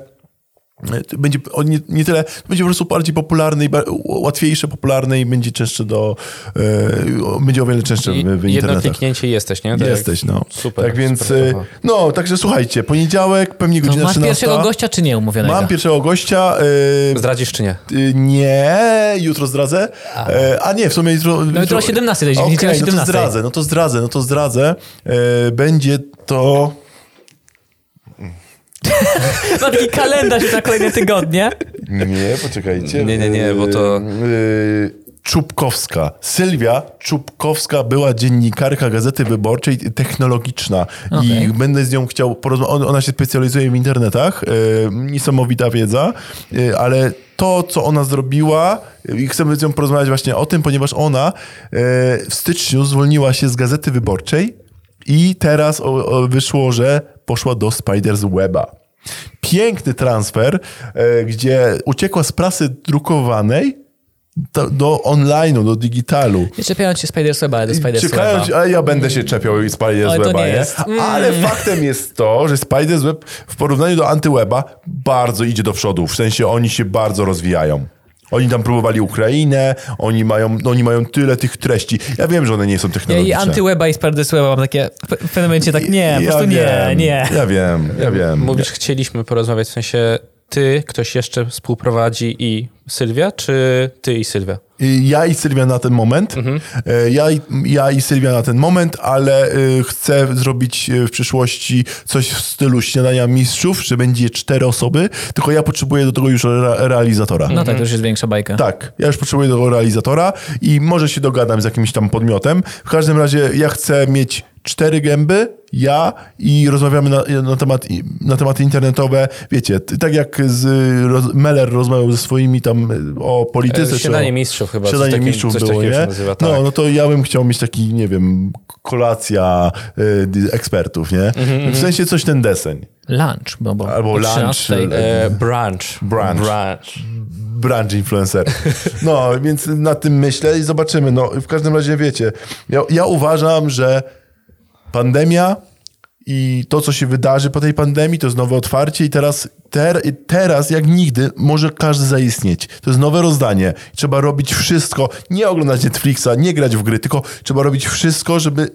będzie o nie, nie tyle, to będzie po prostu bardziej popularny łatwiejsze, popularne i będzie częstsze do, e, będzie o wiele częstsze w, w Jedno internetach. kliknięcie i jesteś, nie? Tak Jesteś, no. Super, Tak więc, super e, sprawa. no, także słuchajcie, poniedziałek, pewnie No, godzina masz 13. pierwszego gościa, czy nie umówionego? Mam pierwszego gościa. E, Zdradzisz czy nie? y, nie, jutro zdradzę. E, a nie, w sumie jutro... No jutro o 17, to jest Okej, niedziela no to 17. zdradzę, no to zdradzę, no to zdradzę. E, będzie to... Ma taki kalendarz na kolejne tygodnie. Nie, poczekajcie. Nie, nie, nie, bo to- Yy, Czubkowska. Sylwia Czubkowska była dziennikarka Gazety Wyborczej technologiczna Okej. i będę z nią chciał porozmawiać. Ona się specjalizuje w internetach, yy, niesamowita wiedza, yy, ale to, co ona zrobiła yy, i chcemy z nią porozmawiać właśnie o tym, ponieważ ona yy, w styczniu zwolniła się z Gazety Wyborczej i teraz wyszło, że poszła do Spiders Weba. Piękny transfer, e, gdzie uciekła z prasy drukowanej do, do online'u, do digitalu. Nie czepiając się Spidersweba, ale do Spidersweba. Czekając, a ja będę się czepiał i Spiders Ale to Weba, nie. Mm. Ale faktem jest to, że Spiders Web w porównaniu do Antyweba bardzo idzie do przodu. W sensie oni się bardzo rozwijają. Oni tam próbowali Ukrainę, oni mają, no oni mają tyle tych treści. Ja wiem, że one nie są technologiczne. i antyweba i Spidersweba mam takie w pewnym momencie tak nie, po ja prostu nie, wiem, nie. Ja wiem, ja wiem. Mówisz, chcieliśmy porozmawiać, w sensie ty, ktoś jeszcze współprowadzi i Sylwia, czy ty i Sylwia? Y, Ja i Sylwia na ten moment. E, Ja, i- ja i Sylwia na ten moment, ale y, chcę zrobić y, w przyszłości coś w stylu śniadania mistrzów, że będzie cztery osoby, tylko ja potrzebuję do tego już re- realizatora. No tak, to już jest większa bajka. Tak, ja już potrzebuję tego realizatora i może się dogadam z jakimś tam podmiotem. W każdym razie ja chcę mieć cztery gęby, ja i rozmawiamy na, na, temat, na tematy internetowe. Wiecie, tak jak z, roz, Meller rozmawiał ze swoimi tam o polityce. E, Śniadanie o- mistrzów chyba, Śniadanie mistrzów coś było, nie? nazywa, No, tak. no to ja bym chciał mieć taki, nie wiem, kolacja y, ekspertów, nie? Mhm, w sensie coś ten deseń. Lunch, bo, bo Albo lunch, 13. E, brunch. Brunch. brunch. branch influencer. No, więc nad tym myślę i zobaczymy. No, w każdym razie wiecie, ja, ja uważam, że pandemia i to, co się wydarzy po tej pandemii, to jest nowe otwarcie i teraz, ter, teraz jak nigdy może każdy zaistnieć. To jest nowe rozdanie. Trzeba robić wszystko, nie oglądać Netflixa, nie grać w gry, tylko trzeba robić wszystko, żeby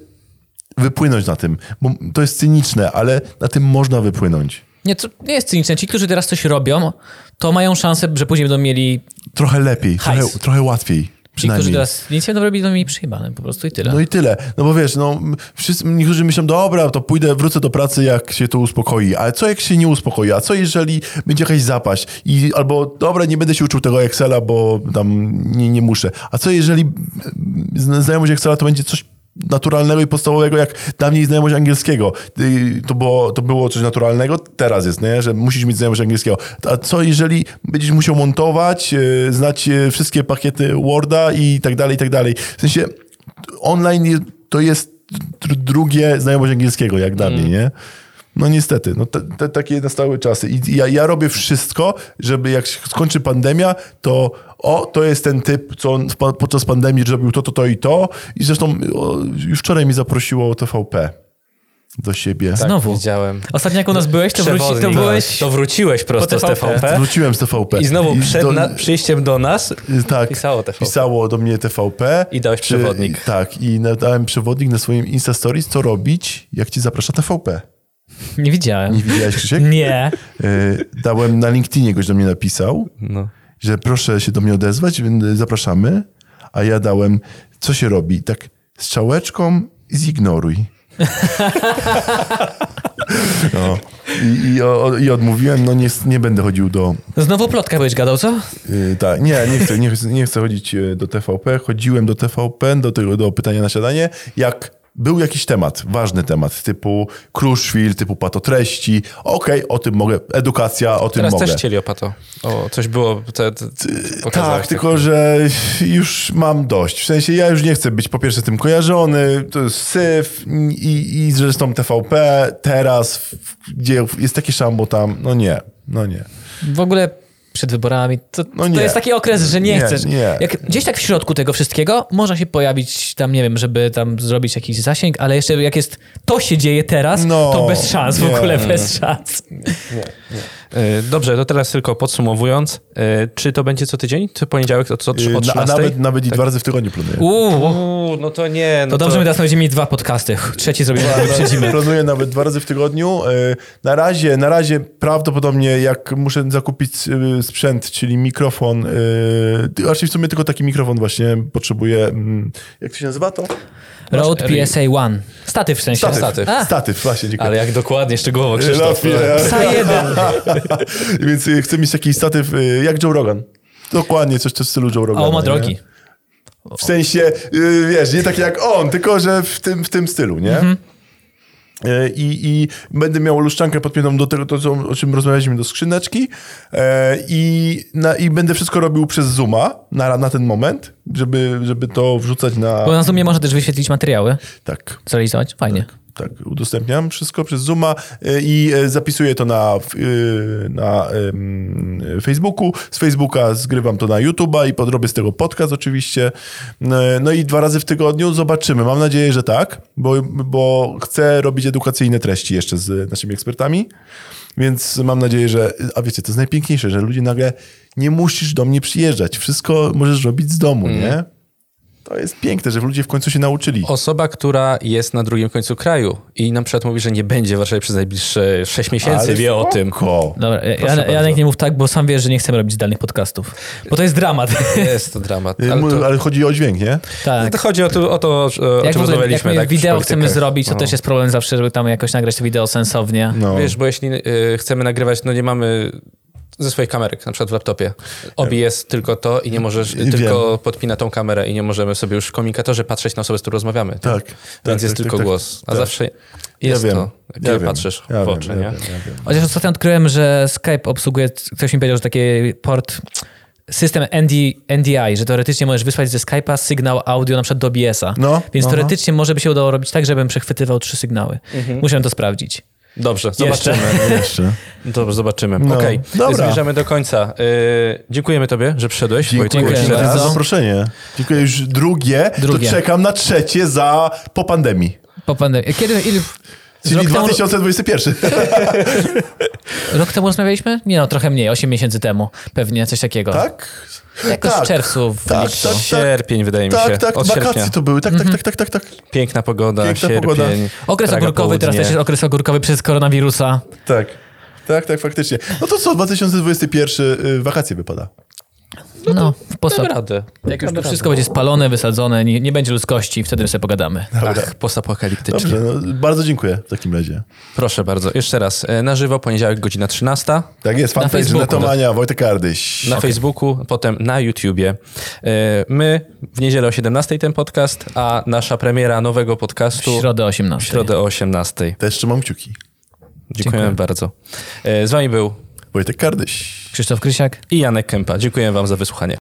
wypłynąć na tym. Bo to jest cyniczne, ale na tym można wypłynąć. Nie, to nie jest cyniczne. Ci, którzy teraz coś robią, to mają szansę, że później będą mieli... Trochę lepiej, trochę, trochę łatwiej. Ci, Przynajmniej. którzy teraz nic nie będą robili, będą mieli przyjebane. Po prostu i tyle. No i tyle. No bo wiesz, no, wszyscy, niektórzy myślą, dobra, to pójdę, wrócę do pracy, jak się to uspokoi. Ale co jak się nie uspokoi? A co jeżeli będzie jakaś zapaść? I, albo, dobra, nie będę się uczył tego Excela, bo tam nie, nie muszę. A co jeżeli mm, znajomość Excela to będzie coś naturalnego i podstawowego, jak dawniej znajomość angielskiego. To było, to było coś naturalnego, teraz jest, nie? że musisz mieć znajomość angielskiego. A co jeżeli będziesz musiał montować, y, znać y, wszystkie pakiety Worda i tak dalej, i tak dalej. W sensie online to jest dr- drugie znajomość angielskiego, jak dla mnie, nie? No niestety, no te, te, takie nastały czasy. I ja, ja robię wszystko, żeby jak się skończy pandemia, to o, to jest ten typ, co on podczas pandemii zrobił to, to, to i to. I zresztą o, już wczoraj mi zaprosiło TVP do siebie. Tak, Znowu. widziałem. Ostatnio jak u nas byłeś, to, wróci, to byłeś... To wróciłeś prosto z po TVP. TVP. Wróciłem z TVP. I znowu przed do- na, przyjściem do nas tak, pisało TVP. pisało do mnie TVP. I dałeś przewodnik. Tak, i dałem przewodnik na swoim Insta Stories, co robić, jak ci zaprasza TVP. Nie widziałem. Nie widziałeś, Krzysiek? Nie. Y, dałem na LinkedInie, goś do mnie napisał, No. że proszę się do mnie odezwać, więc zapraszamy. A ja dałem, co się robi? Tak z czałeczką zignoruj. No. I, i, o, I odmówiłem, no nie, nie będę chodził do... Znowu plotka byłeś gadał, co? y, tak, nie, nie chcę, nie, chcę- nie chcę chodzić y, do TVP. Chodziłem do TVP, do, tego, do pytania na siadanie, jak był jakiś temat, ważny temat, typu Kruszwil, typu patotreści. Okej, o tym mogę. Edukacja, o tym Teraz mogę. też chcieli o pato. O, coś było, te, te, pokazałeś Tak, tylko że już mam dość. W sensie ja już nie chcę być po pierwsze tym kojarzony, to jest syf i, i zresztą TVP teraz, gdzie jest takie szambo tam, no nie, no nie. W ogóle przed wyborami, to, No to nie. jest taki okres, że nie, Nie, chcesz. nie. Jak gdzieś tak w środku tego wszystkiego można się pojawić tam, nie wiem, żeby tam zrobić jakiś zasięg, ale jeszcze jak jest, to się dzieje teraz, No, to bez szans, w nie. ogóle bez szans. E, Dobrze, to teraz tylko podsumowując. e, Czy to będzie co tydzień? Czy poniedziałek to co, Y, od na- A 13? nawet, nawet i dwa razy w tygodniu planuję. Uuu, Uuu, no to nie. No to dobrze, my teraz będziemy mieli dwa podcasty. Trzeci zrobimy, wyprzedzimy. Planuję nawet dwa razy w tygodniu. Na razie, na razie prawdopodobnie jak muszę zakupić sprzęt, czyli mikrofon, raczej w sumie tylko taki mikrofon właśnie potrzebuję. mm, Jak to się nazywa to? Road PSA One. Statyw w sensie. Statyw. Statyw. A. Statyw, właśnie, dziękuję. Ale jak dokładnie, szczegółowo, Krzysztof. chwilę. Psa jeden. Więc y, chcę mieć taki statyw y, jak Joe Rogan. Dokładnie coś w stylu Joe A Rogana. on ma drogi. W sensie, y, wiesz, nie tak jak on, tylko że w tym, w tym stylu, nie? Mhm. Y, I, I będę miał luszczankę podpiętą do tego, to, co, o czym rozmawialiśmy, do skrzyneczki e, i, na, i będę wszystko robił przez Zooma na, na ten moment, żeby, żeby to wrzucać na... Bo na Zoomie można też wyświetlić materiały, Tak, zrealizować. Fajnie. tak, udostępniam wszystko przez Zooma y, i y, zapisuję to na, y, na Facebooku. Z Facebooka zgrywam to na YouTube'a i podrobię z tego podcast oczywiście. No i dwa razy w tygodniu zobaczymy. Mam nadzieję, że tak, bo, bo chcę robić edukacyjne treści jeszcze z naszymi ekspertami. Więc mam nadzieję, że. A wiecie, to jest najpiękniejsze, że ludzie nagle nie musisz do mnie przyjeżdżać. Wszystko możesz robić z domu, nie? To jest piękne, że ludzie w końcu się nauczyli. Osoba, która jest na drugim końcu kraju i na przykład mówi, że nie będzie w Warszawie przez najbliższe 6 miesięcy, Ale wie o tym. Dobra, Janek, nie mów tak, bo sam wiesz, że nie chcemy robić zdalnych podcastów. Bo to jest dramat. Jest to dramat. Ale, to, Ale chodzi o dźwięk, nie? tak. to chodzi o to, o, to o Jak, czym jak rozmawialiśmy. my tak, wideo chcemy zrobić, to No. też jest problem zawsze, żeby tam jakoś nagrać to wideo sensownie. No. Wiesz, bo jeśli y, chcemy nagrywać, no nie mamy ze swoich kamerek, na przykład w laptopie. OBS tylko to i nie możesz, Wiem. tylko podpina tą kamerę i nie możemy sobie już w komunikatorze patrzeć na osobę, z którą rozmawiamy. Tak. Więc tak, jest tak, tylko tak, głos. A tak. zawsze jest ja wiem. to, jak ja patrzysz ja w wiem, oczy, ja nie? Wiem, ja wiem. Chociaż ostatnio odkryłem, że Skype obsługuje, ktoś mi powiedział, że taki port, system ND, NDI, że teoretycznie możesz wysłać ze Skype'a sygnał audio na przykład do OBS-a. No, Więc aha. teoretycznie może by się udało robić tak, żebym przechwytywał trzy sygnały. Muszę to sprawdzić. Dobrze, zobaczymy. Jeszcze. Dobrze, zobaczymy. No, Okej, dobra. zmierzamy do końca. Y, dziękujemy tobie, że przyszedłeś. Dziękuję Wojtku, jeszcze Dziękuję raz. za zaproszenie. Dziękuję już drugie, Drugie. to czekam na trzecie za po pandemii. Po pandemii. Kiedy, ile, Czyli rok, temu, 2021. rok temu rozmawialiśmy? Nie no, trochę mniej, 8 miesięcy temu. Pewnie, coś takiego. tak? Jakoś tak. w czerwcu, w Tak, lipcu. tak, tak. Sierpień, wydaje mi się. Tak, tak, Od wakacje sierpnia. to były. Tak, Mhm. tak, tak, tak, tak, tak. Piękna pogoda, Piękna sierpień. pogoda. Okres Praga ogórkowy, teraz południe. też jest okres ogórkowy przez koronawirusa. Tak. Tak, tak, faktycznie. No to co, 2021 y, wakacje wypada. No, w sposób. Damy radę. Jak już to wszystko będzie spalone, wysadzone, nie, nie będzie ludzkości, wtedy sobie pogadamy. Ach, postapokaliptycznie. Dobrze, no, bardzo dziękuję w takim razie. Proszę bardzo. Jeszcze raz. e, Na żywo, poniedziałek, godzina 13. Tak jest, Na fanpage Facebooku. Netomania, Wojtek Ardyś. Na Facebooku, potem na YouTubie. E, My w niedzielę o 17 ten podcast, a nasza premiera nowego W podcastu środę w 18. środę o 18. Też trzymam kciuki. Dziękujemy Dziękuję. bardzo. E, Z wami był Wojtek Kardyś. Krzysztof Krysiak. i Janek Kępa. Dziękuję wam za wysłuchanie.